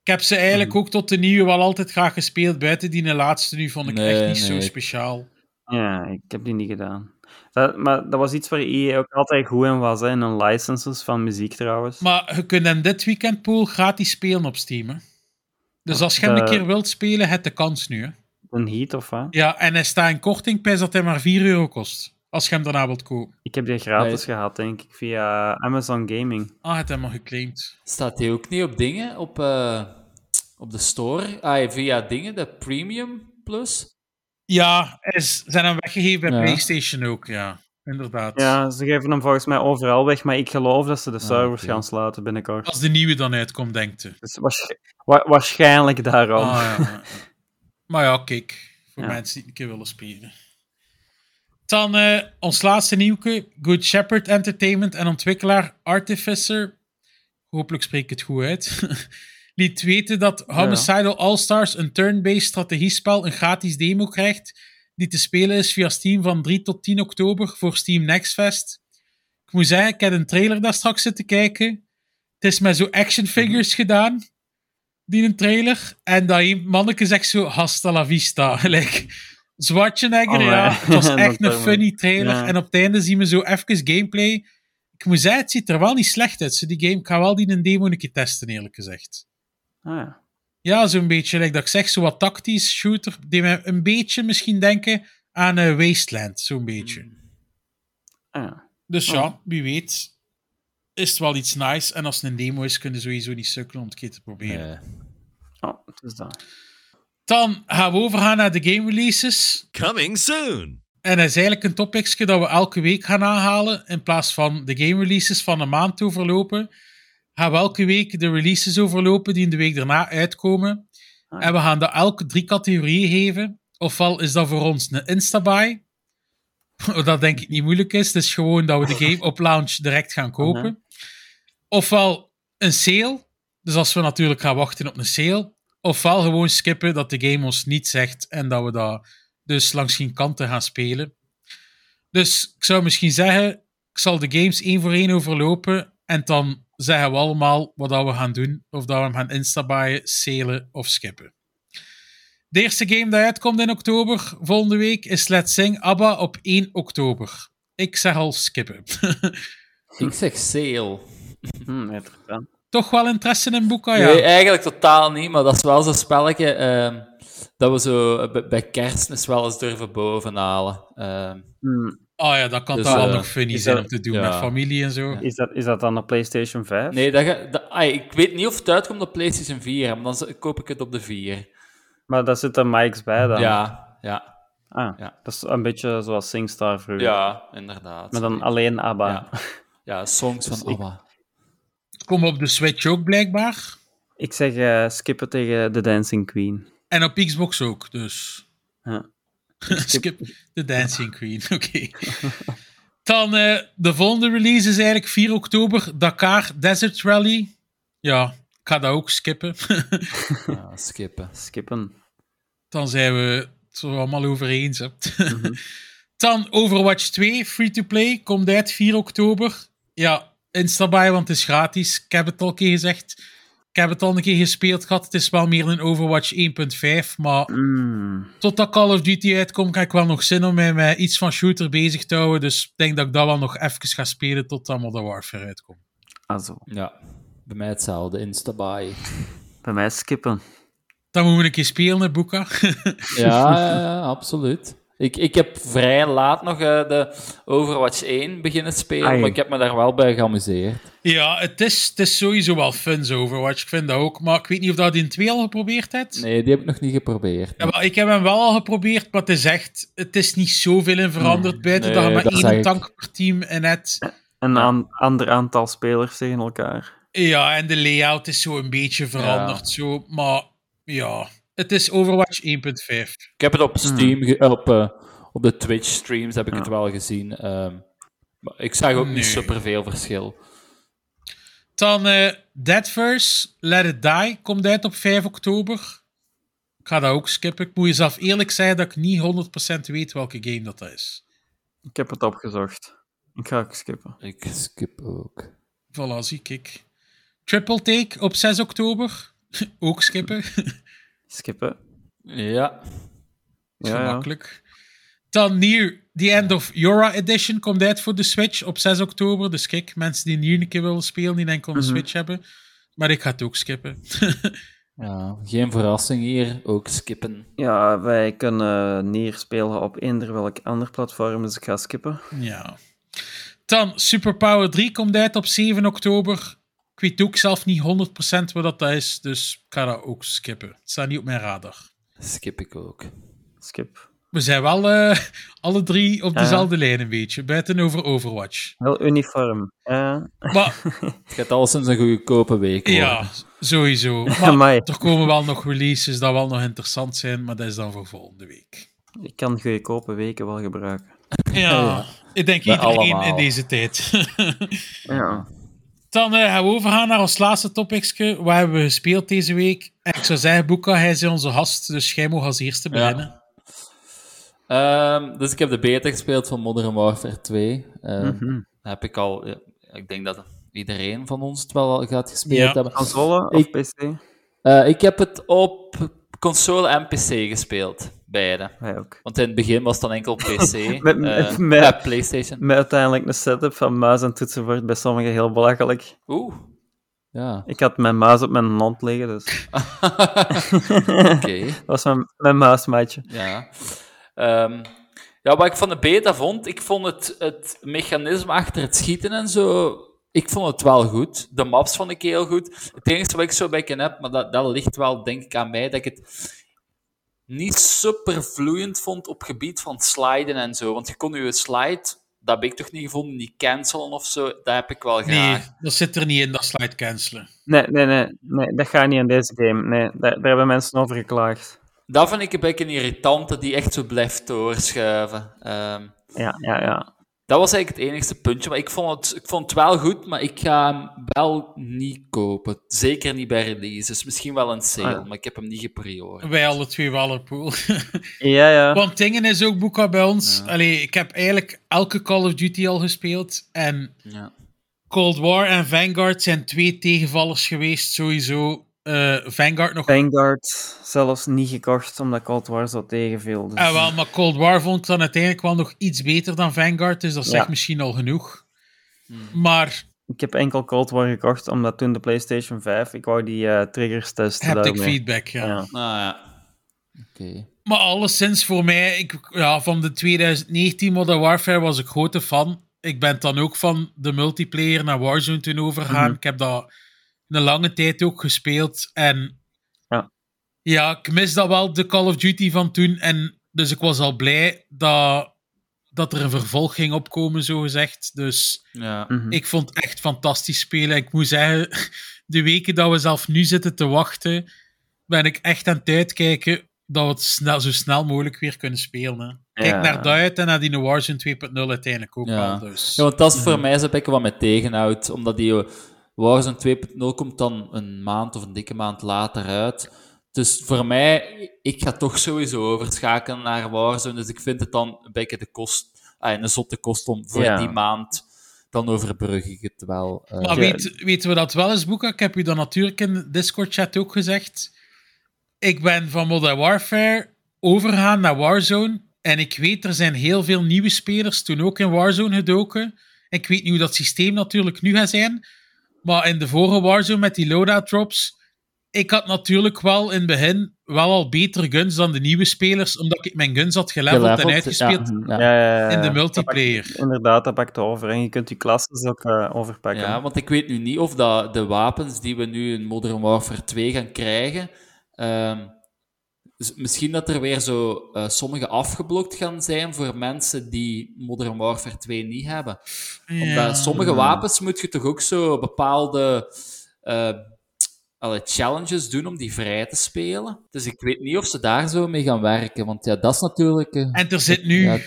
ik heb ze eigenlijk ook tot de nieuwe wel altijd graag gespeeld. Buiten die laatste nu vond ik Nee, echt niet zo speciaal. Ja, ik heb die niet gedaan. Dat, maar dat was iets waar EA ook altijd goed in was, hè, in hun licenses van muziek trouwens. Maar je kunt hem dit weekend, Pool, gratis spelen op Steam. Hè? Dus als je hem een de- keer wilt spelen, heb de kans nu. Hè? Een heat of wat? Ja, en hij staat in korting, pijs dat hij maar 4 euro kost. Als je hem daarna wilt kopen. Ik heb die gratis Nee. gehad, denk ik, via Amazon Gaming. Ah, het hem al geclaimd. Staat die ook niet op dingen, op, eh, op de store? Ah, via dingen, de Premium Plus? Ja, is, zijn hem weggegeven bij Ja. PlayStation ook, ja. Inderdaad. Ja, ze geven hem volgens mij overal weg, maar ik geloof dat ze de servers oké. gaan sluiten binnenkort. Als de nieuwe dan uitkomt, denkt u. Dus waarsch- wa- waarschijnlijk daarom. Ah, ja. *laughs* Maar ja, kijk. Voor Ja. mensen die het een keer willen spelen. Dan eh, ons laatste nieuwke. Good Shepherd Entertainment en ontwikkelaar Artificer. Hopelijk spreek ik het goed uit. *laughs* Liet weten dat Homicidal All-Stars, een turn-based strategiespel, een gratis demo krijgt. Die te spelen is via Steam van 3 tot 10 oktober voor Steam Next Fest. Ik moet zeggen, ik heb een trailer daar straks zitten kijken. Het is met zo action figures gedaan die een trailer. En dat een manneke zegt zo, hasta la vista. *laughs* Gelijk, Schwarzenegger, Oh, ja. Het was *laughs* echt een funny trailer. ja. En op het einde zien we zo even gameplay. Ik moet zeggen, het ziet er wel niet slecht uit. Zo die game, ik ga wel die een demo een keer testen, eerlijk gezegd. Ah, ja. Ja, zo'n beetje, like dat ik zeg, zo wat tactisch shooter. Die me een beetje misschien denken aan eh, Wasteland, zo'n beetje. Ah, ja. Dus Oh. ja, wie weet is het wel iets nice. En als het een demo is, kunnen sowieso niet sukkelen om het een keer te proberen. Nee. Oh, het is dat. Dan gaan we overgaan naar de game releases. Coming soon. En dat is eigenlijk een topicje dat we elke week gaan aanhalen. In plaats van de game releases van een maand te overlopen. Gaan we elke week de releases overlopen die in de week daarna uitkomen. Ah. En we gaan dat elk drie categorieën geven. Ofwel is dat voor ons een instabuy. *laughs* Dat denk ik niet moeilijk is. Het is gewoon dat we de game op launch direct gaan kopen. Ofwel een sale. Dus als we natuurlijk gaan wachten op een sale. Ofwel gewoon skippen dat de game ons niet zegt en dat we dat dus langs geen kanten gaan spelen. Dus ik zou misschien zeggen, ik zal de games één voor één overlopen en dan zeggen we allemaal wat dat we gaan doen. Of dat we hem gaan instabaaien, salen of skippen. De eerste game die uitkomt in oktober, volgende week, is Let's Sing ABBA op 1 oktober. Ik zeg al skippen. *laughs* Ik zeg sale. *laughs* Hm. Toch wel interesse in Boeka, ja? Nee, eigenlijk totaal niet, maar dat is wel zo'n spelletje ehm, dat we zo eh, bij- bij kerstmis wel eens durven bovenhalen. Ehm Hm, Oh ja, dat kan Dus, toch wel eh, nog funny is zijn dat- om te doen ja. met familie en zo. is, dat, is dat dan op PlayStation 5? nee, dat, ga- dat, ai, ik weet niet of het uitkomt op PlayStation 4, maar dan koop ik het op de 4. Maar daar zitten mics bij dan. Ja, ja, Ah, Ja. Dat is een beetje zoals SingStar vroeger. ja, inderdaad. Maar dan alleen ABBA. Ja. Ja, songs van Dus ik- ABBA. Komen op de Switch ook blijkbaar. Ik zeg eh, skippen tegen The Dancing Queen. En op Xbox ook, dus. Ja. *laughs* Skip the Dancing Queen, *laughs* oké. Dan eh, de volgende release is eigenlijk 4 oktober, Dakar Desert Rally. Ja, ik ga dat ook skippen. *laughs* Ja, skippen. Skippen. Dan zijn we het er allemaal over eens. Hè. Dan Overwatch 2, free-to-play, komt uit 4 oktober. Ja, instabuy, want het is gratis. Ik heb het al een keer gezegd. Ik heb het al een keer gespeeld gehad. Het is wel meer een Overwatch 1.5, maar Mm. totdat Call of Duty uitkomt, heb ik wel nog zin om mij met iets van shooter bezig te houden. Dus ik denk dat ik dat wel nog even ga spelen tot Modern Warfare uitkomt. Also, Ja, bij mij hetzelfde, Instabuy. bij mij skippen. Dan moeten we een keer spelen, Boeka. Ja, *laughs* absoluut. Ik, ik heb vrij laat nog eh, de Overwatch 1 beginnen spelen, Ai. maar ik heb me daar wel bij geamuseerd. ja, het is, het is sowieso wel fun, zo Overwatch. Ik vind dat ook. Maar ik weet niet of dat in 2 al geprobeerd hebt. Nee, die heb ik nog niet geprobeerd. Ja, wel, ik heb hem wel al geprobeerd, maar het is echt... Het is niet zoveel in veranderd. Buiten Nee, dat je maar dat één ik. tank per team en net... Een aan- ander aantal spelers tegen elkaar. Ja, en de layout is zo een beetje veranderd. Zo, maar ja, het is Overwatch 1.5. Ik heb het op Steam, ge- op, eh, op de Twitch streams heb ik het wel gezien. ehm, maar ik zag ook Nee. niet superveel verschil. Dan eh Deadverse, Let It Die, komt uit op 5 oktober. Ik ga dat ook skippen. Ik moet jezelf eerlijk zeggen dat ik niet 100% weet welke game dat is. Ik heb het opgezocht. Ik ga ook skippen. Ik skip ook. Voilà, zie ik. Triple Take op 6 oktober. *laughs* ook skippen. *laughs* Skippen. Ja, Zo Ja, ja. makkelijk. Dan Nier, The End of Yora Edition komt uit voor de Switch op 6 oktober. Dus kijk, mensen die Nier een keer willen spelen, die enkel een Mhm. Switch hebben. Maar ik ga het ook skippen. *laughs* ja, geen verrassing hier. Ook skippen. Ja, wij kunnen Nier spelen op eender welk ander platform, dus ik ga skippen. ja. Dan Superpower 3 komt uit op 7 oktober. Ik weet ook zelf niet 100% wat dat is, dus ik ga dat ook skippen. Het staat niet op mijn radar. Skip ik ook. Skip. We zijn wel eh, alle drie op dezelfde lijn een beetje, buiten over Overwatch. Wel uniform. Ja. Maar *laughs* Het gaat al sinds een goedkope week worden. ja, sowieso. *laughs* Maar Amai. er komen wel nog releases dat wel nog interessant zijn, maar dat is dan voor volgende week. Ik kan goedkope weken wel gebruiken. Ja, *laughs* ik denk Bij iedereen allemaal. in deze tijd. Ja. Dan eh, gaan we overgaan naar ons laatste topicske. Wat hebben we gespeeld deze week? En ik zou zeggen, Boeka, hij is onze gast, dus jij mag als eerste Ja. beginnen. Ehm, dus ik heb de beta gespeeld van Modern Warfare 2. Ehm, Mhm. Heb ik al... ja, ik denk dat iedereen van ons het wel al gaat gespeeld Ja. hebben. Console of Ik- PC? Eh, ik heb het op console en PC gespeeld. Beide. Wij ook. Want in het begin was het dan enkel PC. *laughs* Met- eh, met- ja, PlayStation. Met uiteindelijk een setup van muis en toetsenbord bij sommigen heel belachelijk. Oeh. Ja, Ik had mijn muis op mijn hand liggen, dus *laughs* oké. *laughs* dat was mijn, mijn muismaatje. Ja. Ehm, ja, wat ik van de beta vond, ik vond het, het mechanisme achter het schieten en zo, ik vond het wel goed. De maps vond ik heel goed. Het enige wat ik zo bij heb, maar dat, dat ligt wel denk ik aan mij, dat ik het niet super vloeiend vond op gebied van sliden en zo. Want je kon je slide dat heb ik toch niet gevonden, niet cancelen of zo. Dat heb ik wel Nee, graag. dat zit er niet in, dat slide cancelen. Nee, nee, nee, nee, dat gaat niet in deze game. Nee, daar, daar hebben mensen over geklaagd. Dat vind ik een beetje een irritante die echt zo blijft doorschuiven. Ehm, Ja, ja, ja. Dat was eigenlijk het enigste puntje. Maar ik vond, het, ik vond het wel goed, maar ik ga hem wel niet kopen. Zeker niet bij release. Dus misschien wel een sale, Ah. maar ik heb hem niet gepriord. Wij alle twee wel op pool. *laughs* Ja, ja. Want dingen is ook Boeka bij ons. Ja. Allee, ik heb eigenlijk elke Call of Duty al gespeeld. En Ja. Cold War en Vanguard zijn twee tegenvallers geweest, sowieso. Eh, Vanguard nog. Vanguard zelfs niet gekocht, omdat Cold War zo tegenviel. Dus... Ah, wel, maar Cold War vond ik dan uiteindelijk wel nog iets beter dan Vanguard, dus dat zegt Ja. misschien al genoeg. Hmm. Maar Ik heb enkel Cold War gekocht, omdat toen de PlayStation 5, ik wou die eh, triggers testen. haptic daarmee. feedback, ja. Ja. Nou ja. Oké. Maar alleszins voor mij, ik, ja, van de 2019 Modern Warfare was ik grote fan. Ik ben dan ook van de multiplayer naar Warzone toen overgegaan. Mhm. Ik heb dat een lange tijd ook gespeeld. En Ja. ja, ik mis dat wel, de Call of Duty van toen. En dus ik was al blij dat, dat er een vervolg ging opkomen, zo gezegd. Dus Ja. Mhm. ik vond het echt fantastisch spelen. Ik moet zeggen, *laughs* de weken dat we zelf nu zitten te wachten, ben ik echt aan het uitkijken dat we het snel, zo snel mogelijk weer kunnen spelen. Hè. Kijk Ja. naar dat uit en naar die Warzone 2.0 uiteindelijk ook Ja. wel. Dus. Ja, want dat is voor mij zo'n beetje wat mij tegenhoudt. Omdat die Warzone 2.0 komt dan een maand of een dikke maand later uit. Dus voor mij, ik ga toch sowieso overschakelen naar Warzone. Dus ik vind het dan een beetje de kost, ah, een zotte kost om voor Ja. die maand. Dan overbrug ik het wel. eh. Maar Ja. weet, weten we dat wel eens, Boeka? Ik heb u dan natuurlijk in de Discord-chat ook gezegd. Ik ben van Modern Warfare overgegaan naar Warzone. En ik weet, er zijn heel veel nieuwe spelers toen ook in Warzone gedoken. Ik weet niet hoe dat systeem natuurlijk nu gaat zijn. Maar in de vorige Warzone met die loadout drops... Ik had natuurlijk wel in het begin wel al betere guns dan de nieuwe spelers, omdat ik mijn guns had geleveld, en uitgespeeld ja. Ja, ja, ja, in de multiplayer. Dat pakt- inderdaad, dat pakt over. En je kunt die klasses ook eh, overpakken. Ja, want ik weet nu niet of dat de wapens die we nu in Modern Warfare 2 gaan krijgen, ehm, dus misschien dat er weer zo eh, sommige afgeblokt gaan zijn voor mensen die Modern Warfare 2 niet hebben. Omdat Ja. sommige wapens moet je toch ook zo bepaalde eh, allee, challenges doen om die vrij te spelen. Dus ik weet niet of ze daar zo mee gaan werken, want ja, dat is natuurlijk... eh, En er zit nu... ja,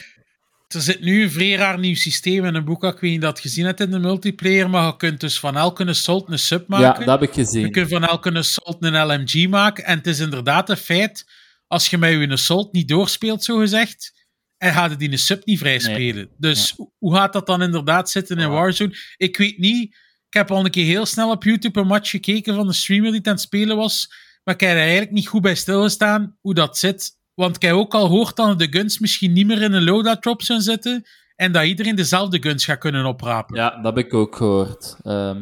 Er zit nu een vrij raar nieuw systeem in een boek. Ik weet niet of je dat gezien hebt in de multiplayer, maar je kunt dus van elke assault een sub ja, maken. dat heb ik Je gezien. kunt van elke assault een LMG maken. En het is inderdaad een feit, als je met je assault niet doorspeelt, zo gezegd, en gaat het die een sub niet vrij Nee. spelen. Dus hoe- hoe gaat dat dan inderdaad zitten in Warzone? Ik weet niet. Ik heb al een keer heel snel op YouTube een match gekeken van de streamer die het aan het spelen was. Maar ik heb er eigenlijk niet goed bij stilgestaan hoe dat zit. Want ik heb ook al gehoord dat de guns misschien niet meer in een loadout drop zullen zitten. En dat iedereen dezelfde guns gaat kunnen oprapen. Ja, dat heb ik ook gehoord. Ehm,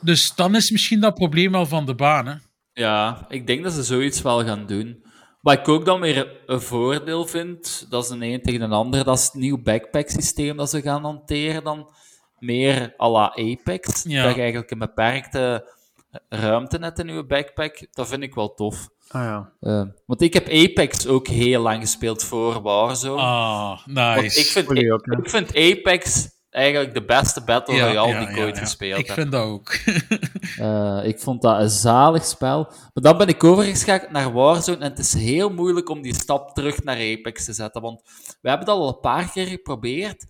Dus dan is misschien dat probleem al van de baan. Hè? Ja, ik denk dat ze zoiets wel gaan doen. Wat ik ook dan weer een voordeel vind, dat is een een tegen een ander, dat is het nieuw backpack-systeem dat ze gaan hanteren dan. Meer à la Apex. Ja. Dat je eigenlijk een beperkte ruimte net in je backpack. Dat vind ik wel tof. Ah, ja. Eh, want ik heb Apex ook heel lang gespeeld voor Warzone. Ah, Want nice. ik, vind, ik vind Apex eigenlijk de beste Battle Royale die ik ooit ja. gespeeld Ik heb. vind dat ook. *laughs* Eh, ik vond dat een zalig spel. Maar dan ben ik overgeschakeld naar Warzone en het is heel moeilijk om die stap terug naar Apex te zetten. Want we hebben dat al een paar keer geprobeerd.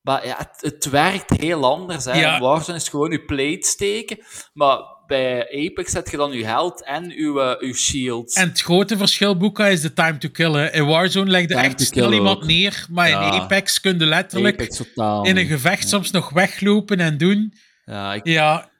Maar ja, het, het werkt heel anders. Hè. Ja. In Warzone is gewoon je plate steken. Maar bij Apex zet je dan je held en je, eh, je shields. En het grote verschil, Boeka, is de time to kill. Hè. In Warzone leg je Time echt snel iemand ook. neer, maar in. Apex kun je letterlijk Apex in een gevecht soms nog weglopen en doen. Ja, ik, Ja,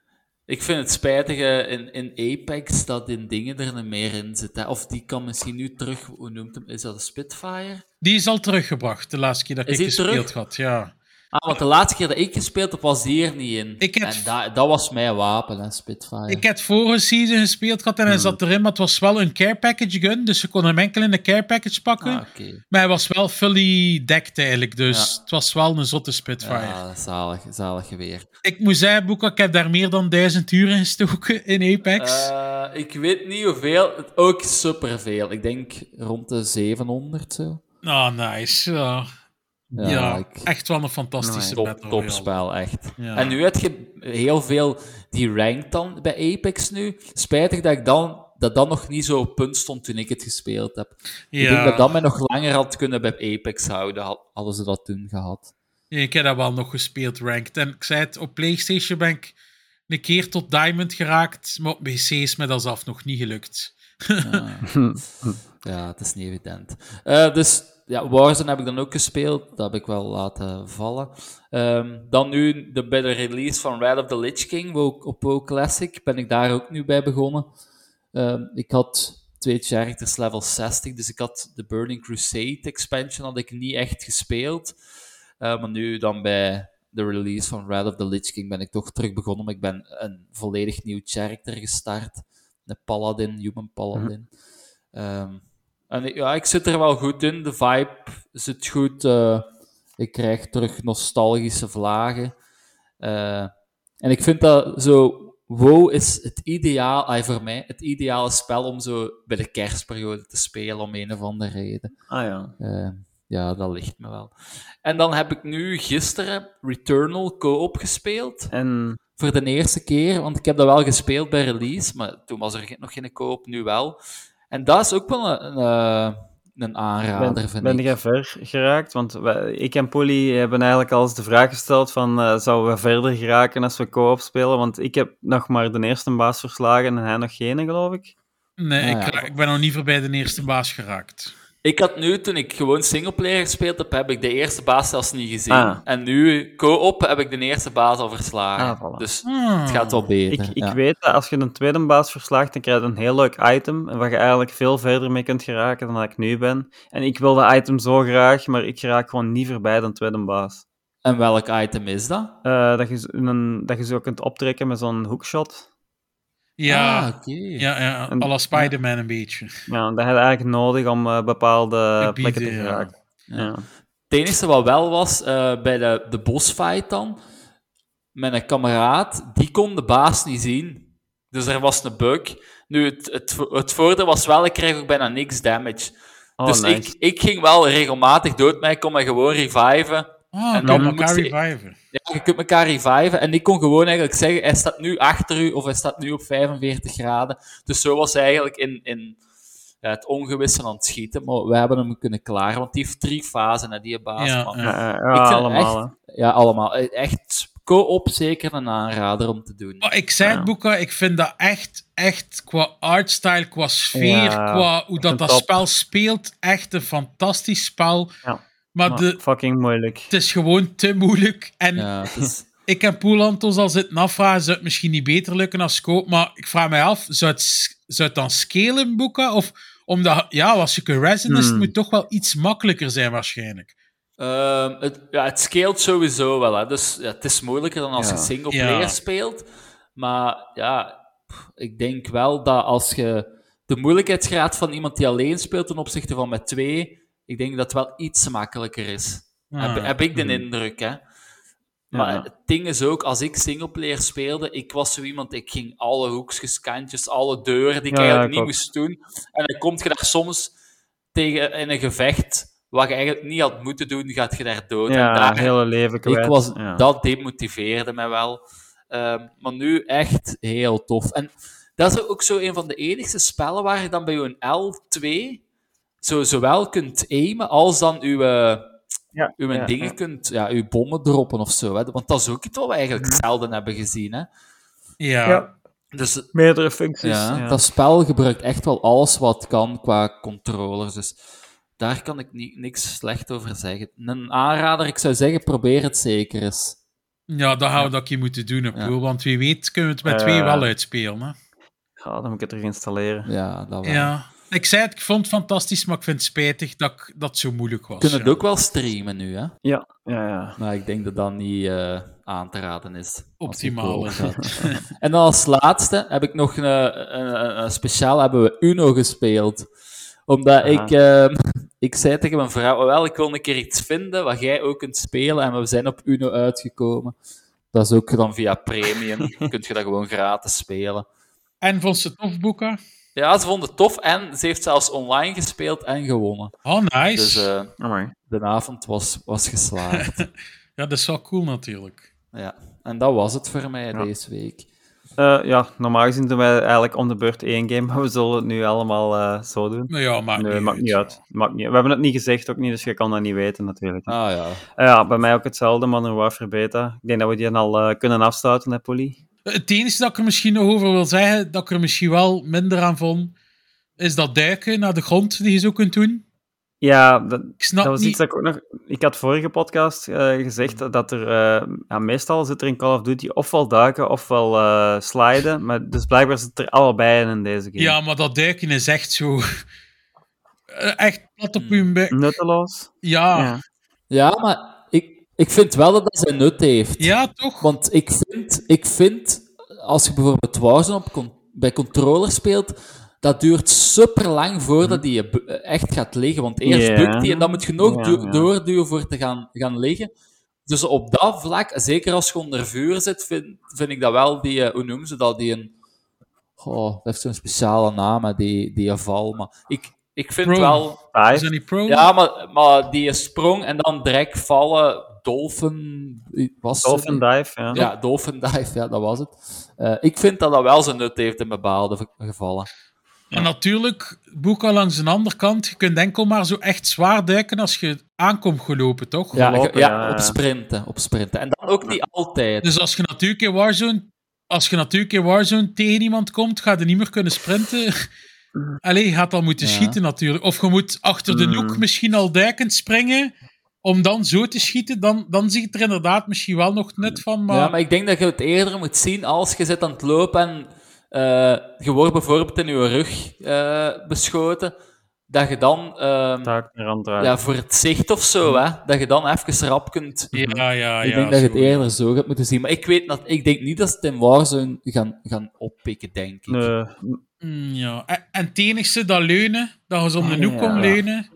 ik vind het spijtige in, in Apex dat in dingen er niet meer in zitten. Of die kan misschien nu terug, hoe noemt hem? Is dat een Spitfire? die is al teruggebracht de laatste keer dat Is ik gespeeld terug? had. Ja. Ah, want de laatste keer dat ik gespeeld heb, was die er niet in. Ik heb- En dat, dat was mijn wapen, hè, Spitfire. Ik heb vorige season gespeeld gehad en hij zat erin, maar het was wel een care package gun, dus je kon hem enkel in de care package pakken. Ah. Maar hij was wel fully decked eigenlijk, dus Ja. het was wel een zotte Spitfire. Ja, zalig, zalig geweer. Ik moet zeggen, Boeka, ik heb daar meer dan duizend uur in gestoken in Apex. Eh, ik weet niet hoeveel, ook superveel. Ik denk rond de 700 zo. Oh, nice. Ja. Ja, ik- echt wel een fantastische Top, topspel, echt. Ja. En nu heb je heel veel die rank dan bij Apex nu. Spijtig dat ik dan, dat dan nog niet zo op punt stond toen ik het gespeeld heb. Ik denk dat dat mij nog langer had kunnen bij Apex houden, had- hadden ze dat toen gehad. Ja, ik heb dat wel nog gespeeld, ranked. En ik zei het, op PlayStation ben ik een keer tot Diamond geraakt, maar op PC is me dat zelf nog niet gelukt. Ja, *laughs* het is niet evident. Eh, dus ja, Warzone heb ik dan ook gespeeld. Dat heb ik wel laten vallen. Ehm, dan nu de, bij de release van Red of the Lich King op WoW Classic ben ik daar ook nu bij begonnen. Ehm, ik had twee characters level 60, dus ik had de Burning Crusade expansion had ik niet echt gespeeld. Eh, maar nu dan bij de release van Red of the Lich King ben ik toch terug begonnen. Maar ik ben een volledig nieuw character gestart. De Paladin, Human Paladin. Ehm, en ik- ja, ik zit er wel goed in. De vibe zit goed. eh, ik krijg terug nostalgische vlagen. Eh, en ik vind dat zo... WoW is het ideaal, ah, voor mij, het ideale spel om zo bij de kerstperiode te spelen, om een of andere reden. Ah ja. Eh, ja, dat ligt me wel. En dan heb ik nu gisteren Returnal co-op gespeeld. En Voor de eerste keer, want ik heb dat wel gespeeld bij release, maar toen was er nog geen koop, nu wel. En dat is ook wel een, een, eh, een aanrader, ben, vind ben ik. jij ver geraakt? Want wij- ik en Polly hebben eigenlijk al eens de vraag gesteld van eh, zouden we verder geraken als we co-op spelen? Want ik heb nog maar de eerste baas verslagen en hij nog geen, geloof ik. Nee, Ah, ik, ik ben nog niet voorbij de eerste baas geraakt. Ik had nu, toen ik gewoon singleplayer gespeeld heb, heb ik de eerste baas zelfs niet gezien. Ah. En nu, co-op, heb ik de eerste baas al verslagen. Ah, voilà. Dus Ah. het gaat wel beter. Ik, ik ja. weet dat als je een tweede baas verslaagt, dan krijg je een heel leuk item, en waar je eigenlijk veel verder mee kunt geraken dan dat ik nu ben. En ik wil dat item zo graag, maar ik raak gewoon niet voorbij de tweede baas. En welk item is dat? Eh, dat, je, zo- een, dat je zo kunt optrekken met zo'n hookshot. Ja, Ah, oké. ja, ja En- à la Spider-Man een beetje. Ja, dat heb je eigenlijk nodig om eh, bepaalde Gebieden, plekken te ja. geraken. Ja. Het enige wat wel was, eh, bij de, de bossfight dan, met een kameraad, die kon de baas niet zien. Dus er was een bug. Nu, het, het, het voordeel was wel, ik kreeg ook bijna niks damage. Oh, dus nice. ik, ik ging wel regelmatig dood, maar ik kon me gewoon reviven. Ah, En dan elkaar reviven. Ja, je kunt elkaar reviven. En ik kon gewoon eigenlijk zeggen, hij staat nu achter u, of hij staat nu op 45 graden. Dus zo was hij eigenlijk in, in ja, het ongewisse aan het schieten. Maar we hebben hem kunnen klaren, want die heeft drie fasen, hè, die baas. Ja, man. ja. Ja, allemaal. echt- hè. Ja, allemaal. Eh, Echt co-op zeker een aanrader om te doen. Maar ik zei het, Ja. Boeka, ik vind dat echt, echt qua artstyle, qua sfeer, Ja, qua hoe dat, dat top. spel speelt, echt een fantastisch spel. Ja. Maar Maar de, fucking moeilijk. het is gewoon te moeilijk. En Ja, het is... ik en Poelantos al zitten afvragen, zou het misschien niet beter lukken als scope? Maar ik vraag mij af, zou het, zou het dan scalen, Boeka? Of omdat, ja, als je resin, is het Hmm. moet toch wel iets makkelijker zijn waarschijnlijk. Ehm, het, ja, het scheelt sowieso wel. Hè. Dus ja, het is moeilijker dan als Ja. je single player Ja. speelt. Maar ja, pff, ik denk wel dat als je de moeilijkheidsgraad van iemand die alleen speelt ten opzichte van met twee, ik denk dat het wel iets makkelijker is. Ah. Heb, heb ik de indruk, hè. Maar Ja. het ding is ook, als ik singleplayer speelde, ik was zo iemand, ik ging alle hoekjes, kantjes, alle deuren die ik Ja, eigenlijk niet moest doen. En dan kom je daar soms tegen in een gevecht, wat je eigenlijk niet had moeten doen, gaat je daar dood. en Ja, daar, hele leven kwijt. ik was. Dat demotiveerde mij wel. Ehm, maar nu echt heel tof. En dat is ook zo een van de enigste spellen waar je dan bij je L2 zo, zowel kunt aimen als dan uw, eh, Ja, uw ja, dingen ja. kunt, ja, uw bommen droppen of zo. Hè. Want dat is ook iets wat we eigenlijk zelden hebben gezien. Hè. Ja. Ja. Dus Meerdere functies. ja, ja. dat spel gebruikt echt wel alles wat kan qua controllers. Dus daar kan ik ni- niks slecht over zeggen. Een aanrader, ik zou zeggen, probeer het zeker eens. Ja, dat gaan we dat je moeten doen. Poel, want wie weet kunnen we het met Eh. twee wel uitspelen. Hè? Ja, dan moet ik het terug installeren. Ja, dat wel. Ja. Ik zei het, ik vond het fantastisch, maar ik vind het spijtig dat ik- dat het zo moeilijk was. Kunnen ja. het ook wel streamen nu, hè? Ja, ja, ja. Maar ik denk dat dat niet eh, aan te raden is. Optimaal *laughs* en dan als laatste heb ik nog een, een, een, een speciaal hebben we Uno gespeeld. Omdat Aha. ik, ehm, *laughs* ik zei tegen mijn vrouw, wel, ik wil een keer iets vinden wat jij ook kunt spelen. En we zijn op Uno uitgekomen. Dat is ook dan via premium. *laughs* Kun je dat gewoon gratis spelen. En vond ze het tof, Boeka? Ja, ze vonden het tof en ze heeft zelfs online gespeeld en gewonnen. Oh, nice. Dus eh, Amai. de avond was, was geslaagd. *laughs* Ja, dat is wel cool natuurlijk. ja. En dat was het voor mij Ja. deze week. Eh, ja, normaal gezien doen wij eigenlijk om de beurt één game, *laughs* maar we zullen het nu allemaal eh, zo doen. Maar ja, maakt nee, niet maakt uit. niet uit. Maakt niet. We hebben het niet gezegd ook niet, dus je kan dat niet weten natuurlijk. Ah ja. Ja, bij mij ook hetzelfde, Modern Warfare Beta. Ik denk dat we die al eh, kunnen afsluiten, hè, Polly? Het enige dat ik er misschien nog over wil zeggen, dat ik er misschien wel minder aan vond, is dat duiken naar de grond die je zo kunt doen. Ja, dat, Ik snap dat was niet... iets dat ik ook nog... Ik had vorige podcast eh, gezegd dat er... eh, ja, meestal zit er in Call of Duty ofwel duiken ofwel eh sliden, maar dus blijkbaar zit er allebei in in deze game. Ja, maar dat duiken is echt zo... *laughs* Echt plat op je bek. Nutteloos. Ja. Ja. Ja, maar ik, vind wel dat dat zijn nut heeft. ja, toch? Want ik vind, ik vind, als je bijvoorbeeld Warzone op con- bij controller speelt, dat duurt super lang voordat die je echt gaat liggen. Want eerst Ja. bukt die en dan moet je nog Ja, du- ja. doorduwen voor te gaan, gaan liggen. Dus op dat vlak, zeker als je onder vuur zit, vind, vind ik dat wel die, eh, hoe noemen ze dat, die een... Oh, dat heeft zo'n speciale naam, die, die val. Maar ik, ik vind Pro. wel... Is dat niet pro? Ja, maar, maar die sprong en dan direct vallen, dolphin... Was het? Dolphin Dive, ja. Ja, Dolphin Dive, ja, dat was het. Eh, ik vind dat dat wel zijn nut heeft in bepaalde gevallen. En natuurlijk, Boeka langs de andere kant, je kunt enkel maar zo echt zwaar duiken als je aankomt gelopen, toch? Ja, Gelopen, ge- ja, ja, op sprinten, op sprinten. En dan ook niet altijd. Dus als je natuurlijk in Warzone, als je natuurlijk in Warzone tegen iemand komt, ga je niet meer kunnen sprinten. *laughs* Allee, je gaat dan moeten Ja. schieten natuurlijk. Of je moet achter de noek misschien al duikend springen, om dan zo te schieten. Dan, dan zie je er inderdaad misschien wel nog nut van, maar... Ja, maar ik denk dat je het eerder moet zien als je zit aan het lopen en eh, je wordt bijvoorbeeld in je rug eh, beschoten, dat je dan ehm, draaien. ja, voor het zicht of zo, hè, dat je dan even rap kunt... Ja, ja, ik ja, denk dat je het eerder zo gaat moeten zien. Maar ik, weet dat, ik denk niet dat ze het in Warzone gaan, gaan oppikken, denk ik. Nee, Mm, ja. En, en het enigste, dat leunen, dat je zo om de Ah, noek ja. kon leunen,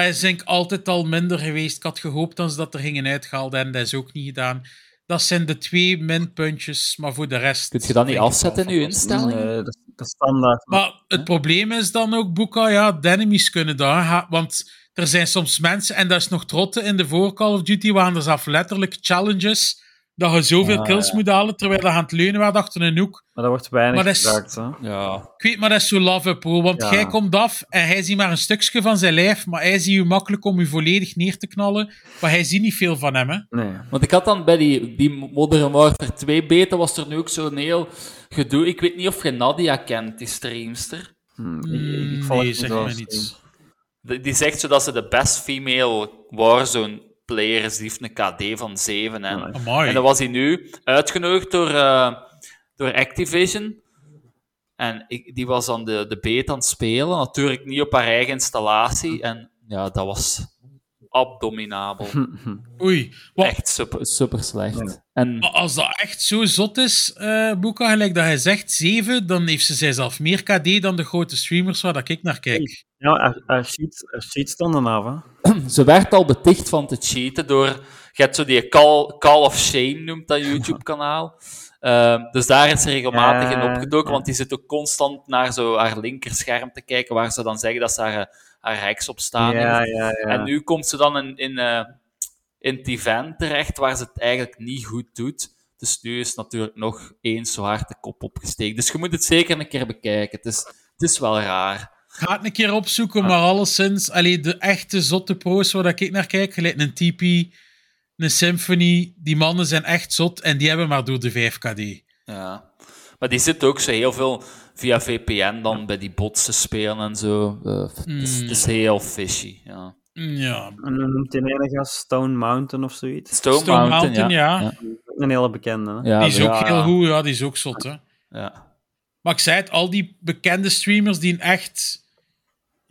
dat is denk ik altijd al minder geweest. Ik had gehoopt dat ze dat er gingen uithalen en dat is ook niet gedaan. Dat zijn de twee minpuntjes, maar voor de rest... Kun je dat niet afzetten in je nee, dat is, dat is standaard. Maar het probleem is dan ook, Boeka, ja, de enemies kunnen daar gaan, want er zijn soms mensen, en dat is nog trotte in de voor Call of Duty, waren er zelf letterlijk challenges dat je zoveel kills moet halen, terwijl je aan het leunen was achter een hoek. Maar dat wordt weinig Maar dat is- gebruikt, hè. Ja. Ik weet, maar dat is zo love pro, want Ja. jij komt af en hij ziet maar een stukje van zijn lijf, maar hij ziet je makkelijk om je volledig neer te knallen, maar hij ziet niet veel van hem, hè. Nee. Want ik had dan bij die, die Modern Warfare 2 beta, was er nu ook zo'n heel gedoe. Ik weet niet of je Nadia kent, die streamster. Hm, ik- ik, nee, zeg me niets. Die, die zegt zo dat ze de best female Warzone player is. Die heeft een KD van 7. En. Amai. en dan was hij nu uitgenodigd door, eh, door Activision. En ik, die was dan de, de beta aan het spelen. Natuurlijk niet op haar eigen installatie. En ja, dat was abdominabel. *laughs* Oei. Wat, Echt super, super slecht. En Maar als dat echt zo zot is, eh Boeka, gelijk dat hij zegt 7, dan heeft ze zijzelf meer KD dan de grote streamers waar dat ik naar kijk. Ja, haar sheets stonden af, hè. *clears throat* ze werd al beticht van te cheaten door... Je hebt zo die Call, Call of Shame, noemt dat YouTube-kanaal. *laughs* Ehm, dus daar is ze regelmatig in opgedoken, want die zit ook constant naar zo haar linkerscherm te kijken, waar ze dan zeggen dat ze haar, haar heks op staan Ja, heeft. ja, ja. En nu komt ze dan in, in, eh, in het event terecht, waar ze het eigenlijk niet goed doet. Dus nu is natuurlijk nog eens zo hard de kop opgestegen. Dus je moet het zeker een keer bekijken. Het is, het is wel raar. Ga het een keer opzoeken, maar alleszins, allee, de echte zotte pro's waar dat ik naar kijk, gelijk een TP, een Symphony, die mannen zijn echt zot en die hebben maar door de 5KD. Ja. Maar die zit ook zo heel veel via VPN dan bij die bots te spelen en zo. Eh, het, is, het is heel fishy. Ja. Mm, Ja, En dan noemt ene gast Stone Mountain of zoiets. Stone, Stone Mountain, Mountain, ja. ja. Een hele bekende, hè. Ja, die is ook ja, heel goed, ja, die is ook zot, hè. Ja. Maar ik zei het, al die bekende streamers die een echt,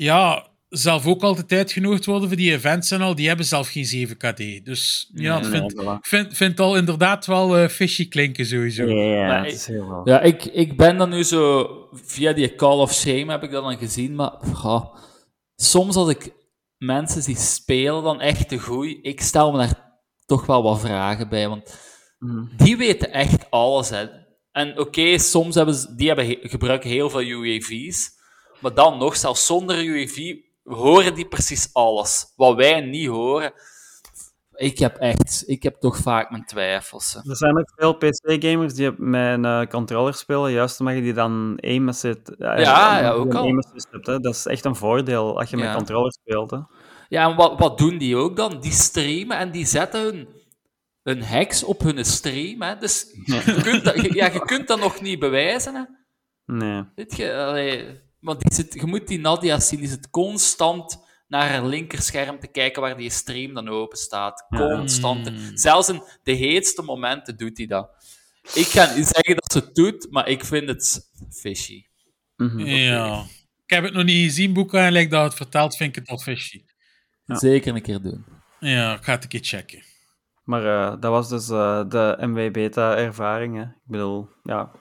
ja, zelf ook altijd uitgenodigd worden voor die events en al, die hebben zelf geen 7KD. Dus ja, ik Nee, vind, ik vind, vind het al inderdaad wel eh, fishy klinken sowieso. Ja, is heel wel. Ja, ik, ik ben dan nu zo... Via die Call of Shame heb ik dat dan gezien, maar... ja, soms als ik mensen zie spelen dan echt te goed, ik stel me daar toch wel wat vragen bij, want Mhm. die weten echt alles, hè. En oké, soms hebben ze, die hebben he- gebruiken heel veel UAV's, maar dan nog, zelfs zonder UAV, horen die precies alles. Wat wij niet horen. Ik heb echt, ik heb toch vaak mijn twijfels. hè. Er zijn ook veel PC-gamers die met een eh, controller spelen, juist omdat je die dan aim assist, eh, Ja, ja, ook al. hebt. Hè. Dat is echt een voordeel als je Ja. met controller speelt. Hè. Ja, en wat, wat doen die ook dan? Die streamen en die zetten hun, hun hacks op hun stream. Hè? Dus je, kunt dat, je- ja, je kunt dat nog niet bewijzen. Hè? Nee. Weet je, allee, want die zit, je moet die Nadia zien, die zit constant naar haar linkerscherm te kijken waar die stream dan open staat. Constant. Mm. Zelfs in de heetste momenten doet hij dat. Ik ga niet zeggen dat ze het doet, maar ik vind het fishy. Mhm. Ja. Ik heb het nog niet gezien, boeken, en lijkt dat het vertelt, vind ik het al fishy. Zeker een keer doen. Ja, ik ga het een keer checken. Maar eh, dat was dus eh, de MW-beta-ervaring. hè. Ik bedoel, ja,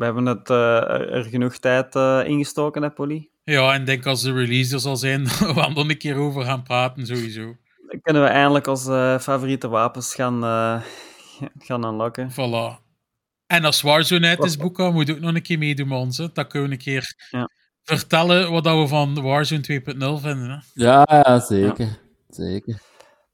we hebben het, eh, er, er genoeg tijd eh, ingestoken, hè, Polly? Ja, en denk als de release er zal zijn, *laughs* dat we er een keer over gaan praten, sowieso. Dan kunnen we eindelijk onze eh, favoriete wapens gaan, eh, gaan unlocken. Voilà. En als Warzone uit is, Boeka, moet ook nog een keer meedoen met ons. Hè. Dan kunnen we een keer Ja. vertellen wat dat we van Warzone 2.0 vinden. Hè. Ja, ja zeker.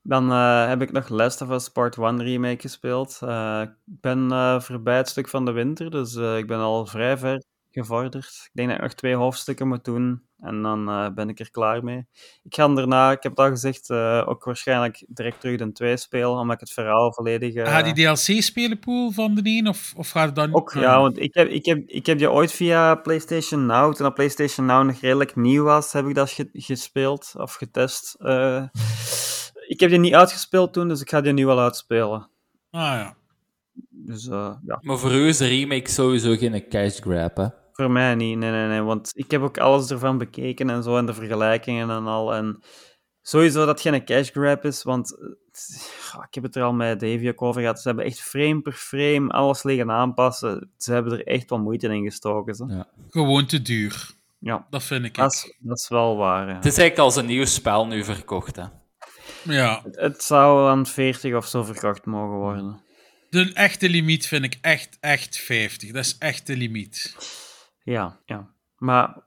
Dan eh, heb ik nog Last of Us Part 1 remake gespeeld. Eh, ik ben eh, voorbij het stuk van de winter, dus ik ben al vrij ver gevorderd. Ik denk dat ik nog twee hoofdstukken moet doen en dan ben ik er klaar mee. Ik ga daarna, ik heb het al gezegd, ook waarschijnlijk direct terug de 2 spelen, omdat ik het verhaal volledig... eh, Ga die DLC spelen, Poel, van de een? Of, of gaat het dan... Ook, ja, want ik heb, ik, heb, ik heb die ooit via PlayStation Now, toen dat PlayStation Now nog redelijk nieuw was, heb ik dat ge- gespeeld of getest. Ik heb die niet uitgespeeld toen, dus ik ga die nu wel uitspelen. Ah ja. Dus eh, ja, Maar voor u is de remake sowieso geen cash grab, hè? voor mij niet. Nee, nee, nee, want ik heb ook alles ervan bekeken en zo, en de vergelijkingen en al. En sowieso dat geen cash grab is, want eh, ik heb het er al met Davy ook over gehad. Ze hebben echt frame per frame alles liggen aanpassen. Ze hebben er echt wat moeite in gestoken. Zo. Ja. Gewoon te duur. Ja, Dat vind ik. dat is, dat is wel waar. ja. Het is eigenlijk als een nieuw spel nu verkocht, hè? Ja. Het zou aan 40 of zo verkocht mogen worden. De echte limiet vind ik echt, echt 50. Dat is echt de limiet. Ja, ja. Maar,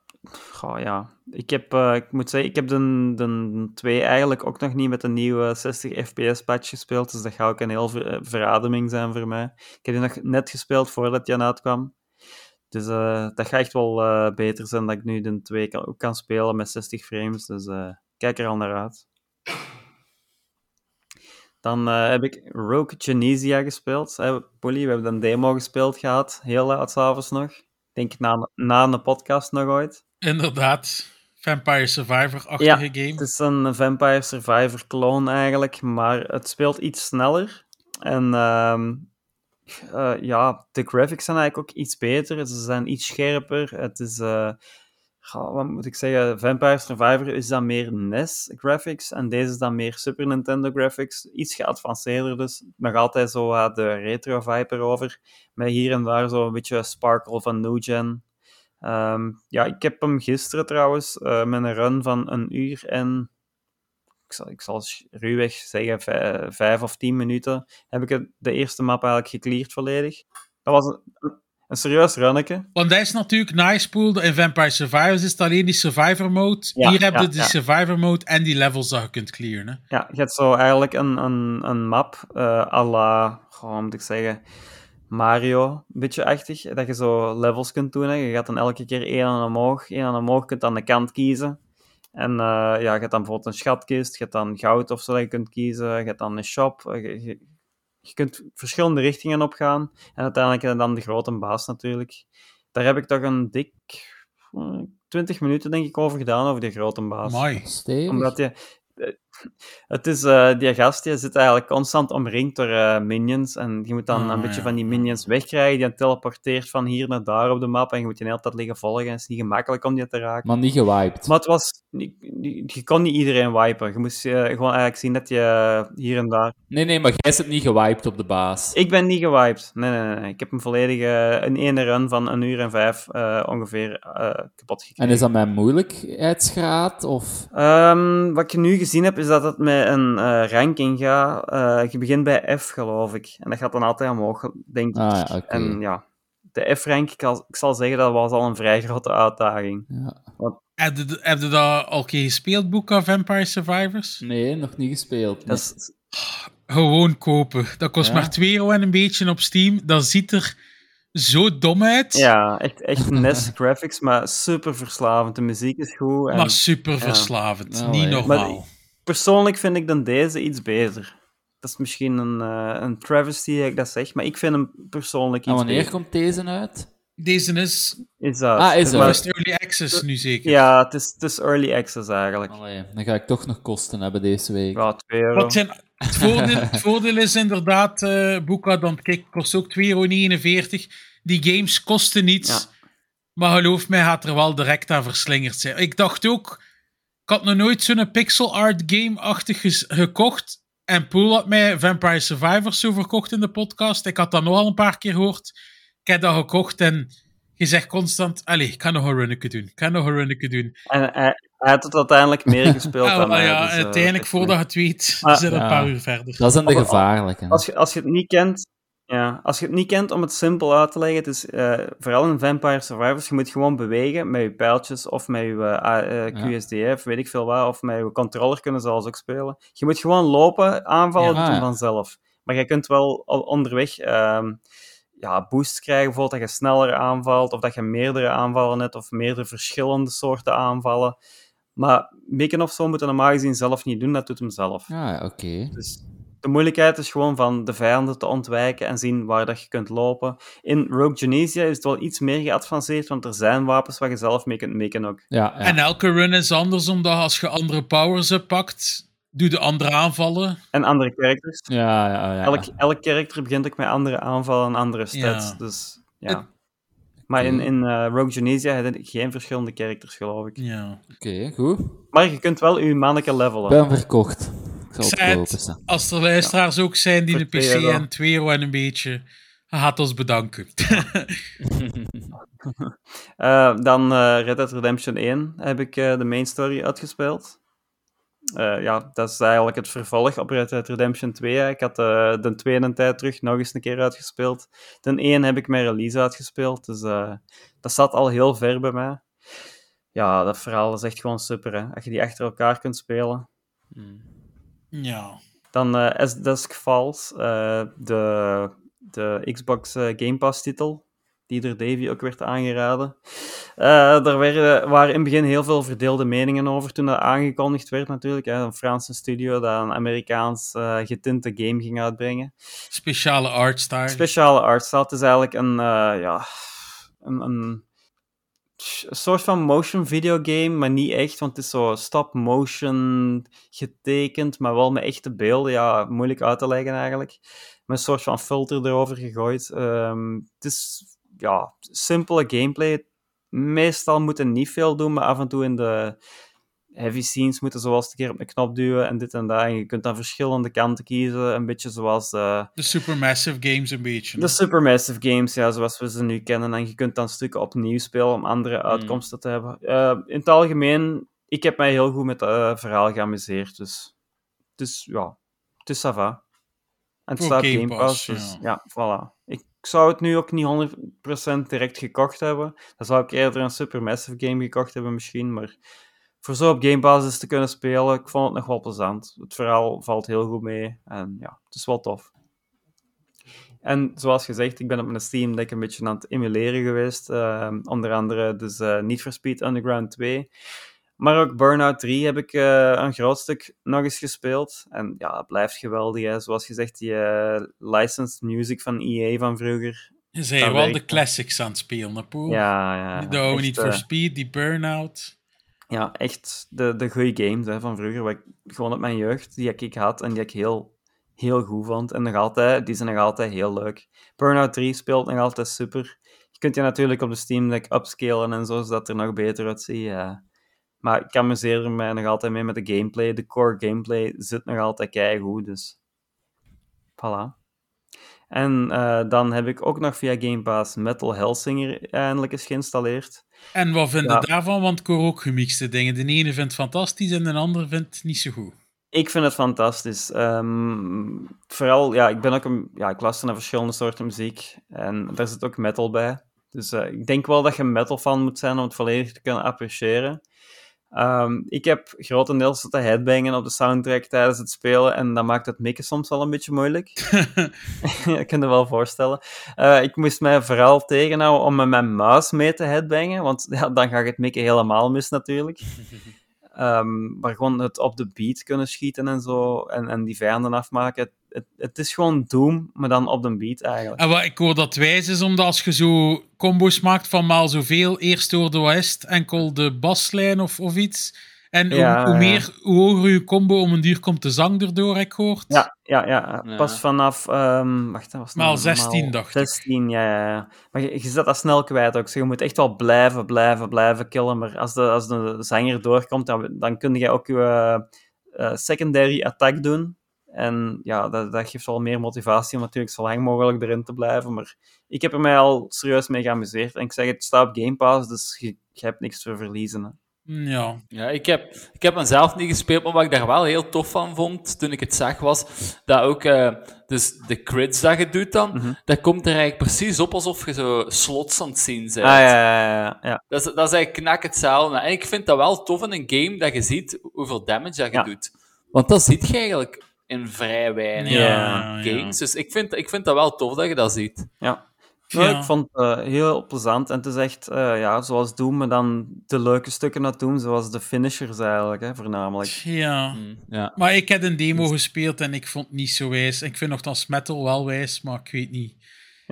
goh, ja. Ik, heb, eh, ik moet zeggen, ik heb de, de 2 eigenlijk ook nog niet met een nieuwe 60 fps patch gespeeld. Dus dat gaat ook een heel ver- eh, verademing zijn voor mij. Ik heb die nog net gespeeld voordat die aan uitkwam. Dus eh, dat gaat echt wel beter zijn dat ik nu de 2 kan, ook kan spelen met 60 frames. Dus kijk er al naar uit. Dan eh, heb ik Rogue Genesia gespeeld. Eh, Polly, we hebben een demo gespeeld gehad. Heel laat s'avonds nog. Ik denk na, na een podcast nog ooit. Inderdaad. Vampire Survivor-achtige Ja, game. Het is een Vampire Survivor clone eigenlijk, maar het speelt iets sneller. En eh, ja, de graphics zijn eigenlijk ook iets beter. Ze zijn iets scherper. Het is, goh, wat moet ik zeggen, Vampire Survivor is dan meer NES graphics en deze is dan meer Super Nintendo graphics. Iets geavanceerder dus. Nog altijd zo wat de retro vibe erover. Met hier en daar zo een beetje sparkle van New Gen. Ehm, ja, ik heb hem gisteren trouwens eh, met een run van een uur en ik zal, ik zal ruwweg zeggen vij- vijf of tien minuten heb ik de eerste map eigenlijk gecleared volledig. Dat was een, een serieus runnetje. Want dat is natuurlijk nice, Poel. In Vampire Survivors is het alleen die Survivor mode. Ja, Hier heb je ja, ja. Survivor mode en die levels dat je kunt clearen. Hè. Ja, je hebt zo eigenlijk een, een, een map eh à la, hoe moet ik zeggen, Mario, een beetje achtig, dat je zo levels kunt doen. Hè. Je gaat dan elke keer één aan omhoog, één aan omhoog, kunt aan de kant kiezen. En eh, ja, je hebt dan bijvoorbeeld een schatkist, je hebt dan goud of zo dat je kunt kiezen, je hebt dan een shop, eh, je, je, je kunt verschillende richtingen op gaan. En uiteindelijk heb je dan de grote baas natuurlijk. Daar heb ik toch een dik eh, 20 minuten denk ik over gedaan, over die grote baas Mooi. Omdat je... Het is, eh, die gast die zit eigenlijk constant omringd door eh, minions. En je moet dan Ah, een beetje van die minions wegkrijgen. Die teleporteert van hier naar daar op de map. En je moet die de hele tijd liggen volgen. En het is niet gemakkelijk om die te raken. Maar niet gewiped. Maar het was... Je, je- je kon niet iedereen wipen. Je moest eh, gewoon eigenlijk zien dat je hier en daar... Nee, nee, maar jij zit niet gewiped op de baas. Ik ben niet gewiped. Nee, nee, nee. Ik heb hem volledig eh, in één run van een uur en vijf ongeveer kapot gekregen. En is dat mijn moeilijkheidsgraad? Of... Ehm, wat ik nu gezien heb, is dat het met een eh, ranking gaat. Eh, je begint bij F, geloof ik. En dat gaat dan altijd omhoog, denk ik. Ah, ja. En ja, de F-rank, ik, ik zal zeggen, dat was al een vrij grote uitdaging. Ja. Heb je, heb je dat al keer gespeeld, Boeka Vampire Survivors? Nee, nog niet gespeeld. Dat is, Gewoon kopen. Dat kost Ja. maar 2 euro en een beetje op Steam. Dat ziet er zo dom uit. ja, echt, echt *laughs* NES graphics, maar super verslavend. De muziek is goed. En Maar super verslavend. Niet normaal. Persoonlijk vind ik dan deze iets beter. Dat is misschien een, eh, een travesty dat ik dat zeg, maar ik vind hem persoonlijk En iets wanneer beter. komt deze uit? Deze is Is dat? Ah, is is early access nu zeker. Ja, het is, het is early access eigenlijk. Allee, dan ga ik toch nog kosten hebben deze week. Ja, 2 euro. Wat zijn, het, voordeel, het voordeel is inderdaad, eh Boeka, dan kijk, kost ook 2,49 euro. Die games kosten niets. Ja. Maar geloof mij, gaat er wel direct aan verslingerd zijn. Ik dacht ook, had nog nooit zo'n pixel art game-achtig gekocht. En Poel had mij Vampire Survivors zo verkocht in de podcast. Ik had dat nogal een paar keer gehoord. Ik heb dat gekocht en je zegt constant, allee, ik kan nog een runnetje doen. Ik kan nog een runnetje doen. En hij, hij had het uiteindelijk meer gespeeld *laughs* Ah, dan mij. ja, dus, eh, uiteindelijk, voordat je het weet, Ah, zijn we een ja. paar uur verder. Dat zijn de gevaarlijke. Als je, als je het niet kent, ja, als je het niet kent, om het simpel uit te leggen, het is eh, vooral in Vampire Survivors, je moet gewoon bewegen met je pijltjes of met je eh, eh, QSDF, weet ik veel wat, of met je controller kunnen ze zelfs ook spelen. Je moet gewoon lopen, aanvallen, Ja. Ah, ja. vanzelf. Maar je kunt wel onderweg ehm, ja, boosts krijgen, bijvoorbeeld dat je sneller aanvalt, of dat je meerdere aanvallen hebt, of meerdere verschillende soorten aanvallen. Maar mikken of zo moet je normaal gezien zelf niet doen, dat doet hem zelf. Ja, ja, oké. Dus de moeilijkheid is gewoon van de vijanden te ontwijken en zien waar dat je kunt lopen. In Rogue Genesia is het wel iets meer geavanceerd, want er zijn wapens waar je zelf mee kunt mikken ook. Ja, ja. En elke run is anders, omdat als je andere powers pakt, doe de andere aanvallen. En andere characters. ja, ja, ja. Elk, elk character begint ook met andere aanvallen en andere stats. Ja. Dus ja. Maar in, in eh, Rogue Genesia heb je geen verschillende characters, geloof ik. Ja. Oké, goed. Maar je kunt wel je manneke levelen. Ik ben verkocht. Staan. als er luisteraars ook zijn die Voor een PC 2 euro. en 2 euro en een beetje, gaat ons bedanken. *laughs* Eh, dan eh, Red Dead Redemption 1 heb ik eh, de main story uitgespeeld. Eh, ja, dat is eigenlijk het vervolg op Red Dead Redemption 2. hè. Ik had eh, de tweede tijd terug nog eens een keer uitgespeeld. De 1 heb ik met release uitgespeeld, dus eh, dat zat al heel ver bij mij. Ja, dat verhaal is echt gewoon super, hè. Als je die achter elkaar kunt spelen. Ja. Dan eh As Dusk Falls, eh, de, de Xbox eh, Game Pass titel, die door Davy ook werd aangeraden. Eh er werden, waren in het begin heel veel verdeelde meningen over toen dat aangekondigd werd natuurlijk. Hè. Een Franse studio dat een Amerikaans eh, getinte game ging uitbrengen. Speciale artstyle. Speciale artstyle. Het is eigenlijk een, eh, ja, een, een, een soort van motion videogame, maar niet echt, want het is zo stop-motion getekend, maar wel met echte beelden. Ja, moeilijk uit te leggen eigenlijk. Met een soort van filter erover gegooid. Ehm, het is ja, simpele gameplay. Meestal moeten niet veel doen, maar af en toe in de heavy scenes moeten zoals een keer op een knop duwen en dit en dat. En je kunt dan verschillende kanten kiezen, een beetje zoals... eh, De Supermassive Games een beetje. de Supermassive Games, ja, zoals we ze nu kennen. En je kunt dan stukken opnieuw spelen om andere uitkomsten te hebben. Eh, in het algemeen, ik heb mij heel goed met het eh, verhaal geamuseerd. Dus, dus ja, het is ça va. En het staat Game Pass, Pass, dus ja. ja, voilà. Ik zou het nu ook niet 100% direct gekocht hebben. Dan zou ik eerder een Supermassive game gekocht hebben misschien, maar voor zo op Game Pass eens te kunnen spelen, ik vond het nog wel plezant. Het verhaal valt heel goed mee en ja, het is wel tof. En zoals gezegd, ik ben op mijn Steam Deck een beetje aan het emuleren geweest. eh, onder andere dus eh Need for Speed Underground 2. Maar ook Burnout 3 heb ik eh, een groot stuk nog eens gespeeld. En ja, het blijft geweldig. Hè. Zoals gezegd, die eh, licensed music van EA van vroeger. Je zei wel de classics aan het spelen, Poel? Ja, ja. De Need for Speed, die Burnout. Ja, echt de, de goede games hè, van vroeger. Wat ik, gewoon op mijn jeugd, die ik had en die ik heel, heel goed vond. En nog altijd, die zijn nog altijd heel leuk. Burnout 3 speelt nog altijd super. Je kunt je natuurlijk op de Steam Deck upscalen en zo, zodat er nog beter uitziet. ja. Maar ik amuseer er mij nog altijd mee met de gameplay. De core gameplay zit nog altijd keigoed, dus... Voilà. En eh, dan heb ik ook nog via Game Pass Metal Hellsinger eindelijk eens geïnstalleerd. En wat vind je Ja. daarvan? Want ik hoor ook gemixte dingen. De ene vindt het fantastisch en de andere vindt het niet zo goed. Ik vind het fantastisch. Ehm, vooral, ja, ik ben ook een, ja, ik luister naar verschillende soorten muziek. En daar zit ook metal bij. Dus eh, ik denk wel dat je metal fan moet zijn om het volledig te kunnen appreciëren. Ehm, ik heb grotendeels zitten headbangen op de soundtrack tijdens het spelen en dat maakt het mikken soms wel een beetje moeilijk. *laughs* ik kan je wel voorstellen. Eh, ik moest mij vooral tegenhouden om met mijn muis mee te headbangen, want ja, dan ga ik het mikken helemaal mis natuurlijk. *laughs* Ehm, maar gewoon het op de beat kunnen schieten en zo, en, en die vijanden afmaken. Het, het, is gewoon Doom, maar dan op de beat eigenlijk. En wat ik hoor dat wijs is, omdat als je zo combo's maakt van maal zoveel, eerst door de west, enkel de baslijn of, of iets. En Ja, hoe, hoe, ja. meer, hoe hoger je combo, om een duur komt de zang erdoor, ik gehoord. Ja, ja, ja. Ja. Pas vanaf... ehm wacht, dat was Maal nou 16 maal dacht ik. 16, ja, ja, ja. Maar je, je zet dat snel kwijt ook. Dus je moet echt wel blijven, blijven, blijven killen. Maar als de, als de zanger doorkomt, dan, dan kun je ook je eh, secondary attack doen. En ja, dat, dat geeft wel meer motivatie om natuurlijk zo lang mogelijk erin te blijven. Maar ik heb er mij al serieus mee geamuseerd. En ik zeg, het staat op Game Pass, dus je, je hebt niks te verliezen. Hè. Ja. Ja, ik heb, ik heb hem zelf niet gespeeld, maar wat ik daar wel heel tof van vond toen ik het zag, was dat ook eh, dus de crits dat je doet dan, Mhm. dat komt er eigenlijk precies op alsof je zo slots aan het zien bent. Ah, ja, ja, ja, ja. Dat, is, dat is eigenlijk knak hetzelfde. En ik vind dat wel tof in een game, dat je ziet hoeveel damage dat je Ja. doet. Want dat ziet je eigenlijk in vrij weinig Ja, ja. games. Dus ik vind, ik vind dat wel tof dat je dat ziet. Ja. Nou, Ja. Ik vond het eh, heel plezant. En het is echt, eh, ja, zoals Doom, maar dan de leuke stukken uit Doom, zoals de finishers eigenlijk, hè, voornamelijk. ja. Mm, ja. Maar ik heb een demo gespeeld en ik vond het niet zo wijs. Ik vind nogthans metal wel wijs, maar ik weet niet.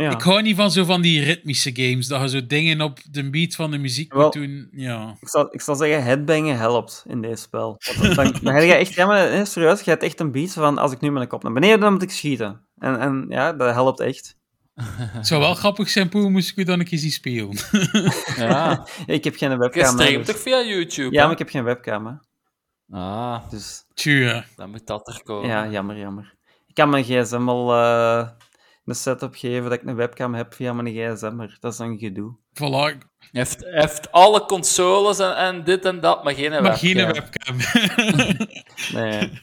Ja. Ik hou niet van zo van die ritmische games, dat je zo dingen op de beat van de muziek Wel- moet doen. Ja. Ik, zal, ik zal zeggen, headbangen helpt in deze spel. Want dan, dan ga je echt, ja, maar hè, serieus, je hebt echt een beat van, als ik nu mijn kop naar beneden, dan moet ik schieten. En, en ja, dat helpt echt. Het zou wel grappig zijn, Poel, moest ik u dan een keer zien spelen. *laughs* ja. *laughs* Ik heb geen Je webcam. hè, streamt dus- toch via YouTube? Ja, hè? maar ik heb geen webcam, hè. Ah, Dus dan moet dat er komen. ja, jammer, jammer. Ik kan mijn gsm al eh, een setup geven dat ik een webcam heb via mijn gsm, maar dat is een gedoe. Voilà. Hij heeft, hij heeft alle consoles en, en dit en dat, maar geen Maar webcam. geen webcam. *laughs* Nee.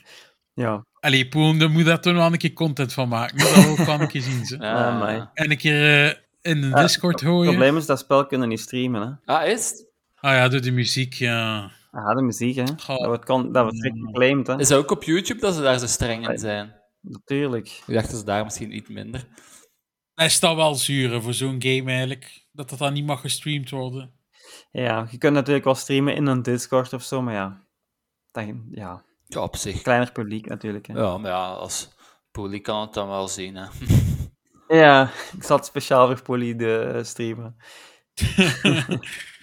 Ja, Allee, Poel, daar moet daar toen wel een keer content van maken. Dat wil ik wel een keer zien. Ze. Ja. Ah, amai. En een keer eh, in de Ah, Discord Het gooien. probleem is dat spel kunnen niet streamen, hè. Ah, is het? Ah ja, door de muziek, ja. Ah, de muziek, hè. Goh. Dat wordt, dat wordt geclaimd, hè. Is dat ook op YouTube dat ze daar zo streng in zijn? Natuurlijk. Ik dacht dat ze daar misschien iets minder. Hij staat wel zuur voor zo'n game eigenlijk. Dat dat dan niet mag gestreamd worden. Ja, je kunt natuurlijk wel streamen in een Discord of zo, maar ja. Dan, ja, Ja, op zich. kleiner publiek natuurlijk. Hè. Ja, maar ja, als poli kan het dan wel zien. Hè. Ja, ik zat speciaal voor Poly de eh, streamen. *laughs*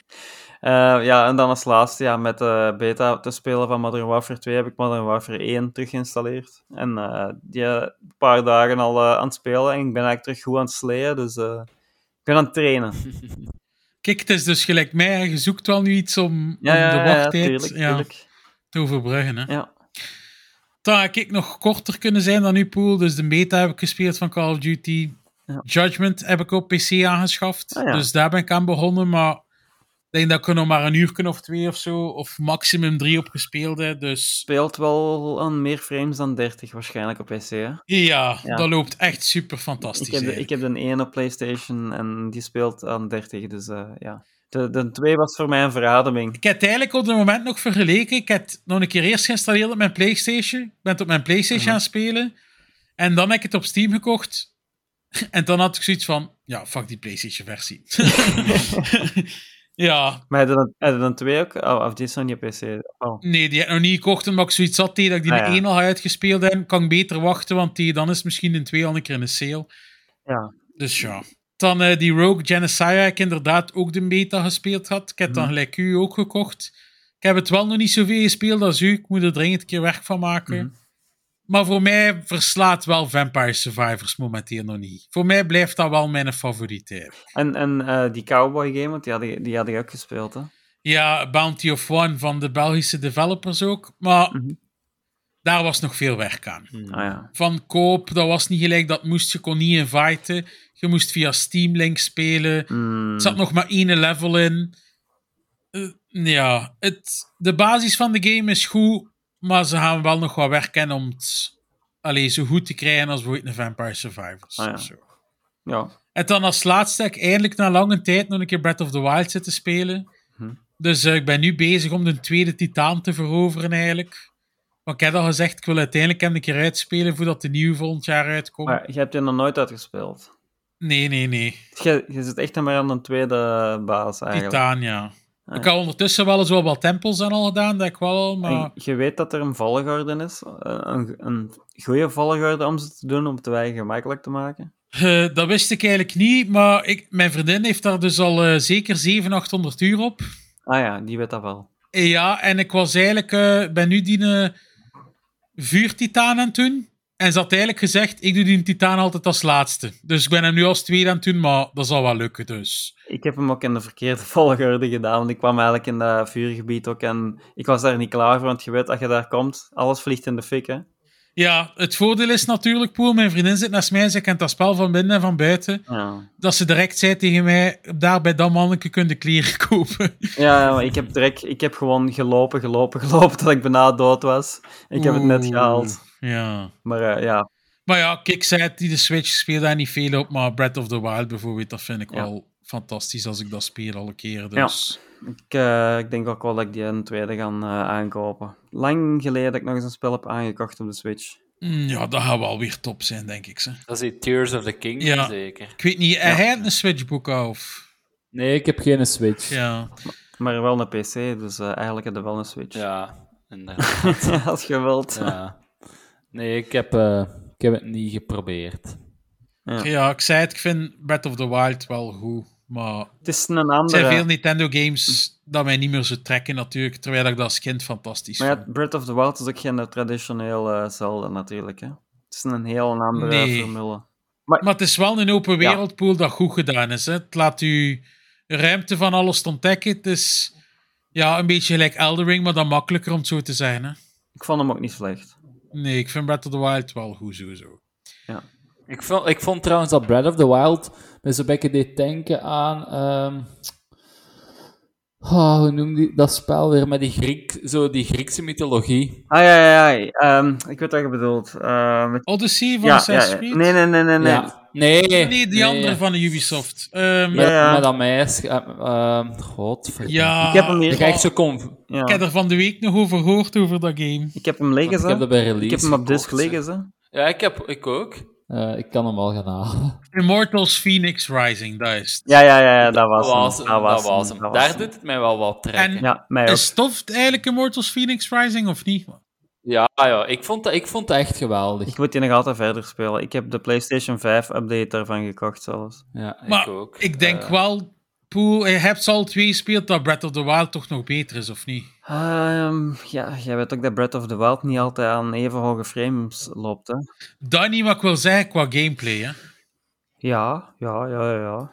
Eh, ja, en dan als laatste, ja, met de beta te spelen van Modern Warfare 2 heb ik Modern Warfare 1 terug geïnstalleerd. En eh, die eh, een paar dagen al eh, aan het spelen en ik ben eigenlijk terug goed aan het slayen, dus eh, ik ben aan het trainen. *laughs* Kijk, het is dus gelijk mij. Je zoekt wel nu iets om, Ja, om ja, de ja, wachttijd tuurlijk, ja, tuurlijk. te overbruggen. Hè. Ja. Dan had ik nog korter kunnen zijn dan uw pool. Dus de beta heb ik gespeeld van Call of Duty. Judgment heb ik op PC aangeschaft. Ah. Dus daar ben ik aan begonnen. Maar denk dat ik er nog maar een uur of twee of zo. Of maximum drie op gespeeld heb. Dus Speelt wel aan meer frames dan 30 waarschijnlijk op PC, hè? ja, Ja. dat loopt echt super fantastisch. Ik heb, de, ik heb de 1 op PlayStation en die speelt aan 30, dus eh, ja. De, de 2 was voor mij een verademing. Ik heb het eigenlijk op het moment nog vergeleken. Ik heb het nog een keer eerst geïnstalleerd op mijn PlayStation. Ik ben het op mijn PlayStation gaan spelen. En dan heb ik het op Steam gekocht. *laughs* En dan had ik zoiets van: ja, fuck die PlayStation-versie. *laughs* *laughs* ja, Maar dan, dan 2 ook? Oh, of die is nog niet op PC? Oh. nee, die heb ik nog niet gekocht omdat ik zoiets had tegen dat ik die Ah, ja. één al had uitgespeeld heb. Kan ik beter wachten, want die, dan is misschien in twee al een keer in de sale. Ja. Dus ja. Dan eh, die Rogue Genesire heb ik inderdaad ook de beta gespeeld had. Ik heb Mhm. dan gelijk u ook gekocht. Ik heb het wel nog niet zoveel gespeeld als u. Ik moet er dringend een keer werk van maken. Mhm. Maar voor mij verslaat wel Vampire Survivors momenteel nog niet. Voor mij blijft dat wel mijn favoriet. eigenlijk. En, en eh, die Cowboy game, want die had, ik- die had ik ook gespeeld, hè? Ja, Bounty of One van de Belgische developers ook. Maar Mhm. daar was nog veel werk aan. Ah ja. Van koop, dat was niet gelijk dat moest. Je kon niet inviten. Je moest via Steam Link spelen. Mm, Er zat nog maar één level in. Eh, ja, het, de basis van de game is goed, maar ze gaan wel nog wat werk in om het allee, zo goed te krijgen als bijvoorbeeld een Vampire Survivors. Ah, ja. of zo. ja. En dan als laatste heb ik eindelijk na lange tijd nog een keer Breath of the Wild zitten spelen. Hm. Dus eh, ik ben nu bezig om de tweede titaan te veroveren eigenlijk. Want ik heb al gezegd, ik wil uiteindelijk hem een keer uitspelen voordat de nieuwe volgend jaar uitkomt. Maar je hebt die nog nooit uitgespeeld. Nee, nee, nee. Je, je zit echt maar aan de tweede baas eigenlijk. Titaan, ja. Ah, Ik had ondertussen wel eens wel wat tempels en al gedaan, dat ik wel maar... En je weet dat er een volgorde is. eh, Een, een goede volgorde om ze te doen, om het wij gemakkelijk te maken. Eh, dat wist ik eigenlijk niet, maar ik, mijn vriendin heeft daar dus al eh, zeker 700, 800 uur op. Ah ja, die weet dat wel. Ja, en ik was eigenlijk, ben nu die vuurtitaan aan het doen. En ze had eigenlijk gezegd, ik doe die titaan altijd als laatste. Dus ik ben hem nu als tweede aan het doen, maar dat zal wel lukken dus. Ik heb hem ook in de verkeerde *laughs* volgorde gedaan, want ik kwam eigenlijk in dat vuurgebied ook en ik was daar niet klaar voor, want je weet, als je daar komt, alles vliegt in de fik, hè. Ja, het voordeel is natuurlijk, Poel, mijn vriendin zit naast mij, ze kent dat spel van binnen en van buiten. Ja. Dat ze direct zei tegen mij, daar bij dat manneke kun je kleren *laughs* kopen. Ja, maar ik heb direct, ik heb gewoon gelopen, gelopen, *laughs* gelopen, tot ik bijna dood was. Ik heb het net gehaald. Ja. Maar eh, ja, Maar ja, kijk, zei die de Switch speelt daar niet veel op, maar Breath of the Wild bijvoorbeeld, dat vind ik Ja. wel fantastisch als ik dat speel alle keren. Dus. ik, eh, ik denk ook wel dat ik die een tweede ga eh, aankopen. Lang geleden dat ik nog eens een spel heb aangekocht op de Switch. Mm, Ja, dat gaat wel weer top zijn, denk ik. Ze. Dat is die Tears of the Kingdom, Ja. zeker. Ik weet niet, hij heeft een Switchboek of... Nee, ik heb geen Switch. Ja. Maar wel een PC, dus eh, eigenlijk heb je wel een Switch. Ja, *laughs* inderdaad. Als je wilt. ja. Nee, ik heb, eh, ik heb het niet geprobeerd. Ja. ja, ik zei het, ik vind Breath of the Wild wel goed, maar... Het is een Er andere... zijn veel Nintendo-games dat mij niet meer zo trekken natuurlijk, terwijl ik dat als kind fantastisch Maar ja, vond. Breath of the Wild is ook geen traditioneel eh Zelda natuurlijk. Hè. Het is een heel andere Nee. formule. Maar het is wel een open Ja. wereldpool dat goed gedaan is. Hè. Het laat u ruimte van alles te ontdekken. Het is ja, een beetje gelijk Eldering, maar dan makkelijker om het zo te zijn. Hè. Ik vond hem ook niet slecht. Nee, ik vind Breath of the Wild wel goed sowieso. Ik vond, ik vond trouwens dat Breath of the Wild me zo'n beetje deed denken aan... ehm, oh, hoe noem die dat spel weer? Met die, Griek, zo die Griekse mythologie. Ah ja, ja, ja. ehm, ik weet wat je bedoelt. Eh, met... Odyssey van ja, ja, ja. Nee, nee, nee, nee. nee. Ja. Nee, Nee, die andere van de Ubisoft. Ehm, Met, Ja, ja. met dat meisje. eh, ehm, godverdomme. ja, Ik heb hem hier- Ik echt zo Ja. ik heb er van de week nog over gehoord, over dat game. Ik heb hem liggen, Ik ze. heb dat bij release Ik heb hem op disc gekocht, liggen, ze. Ja, ik, heb, ik ook. Eh, ik kan hem wel gaan halen. *laughs* Immortals Phoenix Rising, dat is het. Ja, ja, ja, ja, dat was Dat hem. was hem. Dat was dat was hem. hem. dat was Daar hem. doet het mij wel wat trekken. En- Ja, mij ook. Is tof eigenlijk Immortals Phoenix Rising of niet? Ja, ja ik, vond dat, ik vond dat echt geweldig. Ik moet die nog altijd verder spelen. Ik heb de PlayStation 5 update daarvan gekocht zelfs. Ja, ik Maar ook. ik denk Eh, wel, Poel, je hebt ze al twee gespeeld, dat Breath of the Wild toch nog beter is, of niet? Ehm, ja, jij weet ook dat Breath of the Wild niet altijd aan even hoge frames loopt, hè? Dat niet, wat ik wil zeggen qua gameplay, hè. Ja, ja, ja, ja.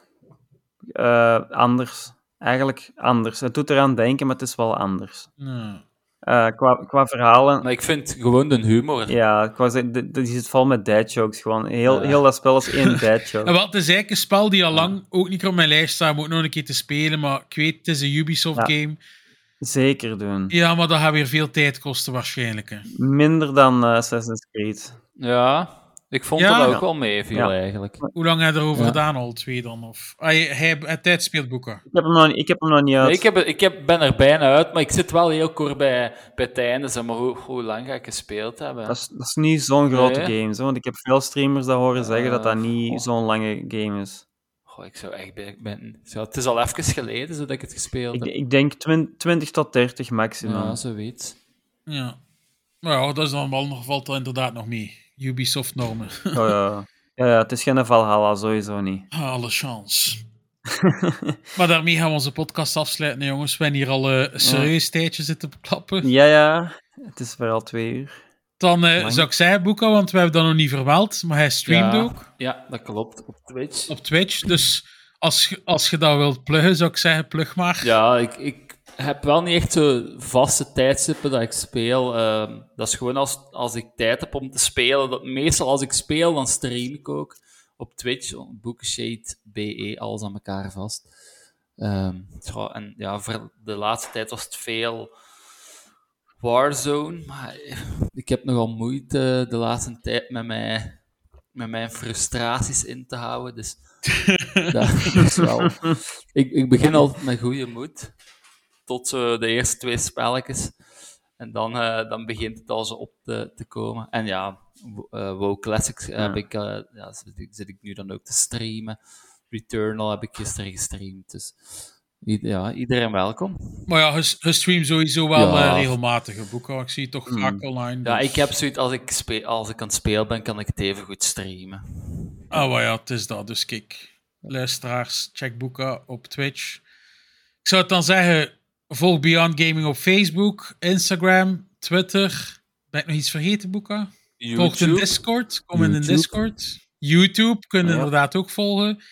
Eh, anders. Eigenlijk anders. Het doet eraan denken, maar het is wel anders. Ja. Eh, qua, qua verhalen... Maar ik vind gewoon de humor. Ja, dit- dit- die zit vol met dad jokes gewoon. Heel, Ja. heel dat spel is één *laughs* dad En joke. wat, het is eigenlijk een spel die al lang ook niet op mijn lijst staat, om ook nog een keer te spelen, maar ik weet, het is een Ubisoft Ja. game. Zeker doen. Ja, maar dat gaat weer veel tijd kosten waarschijnlijk, hè. Minder dan eh, Assassin's Creed. Ja, ik vond Ja. dat ook Ja. wel meeviel Ja. eigenlijk. Hoe lang heb je erover Ja. gedaan, al twee dan? Of, ah, hij, hij, hij tijdspeelt boeken. Ik heb hem nog, ik heb hem nog niet uit. Nee, ik heb, ik heb, ben er bijna uit, maar ik zit wel heel kort bij, bij het einde. Zeg maar hoe, hoe lang ga ik gespeeld hebben? Dat is, dat is niet zo'n grote Nee. game, zo, want ik heb veel streamers dat horen zeggen dat dat Eh, niet zo'n lange game is. Goh, ik zou echt bij, ik ben, zo, het is al even geleden zodat ik het gespeeld Ik, heb. ik denk 20, 20 tot 30 maximum. Ja, zoiets. Ja. Maar ja, dat is dan wel nog, valt dat inderdaad nog mee. Ubisoft-normen. Oh, *laughs* ja. Ja, ja, het is geen Valhalla, sowieso niet. Alle chance. *laughs* maar daarmee gaan we onze podcast afsluiten, hè, jongens. We hebben hier al eh, een serieus tijdje zitten klappen. Ja, ja, het is wel al twee uur. Dan eh, zou ik zeggen, Boeka, want we hebben dat nog niet vermeld, maar hij streamt ja, ook Ja, dat klopt. Op Twitch. op Twitch. Dus als, je- als je dat wilt pluggen, zou ik zeggen, plug maar. Ja, ik, ik heb wel niet echt zo vaste tijdstippen dat ik speel. Ehm, dat is gewoon als, als ik tijd heb om te spelen. Dat, meestal als ik speel, dan stream ik ook op Twitch. Bookshade BE, alles aan elkaar vast. Ehm, en ja, voor de laatste tijd was het veel Warzone. Maar ik heb nogal moeite de laatste tijd met mij met mijn frustraties in te houden. Dus *laughs* dat is wel... Ik, ik begin altijd met goede moed. Tot zo de eerste twee spelletjes. En dan, eh, dan begint het al zo op te, te komen. En ja, Wo- eh, WoW Classics heb ik, eh, ja, zit, ik, zit ik nu dan ook te streamen. Returnal heb ik gisteren gestreamd. Dus i- ja, iedereen welkom. Maar ja, je, streamt sowieso wel Ja. eh, regelmatig, hè, Boeka. Ik zie toch vaak online. Ja, dus- ik heb zoiets, als ik, spe- als ik aan het spelen ben, kan ik het even goed streamen. Ah, maar ja, het is dat. Dus kijk, luisteraars, check Boeka op Twitch. Ik zou het dan zeggen, volg Beyond Gaming op Facebook, Instagram, Twitter. Ben ik nog iets vergeten, Boeka? Volg de Discord, kom in de. Discord. YouTube kunnen Ja. inderdaad ook volgen.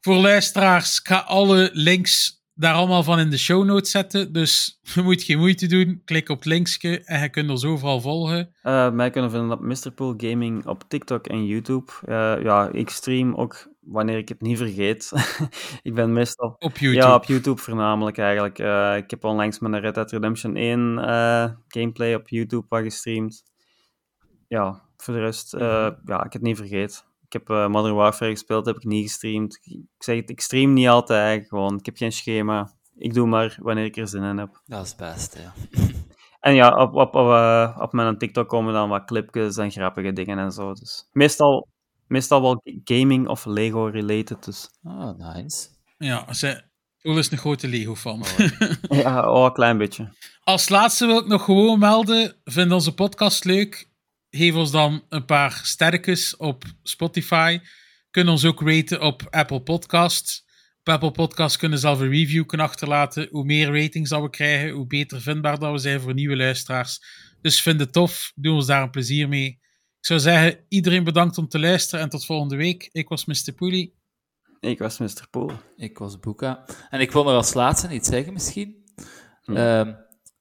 Voor luisteraars, ik ga alle links daar allemaal van in de show notes zetten. Dus *laughs* je moet geen moeite doen. Klik op het linkje en je kunt ons overal volgen. Eh, mij kunnen vinden op Mr. Pool Gaming op TikTok en YouTube. Eh, ja, ik stream ook wanneer ik het niet vergeet. *laughs* ik ben meestal... Op YouTube. Ja, op YouTube voornamelijk eigenlijk. Eh, ik heb onlangs een Red Dead Redemption 1 eh, gameplay op YouTube wat gestreamd. Ja, voor de rest, eh, ja, ik het niet vergeet. Ik heb Modern Warfare gespeeld, heb ik niet gestreamd. Ik zeg het, ik stream niet altijd eigenlijk gewoon. Ik heb geen schema. Ik doe maar wanneer ik er zin in heb. Dat is het beste, ja. *laughs* En ja, op, op, op, op mijn TikTok komen dan wat clipjes en grappige dingen en zo. Dus meestal, meestal wel gaming of Lego-related. Dus. Oh, nice. Ja, ze, Poel is een grote Lego-fan. *laughs* *laughs* Ja, oh, een klein beetje. Als laatste wil ik nog gewoon melden, vind onze podcast leuk. Geef ons dan een paar sterretjes op Spotify. Kun ons ook raten op Apple Podcasts. Op Apple Podcasts kunnen ze zelf een review kunnen achterlaten. Hoe meer ratings dat we krijgen, hoe beter vindbaar dat we zijn voor nieuwe luisteraars. Dus vind het tof, doe ons daar een plezier mee. Ik zou zeggen, iedereen bedankt om te luisteren en tot volgende week. Ik was Mr. Poelie. Ik was Mr. Pool. Ik was Boeka. En ik wil nog als laatste iets zeggen, misschien. Hm. Ehm,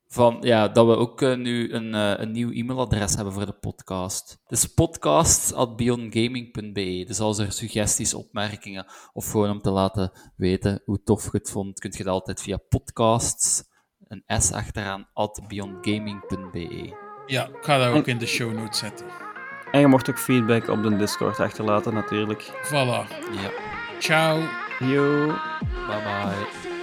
van, ja, dat we ook eh, nu een, eh, een nieuw e-mailadres hebben voor de podcast. Dus podcast.beyondgaming.be. Dus als er suggesties, opmerkingen, of gewoon om te laten weten hoe tof je het vond, kun je dat altijd via podcasts, een S achteraan, at beyondgaming.be. Ja, ik ga dat ook in de show notes zetten. En je mocht ook feedback op de Discord achterlaten, natuurlijk. Voilà. Ja, Ciao. Yo. bye bye.